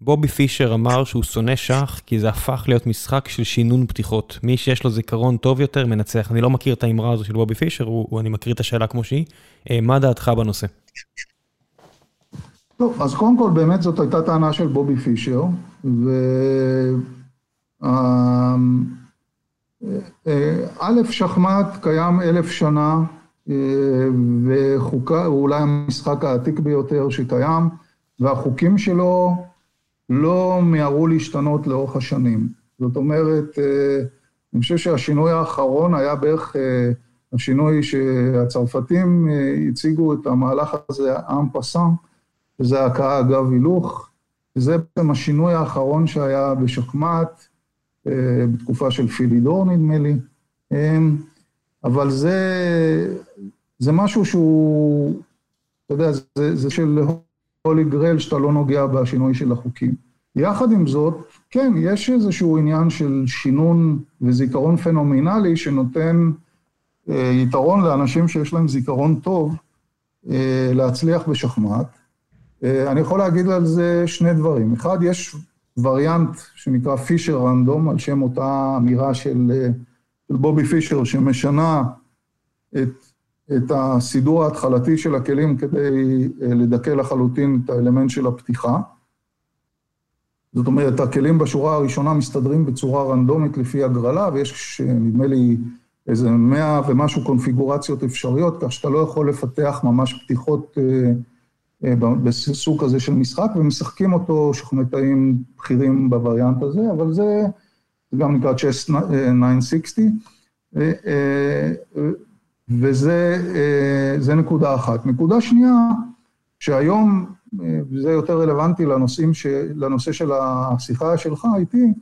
בובי פישר אמר שהוא שונא שח כי זה הפך להיות משחק של שינון פתיחות. מי שיש לו זיכרון טוב יותר מנצח. אני לא מכיר את האמרה הזו של בובי פישר, הוא, אני מכיר את השאלה כמו שהיא. אה, מה דעתך בנושא? טוב, אז קודם כל באמת זאת הייתה טענה של בובי פישר, וא', אה, שחמט קיים אלף שנה וחוקה, הוא אולי המשחק העתיק ביותר שקיים, והחוקים שלו לא מיהרו להשתנות לאורך השנים. זאת אומרת, אה, אני חושב שהשינוי האחרון היה בערך אה, השינוי שהצרפתים אה, הציגו את המהלך הזה, עם פאסן, וזה הכאה אגב הילוך, וזה בעצם השינוי האחרון שהיה בשחמט, בתקופה של פילידור נדמה לי, אבל זה, זה משהו שהוא, אתה יודע, זה, זה של הולי גרל שאתה לא נוגע בשינוי של החוקים. יחד עם זאת, כן, יש איזשהו עניין של שינון וזיכרון פנומינלי שנותן אה, יתרון לאנשים שיש להם זיכרון טוב אה, להצליח בשחמט. אה, אני יכול להגיד על זה שני דברים. אחד, יש וריאנט שנקרא פישר רנדום, על שם אותה אמירה של, אה, של בובי פישר, שמשנה את, את הסידור ההתחלתי של הכלים כדי אה, לדכא לחלוטין את האלמנט של הפתיחה. זאת אומרת, הכלים בשורה הראשונה מסתדרים בצורה רנדומית לפי הגרלה, ויש, נדמה לי, איזה מאה ומשהו קונפיגורציות אפשריות, כך שאתה לא יכול לפתח ממש פתיחות אה, אה, בסוג כזה של משחק, ומשחקים אותו שחמטאים בכירים בווריאנט הזה, אבל זה, גם נקרא צ'ס 960, וזה נקודה אחת. נקודה שנייה, שהיום וזה יותר רלוונטי לנושאים ש... לנושא של השיחה שלך איתי,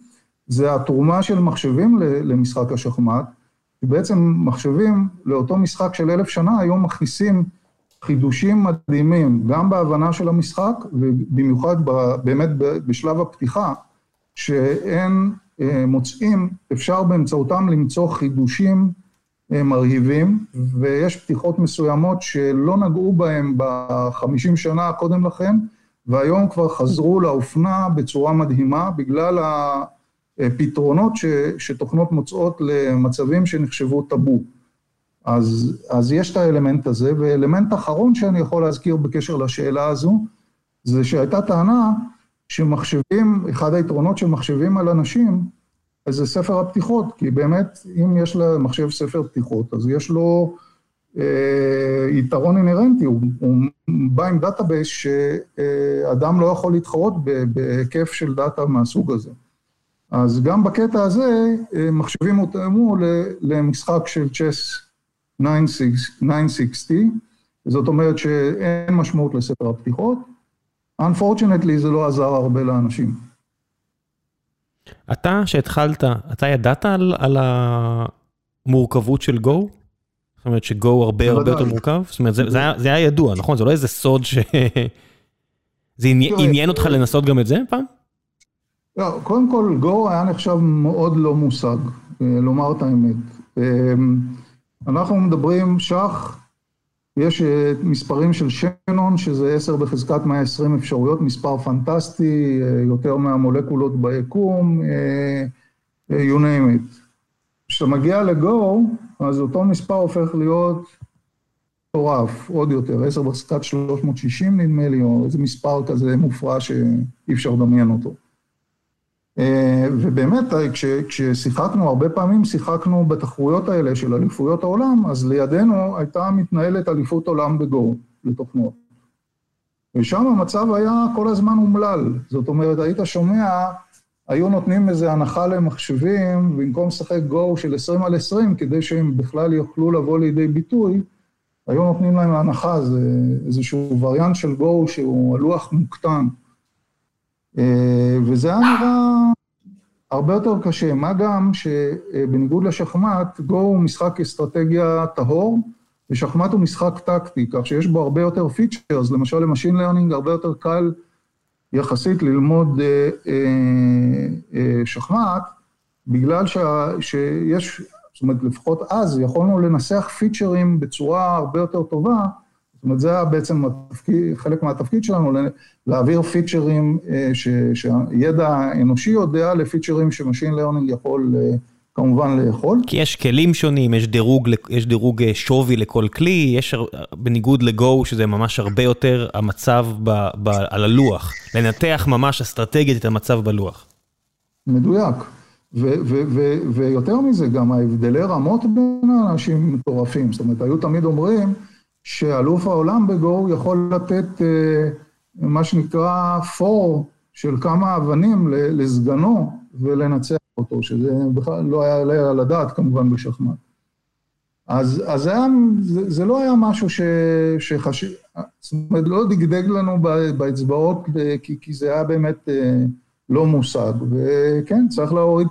זה התרומה של מחשבים למשחק השחמט. בעצם מחשבים לאותו משחק של אלף שנה היום מכניסים חידושים מדהימים, גם בהבנה של המשחק, ובמיוחד באמת בשלב הפתיחה, שאין אה, מוצאים, אפשר באמצעותם למצוא חידושים מרהיבים, ויש פתיחות מסוימות שלא נגעו בהם בחמישים שנה קודם לכן, והיום כבר חזרו לאופנה בצורה מדהימה, בגלל הפתרונות ש, שתוכנות מוצאות למצבים שנחשבו טאבו. אז, אז יש את האלמנט הזה, ואלמנט אחרון שאני יכול להזכיר בקשר לשאלה הזו, זה שהייתה טענה שמחשבים, אחד היתרונות של מחשבים על אנשים, זה ספר הפתיחות, כי באמת, אם יש למחשב ספר פתיחות, אז יש לו אה, יתרון אינהרנטי, הוא, הוא בא עם database שאדם לא יכול להתחרות בהיקף של data מהסוג הזה. אז גם בקטע הזה, אה, מחשבים הותאמו למשחק של chess 960, זאת אומרת שאין משמעות לספר הפתיחות. Unfortunately זה לא עזר הרבה לאנשים. אתה, שהתחלת, אתה ידעת על, על המורכבות של Go? זאת אומרת ש-Go הרבה הרבה יותר מורכב? זאת אומרת, זה, זה, היה, זה היה ידוע, נכון? זה לא איזה סוד ש... זה עניין אותך לנסות גם את זה פעם? לא, קודם כל, Go היה נחשב מאוד לא מושג, אה, לומר את האמת. אנחנו מדברים, שח יש אה, מספרים של שנון, שזה 10 בחזקת 120 אפשרויות, מספר פנטסטי, אה, יותר מהמולקולות ביקום, אה, you name it. כשאתה מגיע לגו, אז אותו מספר הופך להיות מטורף, עוד יותר, 10 בחזקת 360 נדמה לי, או איזה מספר כזה מופרע שאי אפשר לדמיין אותו. אה, ובאמת, אה, כש, כששיחקנו, הרבה פעמים שיחקנו בתחרויות האלה של אליפויות העולם, אז לידינו הייתה מתנהלת אליפות עולם בגו לתוכנות. ושם המצב היה כל הזמן אומלל. זאת אומרת, היית שומע, היו נותנים איזו הנחה למחשבים, במקום לשחק גו של 20 על 20, כדי שהם בכלל יוכלו לבוא לידי ביטוי, היו נותנים להם הנחה, זה איזשהו וריאנט של גו שהוא הלוח מוקטן. אה, וזה היה נראה הרבה יותר קשה, מה גם שבניגוד לשחמט, גו הוא משחק אסטרטגיה טהור, ושחמט הוא משחק טקטי, כך שיש בו הרבה יותר features, למשל ל machine learning הרבה יותר קל יחסית ללמוד אה, אה, אה, שחמט, בגלל שה, שיש, זאת אומרת לפחות אז יכולנו לנסח פיצ'רים בצורה הרבה יותר טובה, אומרת, זה בעצם התפקיד, חלק מהתפקיד שלנו, להעביר פיצ'רים אה, ש, שהידע האנושי יודע לפיצ'רים ש machine learning יכול אה, כמובן לאכול. כי יש כלים שונים, יש דירוג, יש דירוג אה, שווי לכל כלי, יש בניגוד לגו, שזה ממש הרבה יותר המצב ב, ב, על הלוח, לנתח ממש אסטרטגית את המצב בלוח. מדויק. ויותר מזה, גם ההבדלי רמות בין האנשים מטורפים. זאת אומרת, היו תמיד אומרים, שאלוף העולם בגו יכול לתת אה, מה שנקרא פור של כמה אבנים לסגנו ולנצח אותו, שזה בכלל לא היה עליה לדעת כמובן בשחמט. אז, אז היה, זה, זה לא היה משהו ש, שחש... זאת אומרת, לא דגדג לנו באצבעות, כי, כי זה היה באמת אה, לא מושג. וכן, צריך להוריד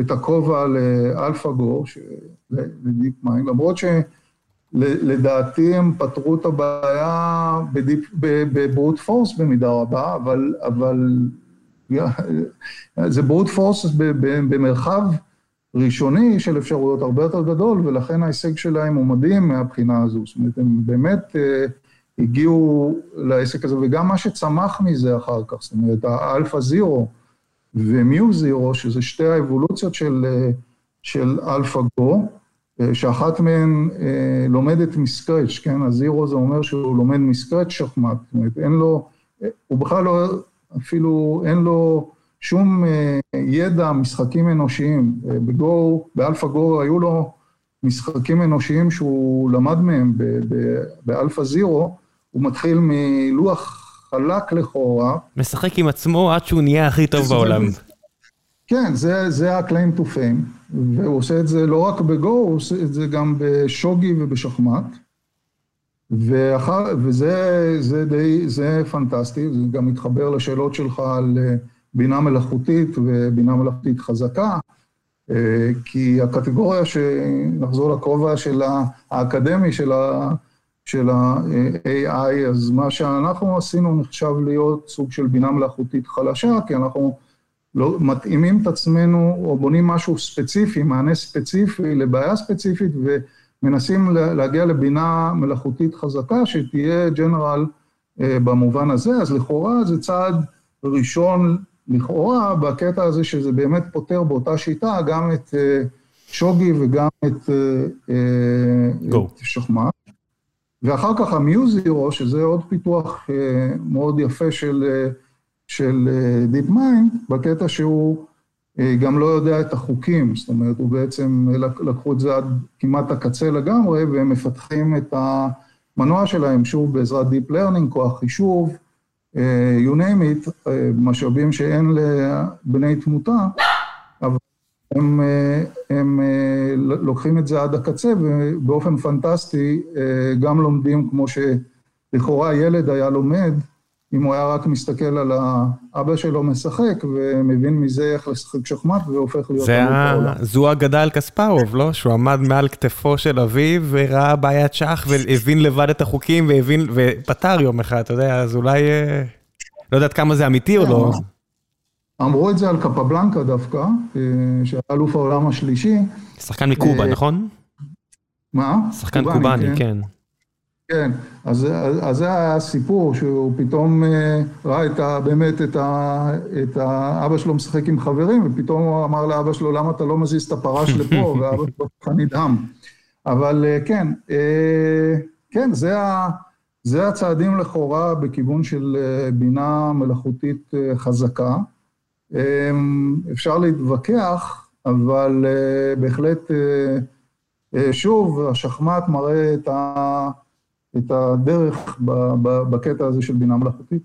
את, הכובע ל AlphaGo, ל DeepMind, למרות שלדעתי הם פתרו את הבעיה ב brute force במידה רבה, אבל, אבל זה brute force במרחב ראשוני של אפשרויות הרבה יותר גדול, ולכן ההישג שלהם הוא מדהים מהבחינה הזו. זאת אומרת, הם באמת אה, הגיעו לעסק הזה, וגם מה שצמח מזה אחר כך, זאת אומרת, ה AlphaZero ו MuZero, שזה שתי האבולוציות של, אה, של AlphaGo, שאחת מהן אה, לומדת מ scratch, כן? ה Zero זה אומר שהוא לומד מ scratch שחמט, זאת אומרת, אין לו, הוא בכלל לא, אפילו אין לו שום ידע משחקים אנושיים. בגו, ב AlphaGo היו לו משחקים אנושיים שהוא למד מהם ב AlphaZero, הוא מתחיל מלוח חלק לכאורה. משחק עם עצמו עד שהוא נהיה הכי טוב בעולם. כן, זה, זה ה-claim to fame, והוא עושה את זה לא רק בגו, הוא עושה את זה גם בשוגי ובשחמט. ואחר, וזה זה די, זה פנטסטי, זה גם מתחבר לשאלות שלך על אה, בינה מלאכותית ובינה מלאכותית חזקה, אה, כי הקטגוריה, שנחזור לכובע של האקדמי, של ה... של ה-AI, אז מה שאנחנו עשינו נחשב להיות סוג של בינה מלאכותית חלשה, כי אנחנו לא, מתאימים את עצמנו או בונים משהו ספציפי, מענה ספציפי לבעיה ספציפית, ומנסים להגיע לבינה מלאכותית חזקה שתהיה general אה, במובן הזה, אז לכאורה זה צעד ראשון, לכאורה, בקטע הזה שזה באמת פותר באותה שיטה גם את אה, שוגי וגם את, אה, את שחמט. ואחר כך ה MuZero, שזה עוד פיתוח אה, מאוד יפה של, אה, של DeepMind, בקטע שהוא אה, גם לא יודע את החוקים, זאת אומרת, הוא בעצם, לקחו את זה עד כמעט הקצה לגמרי, והם מפתחים את המנוע שלהם, שוב בעזרת deep learning, כוח חישוב, you name it, משאבים שאין לבני תמותה, אבל הם, אה, הם אה, לוקחים את זה עד הקצה ובאופן פנטסטי אה, גם לומדים כמו שלכאורה ילד היה לומד, אם הוא היה רק מסתכל על האבא שלו משחק ומבין מזה איך לשחק שחמט והופך להיות אלוף העולם. זו אגדה על קספרוב, לא? שהוא עמד מעל כתפו של אביו וראה בעיית שח והבין לבד את החוקים והבין, ופתר יום אחד, אתה יודע, אז אולי, לא יודעת כמה זה אמיתי או לא. אמרו את זה על קפבלנקה דווקא, אה, שהיה אלוף העולם השלישי. שחקן מקובה, אה, נכון? מה? שחקן קובאני, כן. כן. כן, אז, אז זה הסיפור, שהוא פתאום אה, ראה את ה, באמת את, ה, את האבא שלו משחק עם חברים, ופתאום הוא אמר לאבא שלו, למה אתה לא מזיז את הפרש לפה, ואבא שלו ככה נדהם. אבל כן, כן, זה, ה, זה הצעדים לכאורה בכיוון של בינה מלאכותית חזקה. אפשר להתווכח, אבל אה, בהחלט, אה, אה, שוב, השחמט מראה את, ה, את הדרך בקטע הזה של בינה מלאכותית.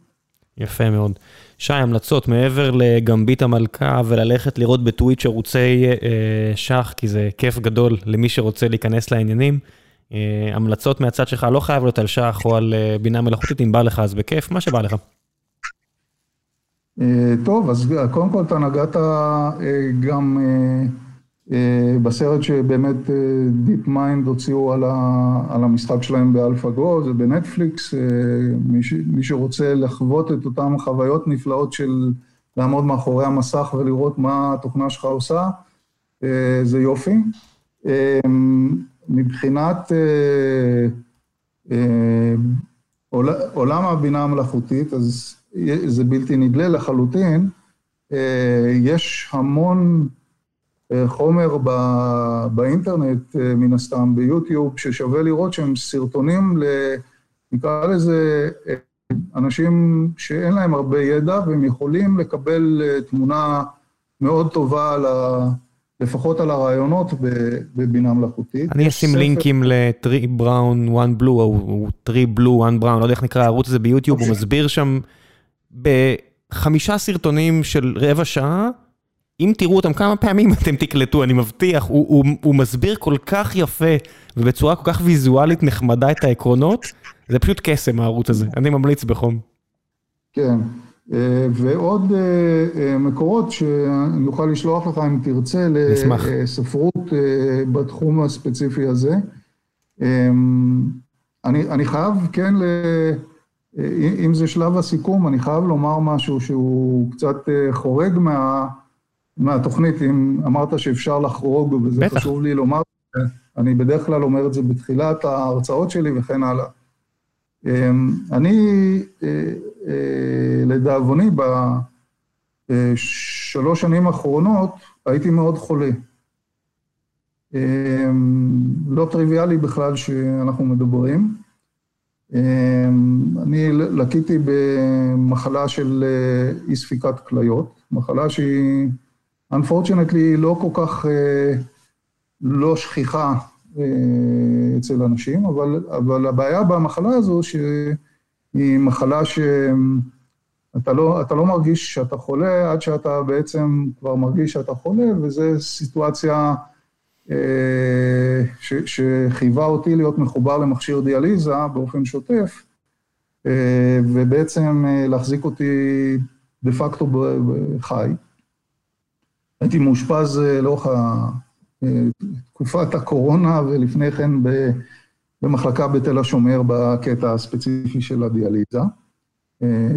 יפה מאוד. שי, המלצות מעבר לגמבית המלכה וללכת לראות בטוויץ' ערוצי אה, שח, כי זה כיף גדול למי שרוצה להיכנס לעניינים. אה, המלצות מהצד שלך לא חייב להיות על שח או על אה, בינה מלאכותית, אם בא לך אז בכיף, מה שבא לך. אה, טוב, אז קודם כל אתה נגעת אה, גם אה, בסרט שבאמת DeepMind הוציאו על, על המשחק שלהם ב AlphaGo, זה בנטפליקס, מי, ש, מי שרוצה לחוות את אותן חוויות נפלאות של לעמוד מאחורי המסך ולראות מה התוכנה שלך עושה, זה יופי. מבחינת עולם הבינה המלאכותית, אז זה בלתי נדלה לחלוטין. אה, יש המון אה, חומר באינטרנט, אה, מן הסתם, ביוטיוב, ששווה לראות שהם סרטונים, ל... נקרא לזה, אנשים שאין להם הרבה ידע, והם יכולים לקבל תמונה מאוד טובה על ה... לפחות על הרעיונות בבינה מלאכותית. אני אשים לינקים ל-3 brown 1 blue, או 3 blue 1 brown, לא יודע איך נקרא הערוץ הזה ביוטיוב, הוא אוקיי. מסביר שם בחמישה סרטונים של רבע שעה, אם תראו אותם כמה פעמים אתם תקלטו, אני מבטיח, הוא, הוא, הוא מסביר כל כך יפה ובצורה כל כך ויזואלית נחמדה את העקרונות, זה פשוט קסם הערוץ הזה, אני ממליץ בחום. כן, ועוד מקורות שאני אוכל לשלוח לך אם תרצה לספרות בתחום הספציפי הזה. אני, אני חייב, כן, ל... אם זה שלב הסיכום, אני חייב לומר משהו שהוא קצת חורג מה, מהתוכנית, אם אמרת שאפשר לחרוג, וזה בטח. חשוב לי לומר, אני בדרך כלל אומר את זה בתחילת ההרצאות שלי וכן הלאה. אני, לדאבוני, בשלוש שנים האחרונות הייתי מאוד חולה. לא טריוויאלי בכלל שאנחנו מדברים. אני לקיתי במחלה של אי ספיקת כליות, מחלה שהיא, unfortunately, לא כל כך לא שכיחה אצל אנשים, אבל, אבל הבעיה במחלה הזו שהיא מחלה שאתה לא, לא מרגיש שאתה חולה עד שאתה בעצם כבר מרגיש שאתה חולה, וזו סיטואציה ש, שחייבה אותי להיות מחובר למכשיר דיאליזה באופן שוטף, ובעצם להחזיק אותי דה פקטו בחי. הייתי מאושפז לאורך תקופת הקורונה ולפני כן במחלקה בתל השומר בקטע הספציפי של הדיאליזה.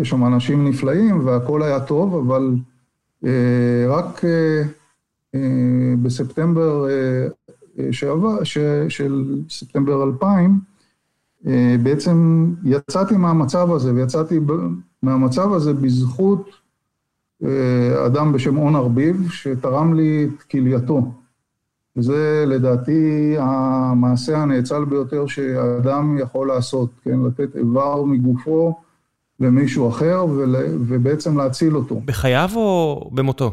יש שם אנשים נפלאים והכל היה טוב, אבל רק בספטמבר שעבר, של ספטמבר 2000, בעצם יצאתי מהמצב הזה, ויצאתי מהמצב הזה בזכות אדם בשם און ארביב, שתרם לי את כלייתו. וזה לדעתי המעשה הנאצל ביותר שאדם יכול לעשות, כן? לתת איבר מגופו למישהו אחר ול, ובעצם להציל אותו. בחייו או במותו?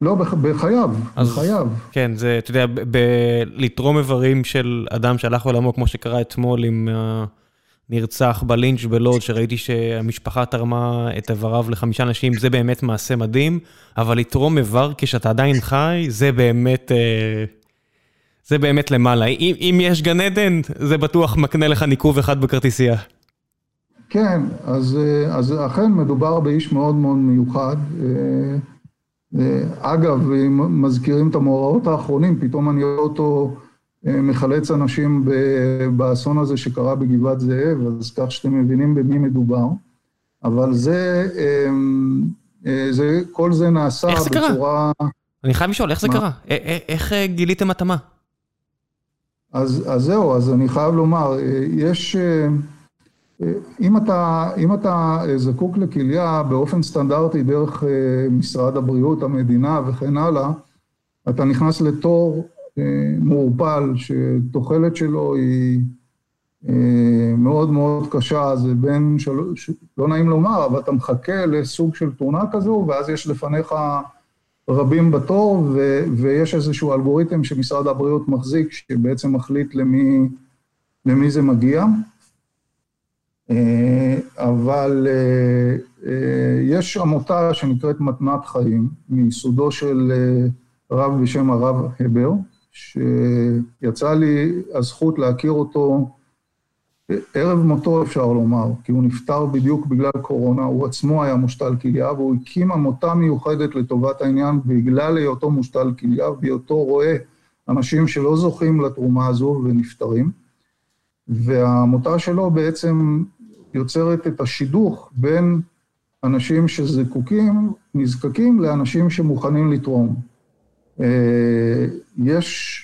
לא, בחייו, אז, בחייו. כן, זה, אתה יודע, לתרום איברים של אדם שהלך לעולמו, כמו שקרה אתמול עם הנרצח בלינץ' בלוד, שראיתי שהמשפחה תרמה את איבריו לחמישה אנשים, זה באמת מעשה מדהים, אבל לתרום איבר כשאתה עדיין חי, זה באמת... זה באמת למעלה. אם, אם יש גן עדן, זה בטוח מקנה לך ניקוב אחד בכרטיסייה. כן, אז, אז אכן מדובר באיש מאוד מאוד מיוחד. אגב, אם מזכירים את המאורעות האחרונים, פתאום אני רואה אותו מחלץ אנשים באסון הזה שקרה בגבעת זאב, אז כך שאתם מבינים במי מדובר. אבל זה, זה כל זה נעשה איך זה בצורה... קרה? אני חייב לשאול, איך זה מה? קרה? איך גיליתם התאמה? אז, אז זהו, אז אני חייב לומר, יש... אם אתה, אם אתה זקוק לכליה באופן סטנדרטי דרך משרד הבריאות, המדינה וכן הלאה, אתה נכנס לתור מעורפל שתוחלת שלו היא מאוד מאוד קשה, זה בין, של... לא נעים לומר, אבל אתה מחכה לסוג של תאונה כזו, ואז יש לפניך רבים בתור, ו... ויש איזשהו אלגוריתם שמשרד הבריאות מחזיק, שבעצם מחליט למי, למי זה מגיע. אבל יש עמותה שנקראת מתנת חיים, מיסודו של רב בשם הרב הבר, שיצא לי הזכות להכיר אותו ערב מותו אפשר לומר, כי הוא נפטר בדיוק בגלל קורונה, הוא עצמו היה מושתל כליה, והוא הקים עמותה מיוחדת לטובת העניין בגלל היותו מושתל כליה, בהיותו רואה אנשים שלא זוכים לתרומה הזו ונפטרים. והעמותה שלו בעצם יוצרת את השידוך בין אנשים שזקוקים, נזקקים, לאנשים שמוכנים לתרום. יש,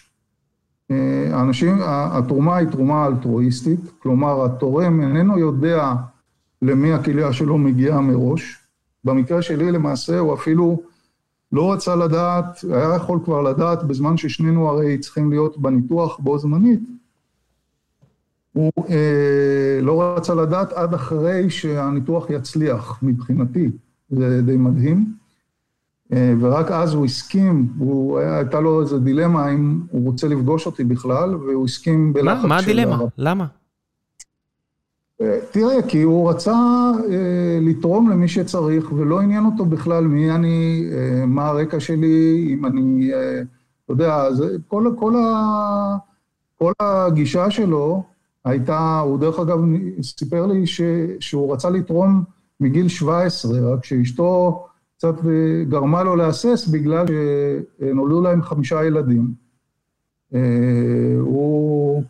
האנשים, התרומה היא תרומה אלטרואיסטית, כלומר התורם איננו יודע למי הכליה שלו מגיעה מראש. במקרה שלי למעשה הוא אפילו לא רצה לדעת, היה יכול כבר לדעת בזמן ששנינו הרי צריכים להיות בניתוח בו זמנית, הוא אה, לא רצה לדעת עד אחרי שהניתוח יצליח מבחינתי, זה די מדהים. אה, ורק אז הוא הסכים, הוא, הייתה לו איזו דילמה אם הוא רוצה לפגוש אותי בכלל, והוא הסכים בלחץ של... מה הדילמה? למה? אה, תראה, כי הוא רצה אה, לתרום למי שצריך, ולא עניין אותו בכלל מי אני, אה, מה הרקע שלי, אם אני, אה, אתה יודע, זה, כל, כל, ה, כל הגישה שלו הייתה, הוא דרך אגב סיפר לי ש, שהוא רצה לתרום מגיל 17, רק שאשתו קצת גרמה לו להסס בגלל שנולדו להם חמישה ילדים. הוא...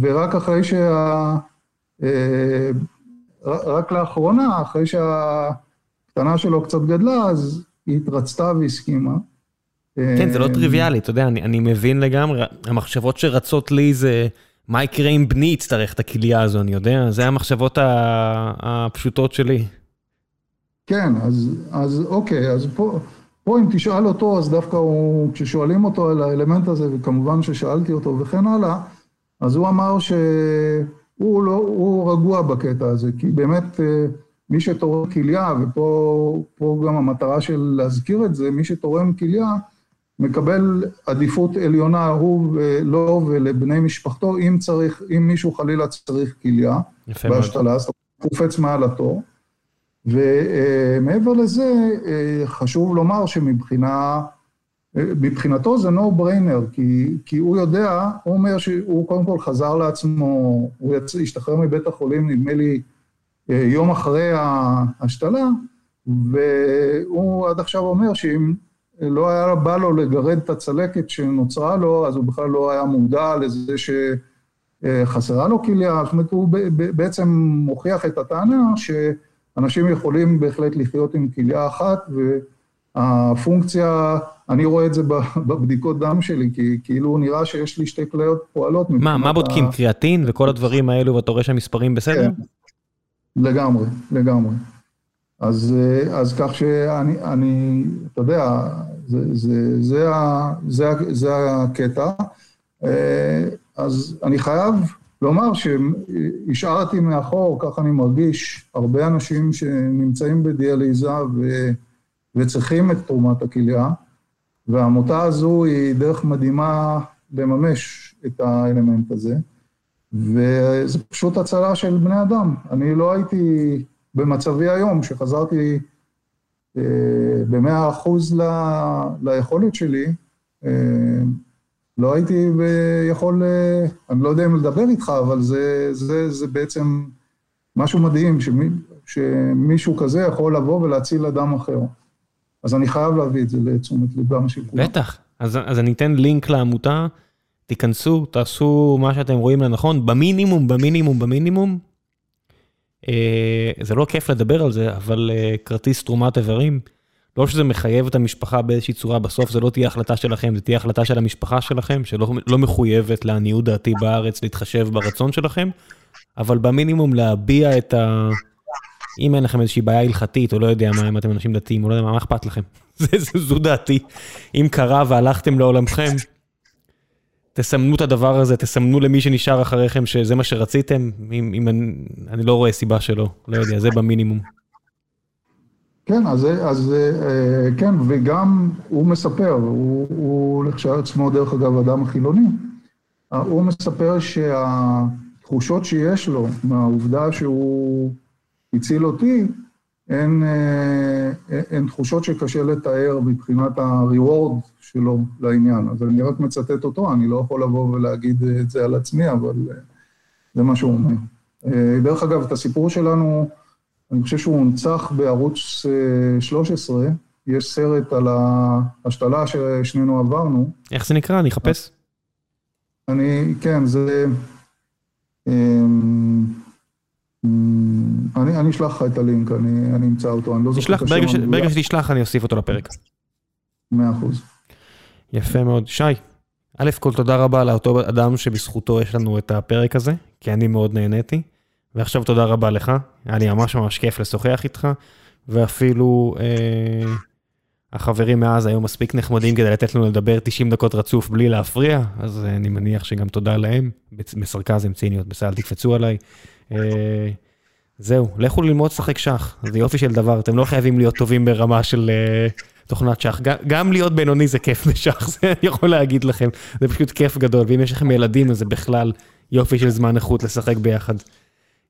ורק אחרי שה... רק לאחרונה, אחרי שהקטנה שלו קצת גדלה, אז היא התרצתה והסכימה. כן, זה לא טריוויאלי, אתה יודע, אני, אני מבין לגמרי, המחשבות שרצות לי זה, מה יקרה אם בני יצטרך את הכליה הזו, אני יודע, זה המחשבות הפשוטות שלי. כן, אז, אז אוקיי, אז פה, פה אם תשאל אותו, אז דווקא הוא, כששואלים אותו על האלמנט הזה, וכמובן ששאלתי אותו וכן הלאה, אז הוא אמר שהוא לא, הוא רגוע בקטע הזה, כי באמת אה, מי שתורם כליה, ופה גם המטרה של להזכיר את זה, מי שתורם כליה, מקבל עדיפות עליונה, הוא ולו ולבני משפחתו, אם צריך, אם מישהו חלילה צריך כליה בהשתלה, אז הוא קופץ מעל התור. ומעבר לזה, חשוב לומר שמבחינה, מבחינתו זה no brainer, כי, כי הוא יודע, הוא אומר שהוא קודם כל חזר לעצמו, הוא השתחרר מבית החולים, נדמה לי, יום אחרי ההשתלה, והוא עד עכשיו אומר שאם לא היה בא לו לגרד את הצלקת שנוצרה לו, אז הוא בכלל לא היה מודע לזה שחסרה לו כליה, זאת אומרת, הוא בעצם מוכיח את הטענה שאנשים יכולים בהחלט לחיות עם כליה אחת, והפונקציה, אני רואה את זה בבדיקות דם שלי, כי כאילו נראה שיש לי שתי כליות פועלות. מה, מה בודקים? קריאטין וכל הדברים האלו, ואתה רואה שהמספרים בסדר? כן, לגמרי, לגמרי. אז, אז כך שאני, אני, אתה יודע, זה, זה, זה, זה, זה הקטע. אז אני חייב לומר שהשארתי מאחור, ככה אני מרגיש, הרבה אנשים שנמצאים בדיאליזה ו, וצריכים את תרומת הכליה, והעמותה הזו היא דרך מדהימה לממש את האלמנט הזה, וזה פשוט הצלה של בני אדם. אני לא הייתי... במצבי היום, שחזרתי אה, במאה אחוז ל, ליכולת שלי, אה, לא הייתי יכול, אה, אני לא יודע אם לדבר איתך, אבל זה, זה, זה בעצם משהו מדהים, שמי, שמישהו כזה יכול לבוא ולהציל אדם אחר. אז אני חייב להביא את זה לתשומת ליבם של כולם. בטח, אז, אז אני אתן לינק לעמותה, תיכנסו, תעשו מה שאתם רואים לנכון, במינימום, במינימום, במינימום, אה, זה לא כיף לדבר על זה, אבל אה, כרטיס תרומת איברים, לא שזה מחייב את המשפחה באיזושהי צורה, בסוף זה לא תהיה החלטה שלכם, זה תהיה החלטה של המשפחה שלכם, שלא לא מחויבת לעניות דעתי בארץ להתחשב ברצון שלכם, אבל במינימום להביע את ה... אם אין לכם איזושהי בעיה הלכתית, או לא יודע מה, אם אתם אנשים דתיים, או לא יודע מה, מה אכפת לכם? זו דעתי. אם קרה והלכתם לעולמכם, תסמנו את הדבר הזה, תסמנו למי שנשאר אחריכם שזה מה שרציתם, אם, אם אני, אני לא רואה סיבה שלא, לא יודע, זה במינימום. כן, אז, אז אה, כן, וגם הוא מספר, הוא, הוא עצמו דרך אגב אדם חילוני, הוא מספר שהתחושות שיש לו מהעובדה שהוא הציל אותי, הן, אה, הן תחושות שקשה לתאר מבחינת ה-reward שלו לעניין. אז אני רק מצטט אותו, אני לא יכול לבוא ולהגיד את זה על עצמי, אבל אה, זה מה שהוא אומר. אה, דרך אגב, את הסיפור שלנו, אני חושב שהוא הונצח בערוץ 13, יש סרט על ההשתלה ששנינו עברנו. איך זה נקרא? אני אחפש. אני, כן, זה... אני, אני אשלח לך את הלינק, אני, אני אמצא אותו, אני לא זוכר את השם. ברגע, ברגע שתשלח אני אוסיף אותו לפרק. מאה אחוז. יפה מאוד. שי, א' כל תודה רבה לאותו אדם שבזכותו יש לנו את הפרק הזה, כי אני מאוד נהניתי. ועכשיו תודה רבה לך, היה לי ממש ממש כיף לשוחח איתך, ואפילו אה, החברים מאז היו מספיק נחמדים כדי לתת לנו לדבר 90 דקות רצוף בלי להפריע, אז אה, אני מניח שגם תודה להם, בסרקזם ציניות, בסדר, תקפצו עליי. אה, זהו, לכו ללמוד לשחק שח, זה יופי של דבר, אתם לא חייבים להיות טובים ברמה של uh, תוכנת שח, גם להיות בינוני זה כיף בשח, זה אני יכול להגיד לכם, זה פשוט כיף גדול, ואם יש לכם ילדים אז זה בכלל יופי של זמן איכות לשחק ביחד.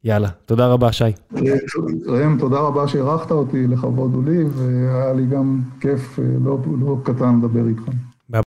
יאללה, תודה רבה שי. ראם, תודה רבה שאירחת אותי, לכבוד הוא לי, והיה לי גם כיף אה, לא, לא קטן לדבר איתך.